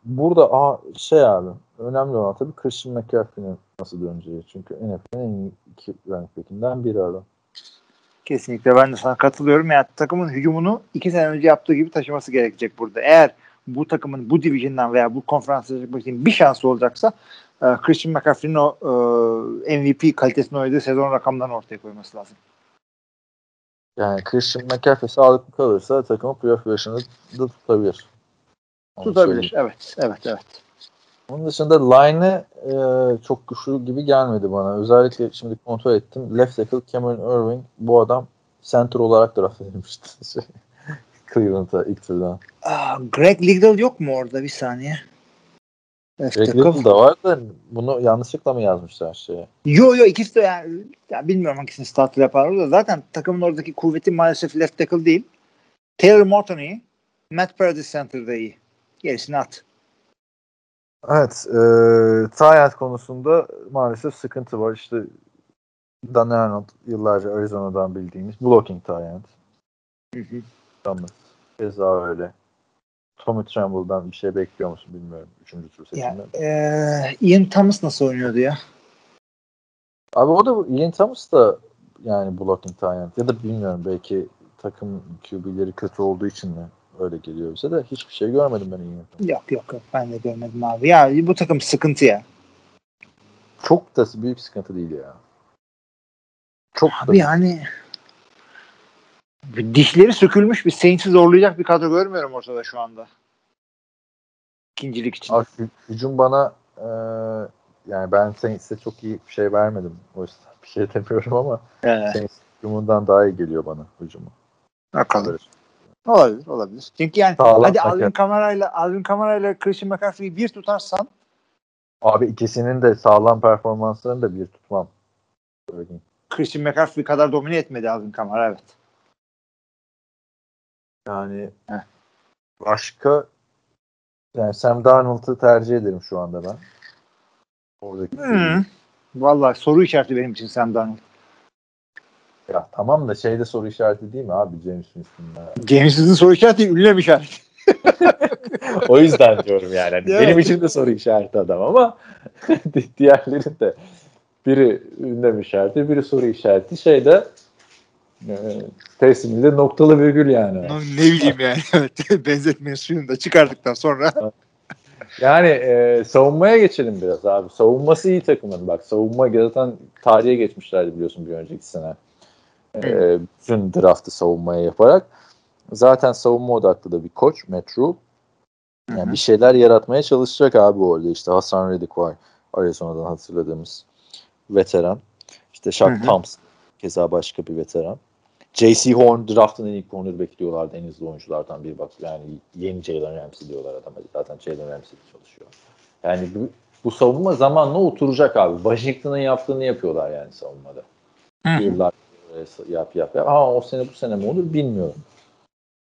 burada a, şey abi önemli olan tabii Christian McCaffrey'nin nasıl döneceği. Çünkü NFL'in en iyi iki running back'inden biri adam. Kesinlikle ben de sana katılıyorum. Yani takımın hücumunu iki sene önce yaptığı gibi taşıması gerekecek burada. Eğer bu takımın bu division'dan veya bu konferansa çıkmak için bir şansı olacaksa e, Christian McCaffrey'nin o e, MVP kalitesini oynadığı sezon rakamlarını ortaya koyması lazım. Yani Christian McCaffrey sağlıklı kalırsa takımı playoff yarışında da tutabilir. Onu Tutabilir. söyleyeyim. Evet. Evet. Evet. Onun dışında line'ı e, çok güçlü gibi gelmedi bana. Özellikle şimdi kontrol ettim. Left tackle Cameron Irving bu adam center olarak draft edilmişti. Şey, Cleveland'a ilk turdan. Aa, Greg Liddell yok mu orada bir saniye? Tackle. Little da var da bunu yanlışlıkla mı yazmışlar şeye? Yo yo ikisi de yani ya bilmiyorum hangisini starter yapar da zaten takımın oradaki kuvveti maalesef left tackle değil. Taylor Morton iyi. Matt Paradis center'da iyi. Gerisini at. Evet. E, Tyent konusunda maalesef sıkıntı var. İşte Dan Arnold yıllarca Arizona'dan bildiğimiz blocking Tyent. Thomas. Keza öyle. Tommy Tremble'dan bir şey bekliyor musun bilmiyorum. Üçüncü tur Ya, seçimde. eee Ian Thomas nasıl oynuyordu ya? Abi o da Ian Thomas da yani blocking Tyent ya da bilmiyorum belki takım QB'leri kötü olduğu için mi öyle geliyor bize de hiçbir şey görmedim ben Ian Thomas. Yok yok yok ben de görmedim abi. Ya bu takım sıkıntı ya. Çok da büyük sıkıntı değil ya. Çok da Abi yani dişleri sökülmüş bir Saints'i zorlayacak bir kadro görmüyorum ortada şu anda. İkincilik için. Hü- hücum bana e, yani ben Saints'e çok iyi bir şey vermedim. O yüzden bir şey demiyorum ama Ee, Saints hücumundan daha iyi geliyor bana hücumu. bakalım. Olabilir, olabilir. Çünkü yani Sağlam hadi. Alvin Kamara'yla Alvin Kamara'yla Christian McCaffrey'i bir tutarsan Abi ikisinin de sağlam performanslarını da bir tutmam. Söyleyeyim. Christian McCaffrey kadar domine etmedi Alvin Kamara evet. Yani Heh. başka yani Sam Darnold'u tercih ederim şu anda ben. Oradaki Hmm. Vallahi soru işareti benim için Sam Darnold. Ya tamam da şeyde soru işareti değil mi abi James Winston'da? James Winston soru işareti ünlem işareti. o yüzden diyorum yani. Hani benim için de soru işareti adam ama diğerleri de biri ünlem işareti, biri soru işareti. Şeyde e, tesliminde noktalı virgül yani. ne bileyim yani. Evet. Benzetmenin suyunu da çıkardıktan sonra. Yani e, savunmaya geçelim biraz abi. Savunması iyi takımın. Bak savunma zaten tarihe geçmişlerdi biliyorsun bir önceki sene. E, bütün draftı savunmaya yaparak. Zaten savunma odaklı da bir koç Rule. Yani bir şeyler yaratmaya çalışacak abi orada. İşte Hasan Reddick var. Arizona'dan hatırladığımız veteran. İşte Shaq. Thompson keza başka bir veteran. J.C. Horn draftın en iyi cornerback diyorlardı. En hızlı oyunculardan biri bak. Yani yeni Jalen Ramsey diyorlar adama. Zaten Jalen Ramsey çalışıyor. Yani bu, bu savunma zamanla oturacak abi. Washington'ın yaptığını yapıyorlar yani savunmada. Yıllar e, yap yap yap. Ama o sene bu sene mi olur bilmiyorum.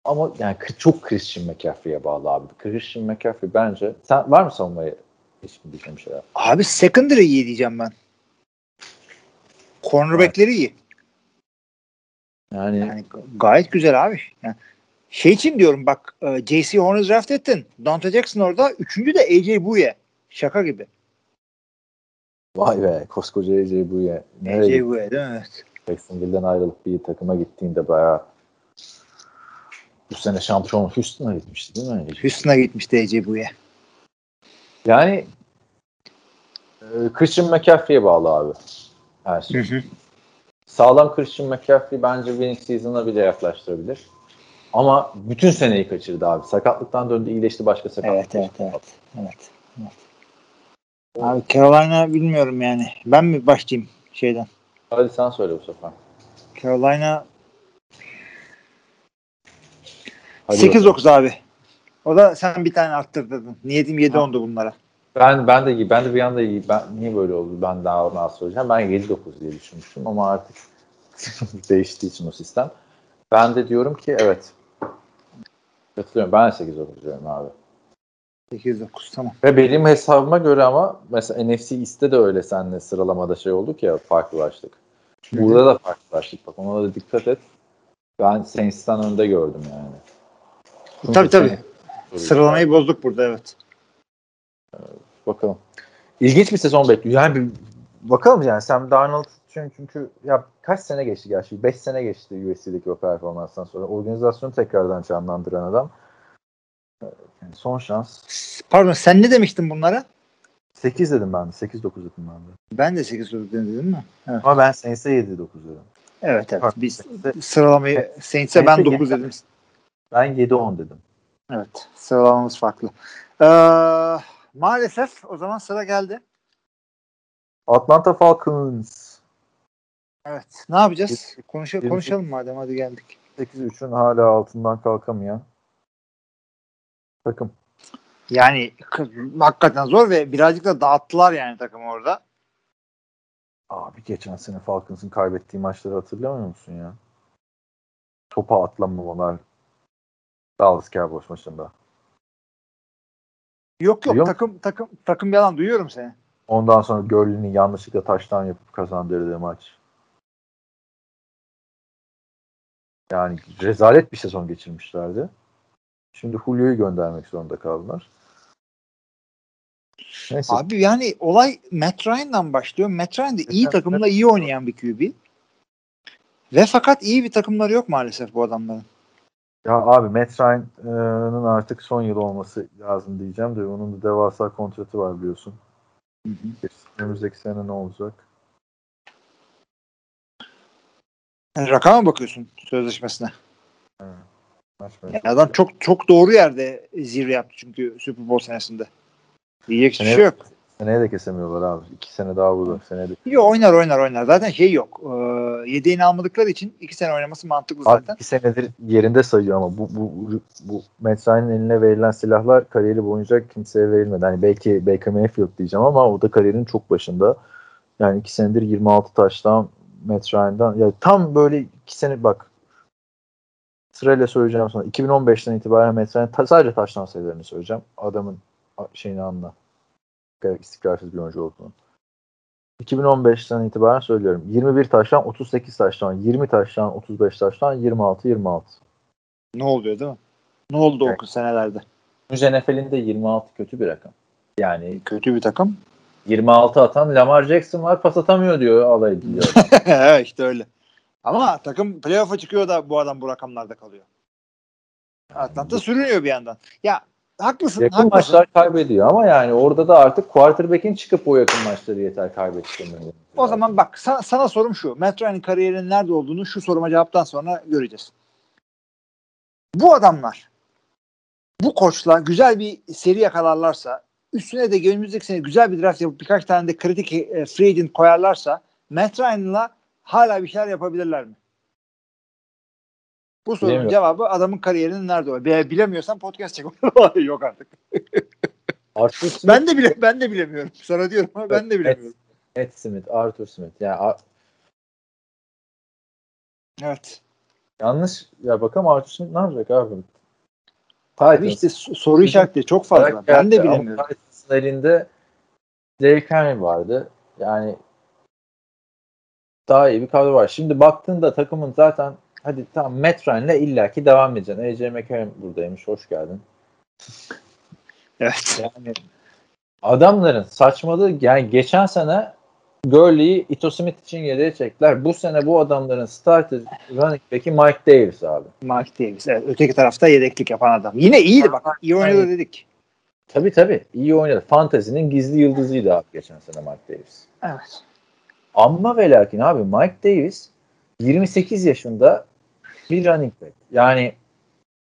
Ama yani çok Christian McCaffrey'e bağlı abi. Christian McCaffrey bence. Sen var mı savunmaya ilişkin diyeceğim şeyler? Abi secondary iyi diyeceğim ben. Cornerback'leri iyi. Yani, Yani gayet güzel abi. Yani şey için diyorum bak e, J.C. Horn'u draft ettin. Dante Jackson orada. Üçüncü de A.J. Bouye. Şaka gibi. vay be koskoca AJ Bouye. A.J. Bouye değil mi? Evet. Jacksonville'den ayrılıp bir takıma gittiğinde bayağı bu sene şampiyon Houston'a gitmişti değil mi? Houston'a gitmişti A.J. Bouye. Yani e, Christian McCaffrey'e bağlı abi. Her şey. Sağlam Christian McCaffrey bence winning season'a bile yaklaştırabilir. Ama bütün seneyi kaçırdı abi. Sakatlıktan döndü, iyileşti başka sakatlık. Evet evet evet. evet. evet. Abi Carolina bilmiyorum yani. Ben mi başlayayım şeyden? Hadi sen söyle bu sefer. Carolina Hadi 8-9 abi. O da sen bir tane arttırdın. Niyetim 7-10'du bunlara. Ben ben de. Ben de bir anda iyi. Ben niye böyle oldu? Ben daha onu az söyleyeceğim. Ben 7-9 diye düşünmüştüm ama artık değiştiği için o sistem. Ben de diyorum ki evet. Katılıyorum. Ben de 8-9 diyorum abi. 8-9 tamam. Ve benim hesabıma göre ama mesela NFC East'te de öyle seninle sıralamada şey olduk ya farklılaştık. Burada da farklılaştık. Bak ona da dikkat et. Ben Saints'ten önde gördüm yani. Tabii tabii. Soru Sıralamayı bozduk burada evet. Bakalım. İlginç bir sezon bekliyor. Yani bir, bakalım yani Sam Darnold çünkü, çünkü ya kaç sene geçti gerçi? 5 sene geçti USC'deki o performanstan sonra. Organizasyonu tekrardan canlandıran adam. Yani son şans. Pardon sen ne demiştin bunlara? 8 dedim ben de. 8-9 dedim ben de. Ben de 8 9 dedim mi? Evet Ama ben Saints'e 7-9 dedim. evet. evet. Pardon, Biz Saints'e- sıralamayı Saints'e ben Saints'e 9 yedi- dedim. Ben 7-10 dedim. Evet. Sıralamamız farklı. Ee, maalesef o zaman sıra geldi. Atlanta Falcons Evet. Ne yapacağız? Yirmi- konuşalım madem hadi geldik. 8-3'ün hala altından kalkamayan takım. Yani hakikaten zor ve birazcık da dağıttılar yani takımı orada. Abi geçen sene Falcons'ın kaybettiği maçları hatırlamıyor musun ya? Topa atlamamalar Dallas Cowboys maçında. Yok yok Duyuyor takım takım takım yalan duyuyorum seni. Ondan sonra Gurley'nin yanlışlıkla taştan yapıp kazandırdığı maç. Yani rezalet bir sezon geçirmişlerdi. Şimdi Julio'yu göndermek zorunda kaldılar. Neyse. Abi yani olay Matt Ryan'dan başlıyor. Matt Ryan de iyi takımda iyi oynayan bir QB. Ve fakat iyi bir takımları yok maalesef bu adamların. Ya abi Matt Ryan'ın artık son yıl olması lazım diyeceğim de onun da devasa kontratı var biliyorsun. Önümüzdeki sene ne olacak? Yani rakama mı bakıyorsun sözleşmesine? Yani adam çok çok doğru yerde zirve yaptı çünkü Super Bowl senesinde. Diyecek hiçbir Seneye- şey yok. Seneye de kesemiyorlar abi. İki sene daha burada. Seneye de. Yok oynar oynar oynar. Zaten şey yok. Ee, yedeğini almadıkları için iki sene oynaması mantıklı Abi zaten. iki senedir yerinde sayıyor ama bu bu bu, bu Matt Ryan'ın eline verilen silahlar kariyeri boyunca kimseye verilmedi. Hani belki Baker Mayfield diyeceğim ama o da kariyerin çok başında. Yani iki senedir 26 taştan Matt Ryan'dan. Ya tam böyle iki sene bak sırayla söyleyeceğim sana. 2015'ten itibaren Matt Ryan ta- sadece taştan sayılarını söyleyeceğim. Adamın şeyini anla. İstikrarsız bir oyuncu olduğunu. 2015'ten itibaren söylüyorum. 21 taştan 38 taştan, 20 taştan 35 taştan, 26 26. Ne oluyor değil mi? Ne oldu Evet. o senelerde? Günümüz NFL'inde 26 kötü bir rakam. Yani Kötü bir takım. 26 atan Lamar Jackson var pas atamıyor diyor alay ediyor. işte öyle. Ama takım playoff'a çıkıyor da bu adam bu rakamlarda kalıyor. Atlanta sürünüyor bir yandan. Ya haklısın. yakın haklısın. maçlar kaybediyor ama yani orada da artık quarterback'in çıkıp o yakın maçları yeter kaybettirmeye. O zaman bak sana, sana sorum şu. Matt Ryan'in kariyerinin nerede olduğunu şu soruma cevaptan sonra göreceğiz. Bu adamlar bu koçla güzel bir seri yakalarlarsa üstüne de önümüzdeki sene güzel bir draft yapıp birkaç tane de kritik e, free agent koyarlarsa Matt Ryan'la hala bir şeyler yapabilirler mi? Bu sorunun Bilemiyorum. cevabı adamın kariyerinin nerede. Be- Bilemiyorsan podcast çek. Yok artık. Arthur Smith, Ben de bile ben de bilemiyorum. Sana diyorum ama ben de bilemiyorum. Ed Smith, Arthur Smith. Yani a- Evet. yanlış ya bakalım Arthur Smith ne yapacak abi? Abi Titans. işte so- soru işaretleri çok fazla. Olarak Ben de bilemiyorum. Titans'ın elinde Derrick Henry vardı. Yani daha iyi bir kadro var. Şimdi baktığında takımın zaten hadi tamam Matt Ryan'la illaki devam edeceksin. AJ McCarron buradaymış. Hoş geldin. Evet. Yani adamların saçmalığı yani geçen sene Gurley'i Ito Smith için yedeğe çektiler. Bu sene bu adamların starter running back'i Mike Davis abi. Mike Davis. Evet, öteki tarafta yedeklik yapan adam. Yine iyiydi bak. İyi oynadı Aynen. dedik. Tabii tabii. iyi oynadı. Fantezinin gizli yıldızıydı abi geçen sene Mike Davis. Evet. Amma ve lakin abi Mike Davis 28 yaşında bir running back. Yani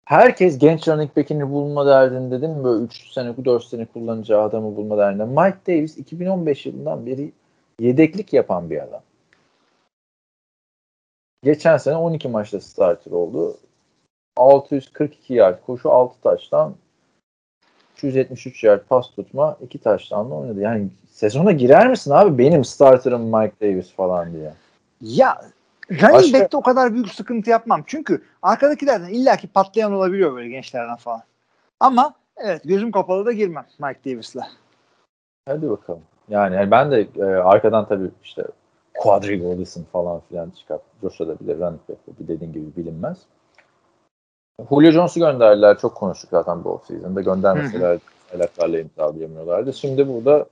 herkes genç running back'ini bulma derdinde değil mi? Böyle 3 sene, 4 sene kullanacağı adamı bulma derdinde. Mike Davis 2015 yılından beri yedeklik yapan bir adam. Geçen sene 12 maçta starter oldu. 642 yard koşu 6 taştan 373 yard pas tutma 2 taştanla oynadı. Yani sezona girer misin abi benim starterım Mike Davis falan diye. Ya running Başka- back'te o kadar büyük sıkıntı yapmam. Çünkü arkadakilerden illaki patlayan olabiliyor böyle gençlerden falan. Ama evet gözüm kapalı da girmem Mike Davis'la. Hadi bakalım. Yani, ben de e, arkadan tabii işte Quadrigo Wilson falan filan çıkar. coşabilir running back. Bu dediğin gibi bilinmez. Julio Jones'u gönderdiler. Çok konuştuk zaten bu offseason'da. Göndermeseler alaklarla imzalayamıyorlardı. Şimdi burada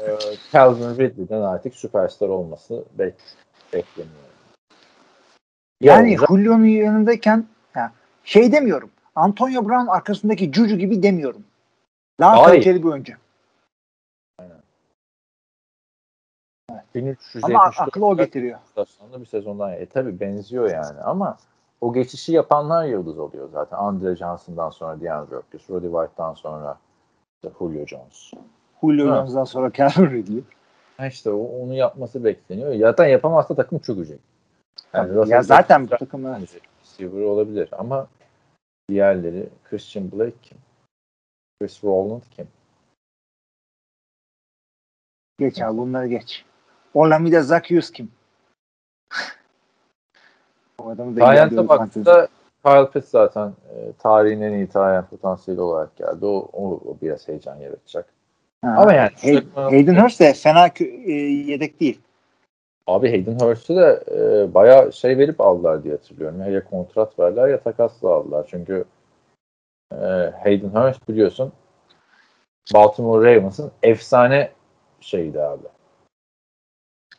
e, Calvin Ridley'den artık süperstar olması bek bekleniyor. Yani olacak. Julio'nun yanındayken ya, şey demiyorum. Antonio Brown arkasındaki Juju gibi demiyorum. Daha Hayır. kaliteli bir oyuncu. 1374 Ama aklı o getiriyor. Sonunda bir sezondan. E tabi benziyor yani ama o geçişi yapanlar yıldız oluyor zaten. Andre Johnson'dan sonra DeAndre Hopkins, Roddy White'dan sonra işte Julio Jones. Julio. Jones'dan sonra Calvin Ridley. Ha işte o, onu yapması bekleniyor. Zaten yapamazsa takım çökecek. Yani ya zaten bu takım bence receiver olabilir ama diğerleri Christian Blake kim? Chris Rowland kim? Geç abi bunları geç. Olamide Zacchaeus kim? o adamı ilgilendiriyor baktığında Kyle Pitts zaten e, tarihin en iyi Tayyent potansiyeli olarak geldi. O, o, o biraz heyecan yaratacak. Ha. Ama yani Hay- Hayden Hurst de fena kö- e, yedek değil. Abi Hayden Hurst'u da e, bayağı şey verip aldılar diye hatırlıyorum. Ya kontrat verdiler ya takasla aldılar. Çünkü e, Hayden Hurst biliyorsun Baltimore Ravens'ın efsane şeydi abi.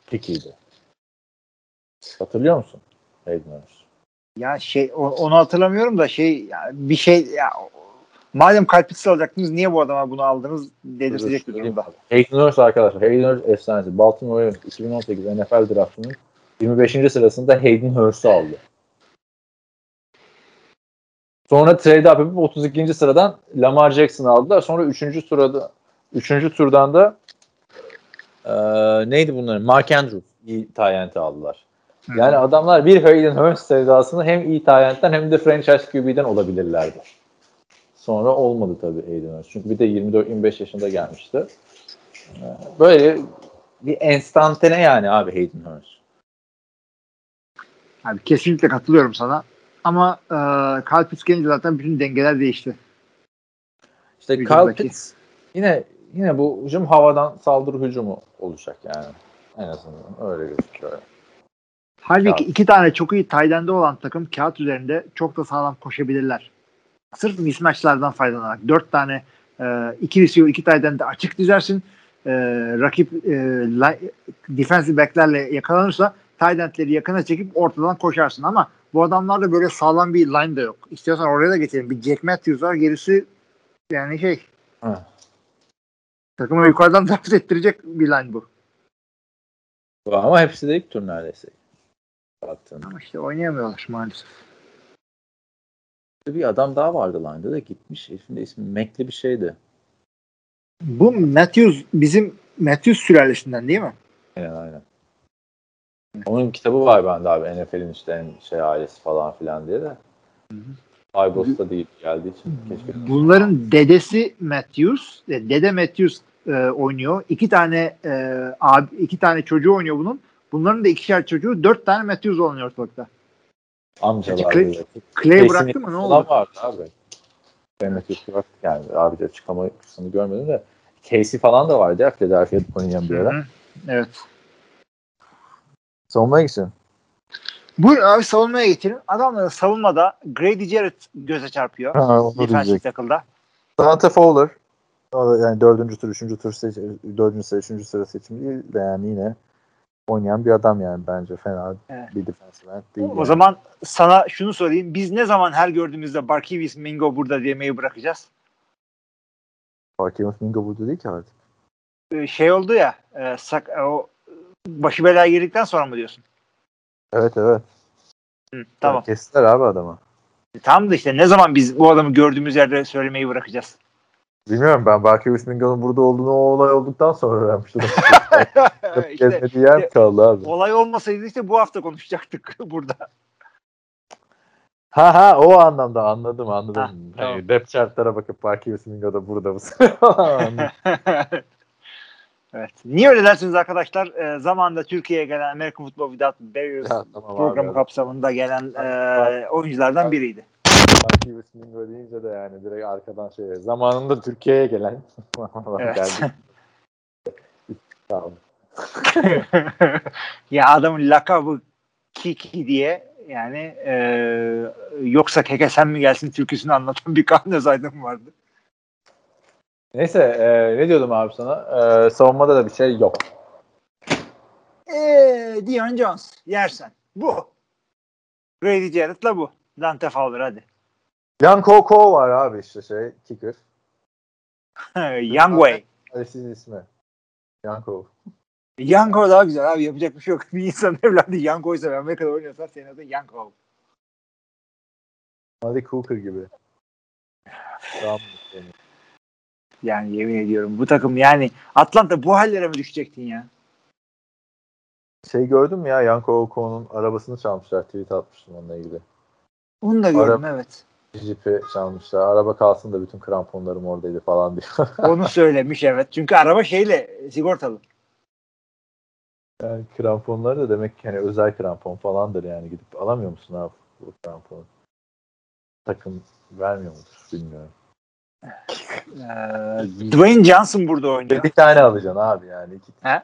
Pikiydi. Hatırlıyor musun Hayden Hurst? Ya şey o- onu hatırlamıyorum da şey ya bir şey ya madem Kalpitsi alacaktınız niye bu adama bunu aldınız dedirtecek bir durumda. Hayden Hurst arkadaşlar. Hayden Hurst efsanesi. Baltimore Ravens 2018 NFL draftının 25. sırasında Hayden Hurst'u aldı. Sonra trade up yapıp 32. sıradan Lamar Jackson'ı aldılar. Sonra 3. sırada 3. turdan da e, neydi bunların? Mark Andrews iyi Tyent'i aldılar. Yani adamlar bir Hayden Hurst sevdasını hem iyi Tyent'ten hem de franchise QB'den olabilirlerdi. Sonra olmadı tabii Hayden Hurst. Çünkü bir de 24-25 yaşında gelmişti. Ee, Böyle bir enstantane yani abi Hayden Hurst. Abi kesinlikle katılıyorum sana. Ama e, Kalpitsi gelince zaten bütün dengeler değişti. İşte Hücumdaki. Kyle Pitts yine yine bu hücum havadan saldırı hücumu olacak yani. En azından öyle gözüküyor. Halbuki iki tane çok iyi tight olan takım kağıt üzerinde çok da sağlam koşabilirler. Sırf mismatchlardan faydalanarak. Dört tane e, iki receiver, iki tight de açık dizersin. E, rakip e, li- defensive backlerle yakalanırsa tight endleri yakına çekip ortadan koşarsın ama bu adamlarda böyle sağlam bir line de yok. İstiyorsan oraya da geçelim. Bir Jack Matthews var. Gerisi yani şey Hı. takımı yukarıdan draft ettirecek bir line bu. Ama hepsi de ilk tur neredeyse. Baktığında. Ama işte oynayamıyorlar maalesef. Bir adam daha vardı line'da da gitmiş. Herifin de ismi Mekli bir şeydi. Bu Matthews bizim Matthews sülalesinden değil mi? Aynen aynen. Onun kitabı var bende abi. NFL'in işte en şey ailesi falan filan diye de. Aybos'ta değil geldiği için. Keşke. Bunların dedesi Matthews, e, dede Matthews e, oynuyor. İki tane e, abi, iki tane çocuğu oynuyor bunun. Bunların da ikişer çocuğu, dört tane Matthews oynuyor ortalıkta. Amcalar. Clay-. Clay bıraktı mı ne oldu? vardı abi. Mehmet Yusuf bıraktı yani. Abi de açıklama kısmını görmedim de. Casey falan da vardı ya Philadelphia'da oynayan bir hı. Evet. Savunmaya gitsin. Buyurun abi savunmaya geçelim. Adamları savunmada Grady Jarrett göze çarpıyor. Ha, onu Defensive diyecek. tackle'da. Dante Fowler o da yani dördüncü tur, üçüncü tur seç, dördüncü sıra, üçüncü sıra seçimi değil de yani yine oynayan bir adam yani bence fena Evet. bir defensive end değil. O yani. zaman sana şunu sorayım. Biz ne zaman her gördüğümüzde Barkevius Mingo burada demeyi bırakacağız? Marquinhos Mingo burada değil ki artık. Ee, Şey oldu ya e, sak, o başı belaya girdikten sonra mı diyorsun? Evet evet. Hı, tamam. Yani kestiler abi adamı. Tamam da işte ne zaman biz bu adamı gördüğümüz yerde söylemeyi bırakacağız? Bilmiyorum ben Marquinhos Mingo'nun burada olduğunu o olay olduktan sonra öğrenmiştim. işte Gezmediği yer kaldı abi? olay olmasaydı işte bu hafta konuşacaktık burada. Ha ha o anlamda anladım anladım. Ha, hani tamam. depth chartlara bakıp Marquinhos Mingo da burada mısın? Evet. Niye öyle dersiniz arkadaşlar? Ee, zamanında Türkiye'ye gelen American Football Without Barriers Ya, tamam programı abi. kapsamında gelen e, oyunculardan biriydi. Marquinhos Mingo deyince de yani direkt arkadan şey zamanında Türkiye'ye gelen Evet. geldi. Tamam. ya adamın lakabı Kiki diye yani e, yoksa keke sen mi gelsin türküsünü anlatan bir Kaan Özaydın vardı. Neyse e, ne diyordum abi sana? E, savunmada da bir şey yok. Eee Dion Jones yersen. Bu. Grady Jarrett'la bu. Dante Fowler hadi. Yan Koko var abi işte şey kicker. Young Way. Alice'in ismi. Yanko. Yanko daha güzel abi yapacak bir şey yok. Bir insan evladı Yanko'ysa ve Amerika'da oynuyorsan senin adın Yanko. Malik Cooper gibi. Yani yemin ediyorum bu takım yani Atlanta bu hallere mi düşecektin ya? Şey gördün mü ya Yanko Oko'nun arabasını çalmışlar. Tweet atmıştım onunla ilgili. Onu da gördüm evet. Jeep'i çalmışlar. Araba kalsın da bütün kramponlarım oradaydı falan diyor. Onu söylemiş evet. Çünkü araba şeyle sigortalı. yani kramponlar da demek ki hani özel krampon falandır yani. Gidip alamıyor musun abi bu kramponu? Takım vermiyor mudur bilmiyorum. Ee, Dwayne Johnson burada oynuyor. Bir tane alacaksın abi yani. İki,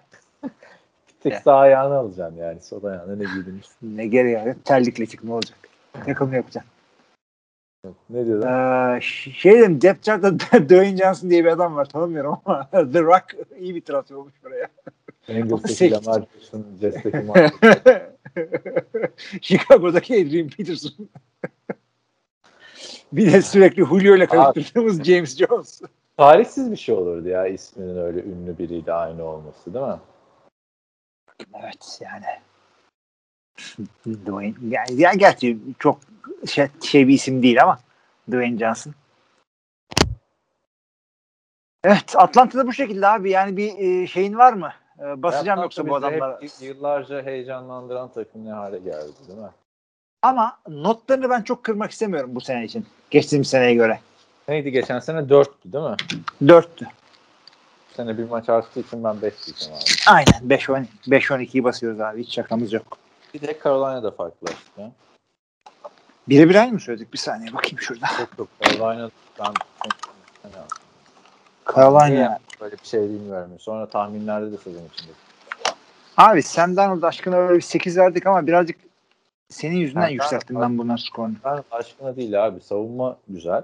tek sağ ayağını alacaksın yani. Sol ayağına ne giydin? Ne gereği var? Terlikle çık ne olacak? Takım yapacaksın. Ne diyordun? Ee, şey dedim Depth Chart'ta Dwayne Johnson diye bir adam var tanımıyorum ama The Rock iyi bir transfer olmuş buraya. Bengals'taki Lamar Jackson, Jets'teki. Chicago'daki Adrian Peterson. bir de sürekli Julio ile karıştırdığımız James Jones. Tarihsiz bir şey olurdu ya isminin öyle ünlü biriyle aynı olması değil mi? Evet yani. Dwayne yani, yani gerçi çok şey, şey bir isim değil ama Dwayne Johnson. Evet Atlanta'da bu şekilde abi yani bir e, şeyin var mı? E, basacağım yoksa bu hep adamlara. Yıllarca heyecanlandıran takım ne hale geldi değil mi? Ama notlarını ben çok kırmak istemiyorum bu sene için. Geçtiğimiz seneye göre. Neydi geçen sene 4'tü değil mi? Dörttü. Bu sene bir maç arttığı için ben 5 diyeceğim abi. Aynen 5-10 5-12'yi basıyoruz abi. Hiç şakamız yok. Bir de Carolina'da farklılaştı. ya. Birebir aynı mı söyledik? Bir saniye bakayım şurada. Çok çok Carolina ben Carolina. Öyle bir şey bilmiyorum. Sonra tahminlerde de sezon içinde. Abi Sam Darnold aşkına öyle bir 8 verdik ama birazcık senin yüzünden Ben- yükselttim ben bunun skorunu. Ben aşkına değil abi. Savunma güzel.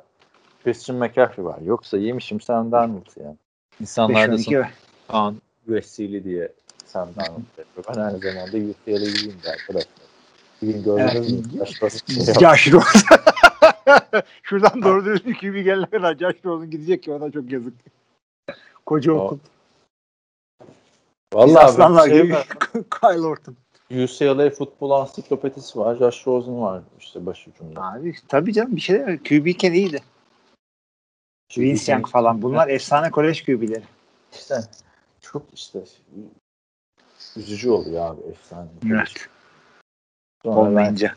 Christian McCaffrey var. Yoksa yemişim Sam Darnold ya. İnsanlar da 5-12 ver. Kaan Vesili diye Sam Darnold yapıyor. Ben aynı zamanda UCLA'liyim de arkadaşlar. Bugün gördünüz mü? Bir şey. Josh Rosen. Şuradan doğru düzgün QB gelene kadar Josh Rosen gidecek ki ona çok yazık. Koca okul. Biz Vallahi aslanlar bir şey gibi. Kyle Orton. UCLA futbol ansiklopedisi var. Josh Rosen var işte başucumda. Abi tabii canım bir şey değil mi? QB iken iyiydi. Vince Young falan. Bunlar efsane kolej QB'leri. İşte çok işte üzücü oluyor abi efsane. Evet. Sonra Olmayınca.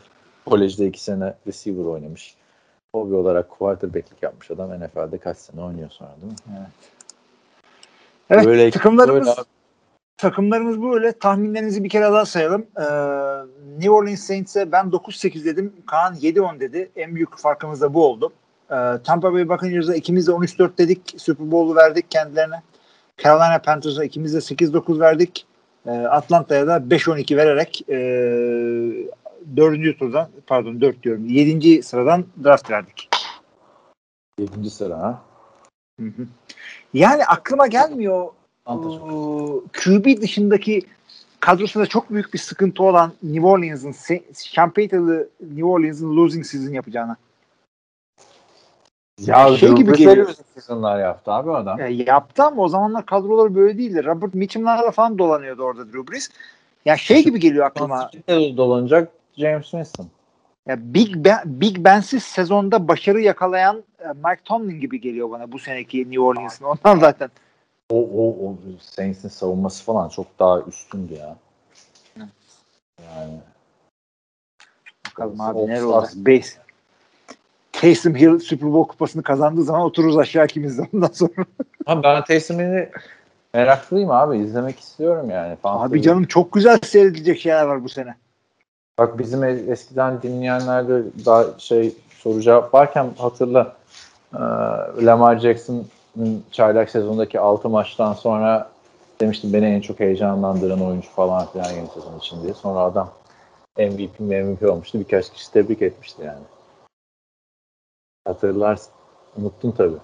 kolejde iki sene receiver oynamış. Hobi olarak quarterback'lik yapmış adam NFL'de kaç sene oynuyor sonra değil mi? Evet Böyle- takımlarımız böyle takımlarımız böyle. Tahminlerinizi bir kere daha sayalım. Ee, New Orleans Saints'e ben 9-8 dedim. Kaan 7-10 dedi. En büyük farkımız da bu oldu. Ee, Tampa Bay Buccaneers'a ikimiz de 13-4 dedik. Super Bowl'u verdik kendilerine. Carolina Panthers'a ikimiz de 8-9 verdik. Ee, Atlanta'ya da 5-12 vererek e, dördüncü turdan pardon 4 diyorum. 7. sıradan draft verdik. Yedinci sıra ha. Hı hı. Yani aklıma gelmiyor o, QB dışındaki kadrosunda çok büyük bir sıkıntı olan New Orleans'ın Champion'lı New Orleans'ın losing season yapacağına. Ya şey gibi geliyor. seasonlar yaptı abi adam. Ya yaptı ama o zamanlar kadroları böyle değildi. Robert Mitchum'larla falan dolanıyordu orada Drew Brees. Ya şey gibi geliyor aklıma. Dolanacak James Winston. Ya Big ben, Big Ben'siz sezonda başarı yakalayan e, Mike Tomlin gibi geliyor bana bu seneki New Orleans'ın. Ondan zaten. O, o, o Saints'in savunması falan çok daha üstündü ya. Yani Bakalım abi Stars. olacak. Base. Taysom Hill Super Bowl kupasını kazandığı zaman otururuz aşağı ikimiz de ondan sonra. Ama ben Taysom Hill'i meraklıyım abi. izlemek istiyorum yani. Fantasy- Abi canım çok güzel seyredilecek şeyler var bu sene. Bak bizim es- eskiden dinleyenlerde daha şey soru cevap varken hatırla e, Lamar Jackson'ın çaylak sezondaki 6 maçtan sonra demiştim beni en çok heyecanlandıran oyuncu falan filan yeni sezon için diye. Sonra adam MVP MVP olmuştu. Birkaç kişi tebrik etmişti yani. Hatırlarsın. Unuttun tabii.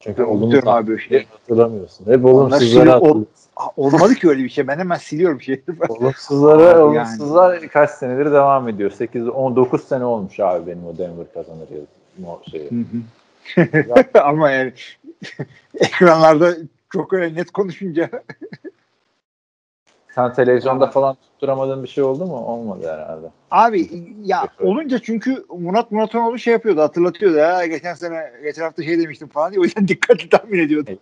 Çünkü Ben unutuyorum abi şeyi. tahminleri hatırlamıyorsun. Hep Onlar olumsuzları şimdi o- hatırlıyorsun. Aa, Olmadı ki öyle bir şey. Ben hemen siliyorum şeyi. Olumsuzları, Abi olumsuzlar kaç senedir devam ediyor. 8 19 sene olmuş abi benim o Denver kazanır ya o şeyi. Ama yani ekranlarda çok öyle net konuşunca Sen televizyonda falan tutturamadığın bir şey oldu mu? Olmadı herhalde. Abi ya olunca çünkü Murat Muratonoğlu şey yapıyordu hatırlatıyordu ya geçen sene geçen hafta şey demiştim falan diye o yüzden dikkatli tahmin ediyordum.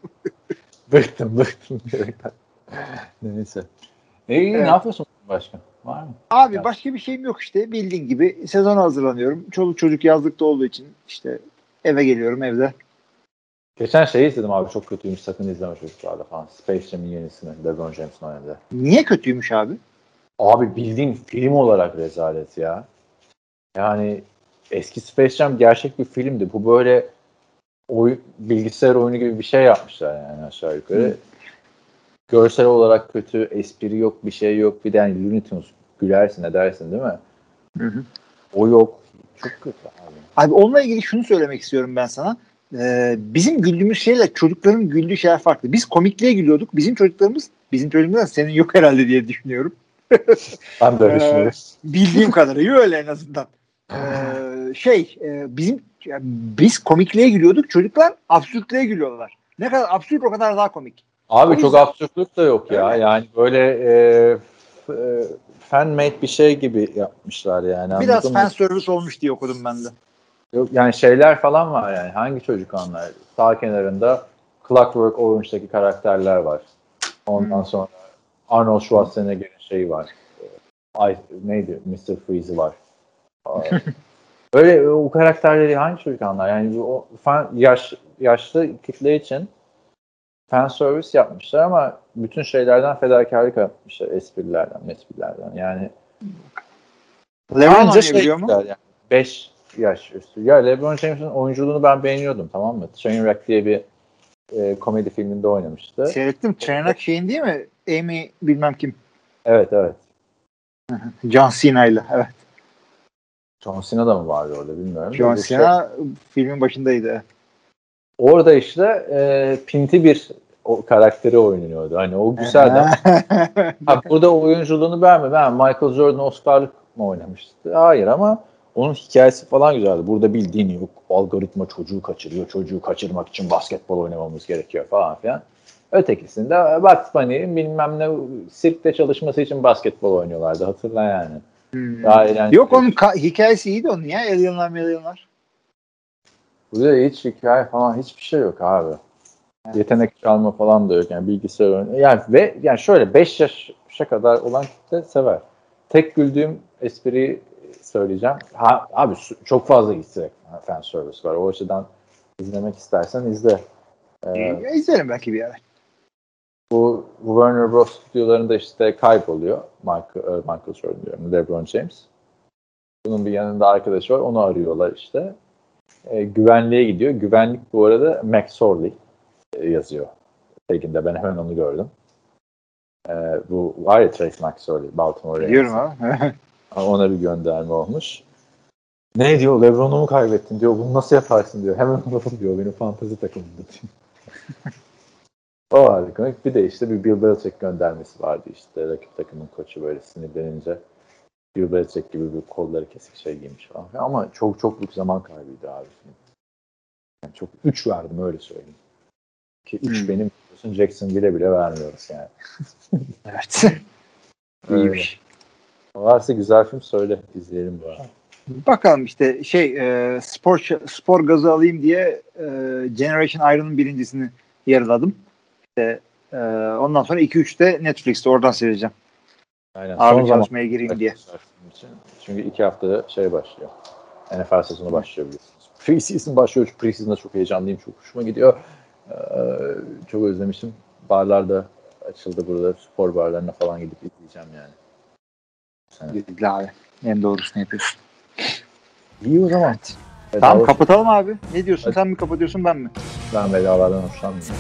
Bıktım bıktım. Neyse. E, iyi Evet. ne yapıyorsun başka? Var mı? Abi Ya. başka bir şeyim yok işte bildiğin gibi sezona hazırlanıyorum. Çoluk çocuk yazlıkta olduğu için işte eve geliyorum evde. Geçen şeyi izledim abi çok kötüymüş sakın izleme çocuklarla falan. Space Jam'in yenisini LeBron James'in oynadı. Niye kötüymüş abi? Abi bildiğin film olarak rezalet ya. Yani eski Space Jam gerçek bir filmdi. Bu böyle oy, bilgisayar oyunu gibi bir şey yapmışlar yani aşağı yukarı. Hı. Görsel olarak kötü, espri yok, bir şey yok. Bir de yani Looney Tunes gülersin edersin değil mi? Hı hı. O yok. Çok kötü abi. Abi onunla ilgili şunu söylemek istiyorum ben sana. Ee, bizim güldüğümüz şeyle çocukların güldüğü şeyler farklı. Biz komikliğe gülüyorduk. Bizim çocuklarımız, bizim çocuklarımız senin yok herhalde diye düşünüyorum. Ben de öyle Ee, düşünüyorum. Bildiğim kadarıyla öyle en azından. Ee, şey, e, bizim yani biz komikliğe gülüyorduk. Çocuklar absürtlüğe gülüyorlar. Ne kadar absürt o kadar daha komik. Abi o çok yüzden- absürtlük de yok ya. Öyle. Yani böyle e, f- e, fan-made bir şey gibi yapmışlar yani. Biraz mı? fan service olmuş diye okudum ben de. Yok, yani şeyler falan var yani. Hangi çocuk anlar? Sağ kenarında Clockwork Orange'daki karakterler var. Ondan Hmm. sonra Arnold Schwarzenegger'in şeyi var. Ay, neydi? Mr. Freeze var. Öyle o karakterleri hangi çocuk anlar? Yani o fan, yaş, yaşlı kitle için fan service yapmışlar ama bütün şeylerden fedakarlık yapmışlar. Esprilerden, esprilerden. Yani Lebron Anca oynayabiliyor mu? Yani. 5 yaş üstü. Ya LeBron James'in oyunculuğunu ben beğeniyordum tamam mı? Trainwreck diye bir e, komedi filminde oynamıştı. Seyrettim. Tırnak şeyin değil mi? Amy bilmem kim. Evet evet. John Cena ile. Evet. John Cena da mı vardı orada bilmiyorum. John İşte Cena filmin başındaydı. orada işte e, pinti bir o karakteri oynuyordu. Hani o güzeldi. Ha, burada oyunculuğunu beğenme. Ben Michael Jordan Oscar'lık mı oynamıştı? Hayır ama onun hikayesi falan güzeldi. Burada bildiğin yok. Algoritma çocuğu kaçırıyor. Çocuğu kaçırmak için basketbol oynamamız gerekiyor falan filan. Ötekisinde Bugs Bunny'in bilmem ne sirkte çalışması için basketbol oynuyorlardı. Hatırla yani. Hmm. Daha eğlenceli. Yok onun ka- hikayesi iyiydi onun ya. Alienlar Alienlar. Burada hiç hikaye falan hiçbir şey yok abi. Yetenek çalma falan da yok. Yani bilgisayar oyunu. Yani ve yani şöyle 5 yaşa kadar olan kitle sever. Tek güldüğüm espriyi söyleyeceğim. Ha, abi çok fazla egg fan service var. O açıdan izlemek istersen izle. Ee, izlerim belki bir ara. bu Warner Bros. stüdyolarında işte kayboluyor. Michael, e, Michael Jordan diyorum. LeBron James. Bunun bir yanında arkadaşı var. Onu arıyorlar işte. E, güvenliğe gidiyor. Güvenlik bu arada Max Sorley e, yazıyor. Taginde ben hemen onu gördüm. E, bu var ya Trace McSorley, Baltimore Biliyorum Ravens'in. Ona bir gönderme olmuş. Ne diyor? Lebron'u mu kaybettin diyor. Bunu nasıl yaparsın diyor. Hemen alalım diyor. Benim fantezi takımımda diyor. o komik. Bir de işte bir Bill Belichick göndermesi vardı işte. Rakip takımın koçu böyle sinirlenince Bill Belichick gibi bir kolları kesik şey giymiş falan. Ama çok çok büyük zaman kaybıydı abi. Yani çok 3 verdim öyle söyleyeyim. Ki 3 Hmm. benim Jackson bile bile vermiyoruz yani. Evet. İyiymiş. Varsa güzel film söyle izleyelim bu arada. Bakalım işte şey e, spor spor gazı alayım diye e, Generation Iron'ın birincisini yarıladım. İşte, e, ondan sonra 2-3'te Netflix'te oradan seyredeceğim. Aynen. Ağır Son zaman çalışmaya gireyim diye. Çünkü iki haftada şey başlıyor. NFL sezonu başlıyor biliyorsunuz. Preseason başlıyor. Preseason'da çok heyecanlıyım. Çok hoşuma gidiyor. Ee, çok özlemişim. Barlar da açıldı burada. Spor barlarına falan gidip izleyeceğim yani. Evet. Güzel abi. En doğrusunu yapıyorsun. İyi o zaman. Tamam Bedava- kapatalım abi. Ne diyorsun? Hadi. Sen mi kapatıyorsun ben mi? Ben vedalardan hoşlanmıyorum.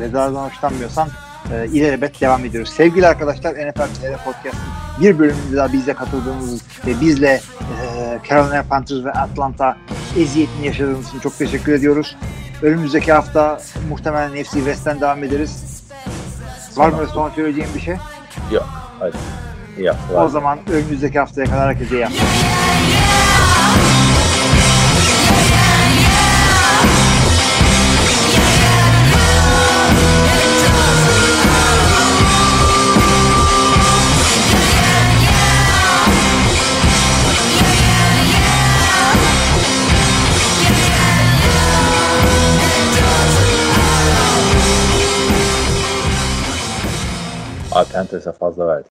Vedadan hoşlanmıyorsan e, ilelebet devam ediyoruz. Sevgili arkadaşlar NFL TR Podcast'ın bir bölümünde daha bize katıldığınız ve bizle e, Carolina Panthers ve Atlanta eziyetini yaşadığınız için çok teşekkür ediyoruz. Önümüzdeki hafta muhtemelen NFC West'ten devam ederiz. Var mı son söyleyeceğim bir şey? Yok. Hadi. Yap. O zaman önümüzdeki haftaya kadar herkese hafta. Abi Panthers'a fazla verdik.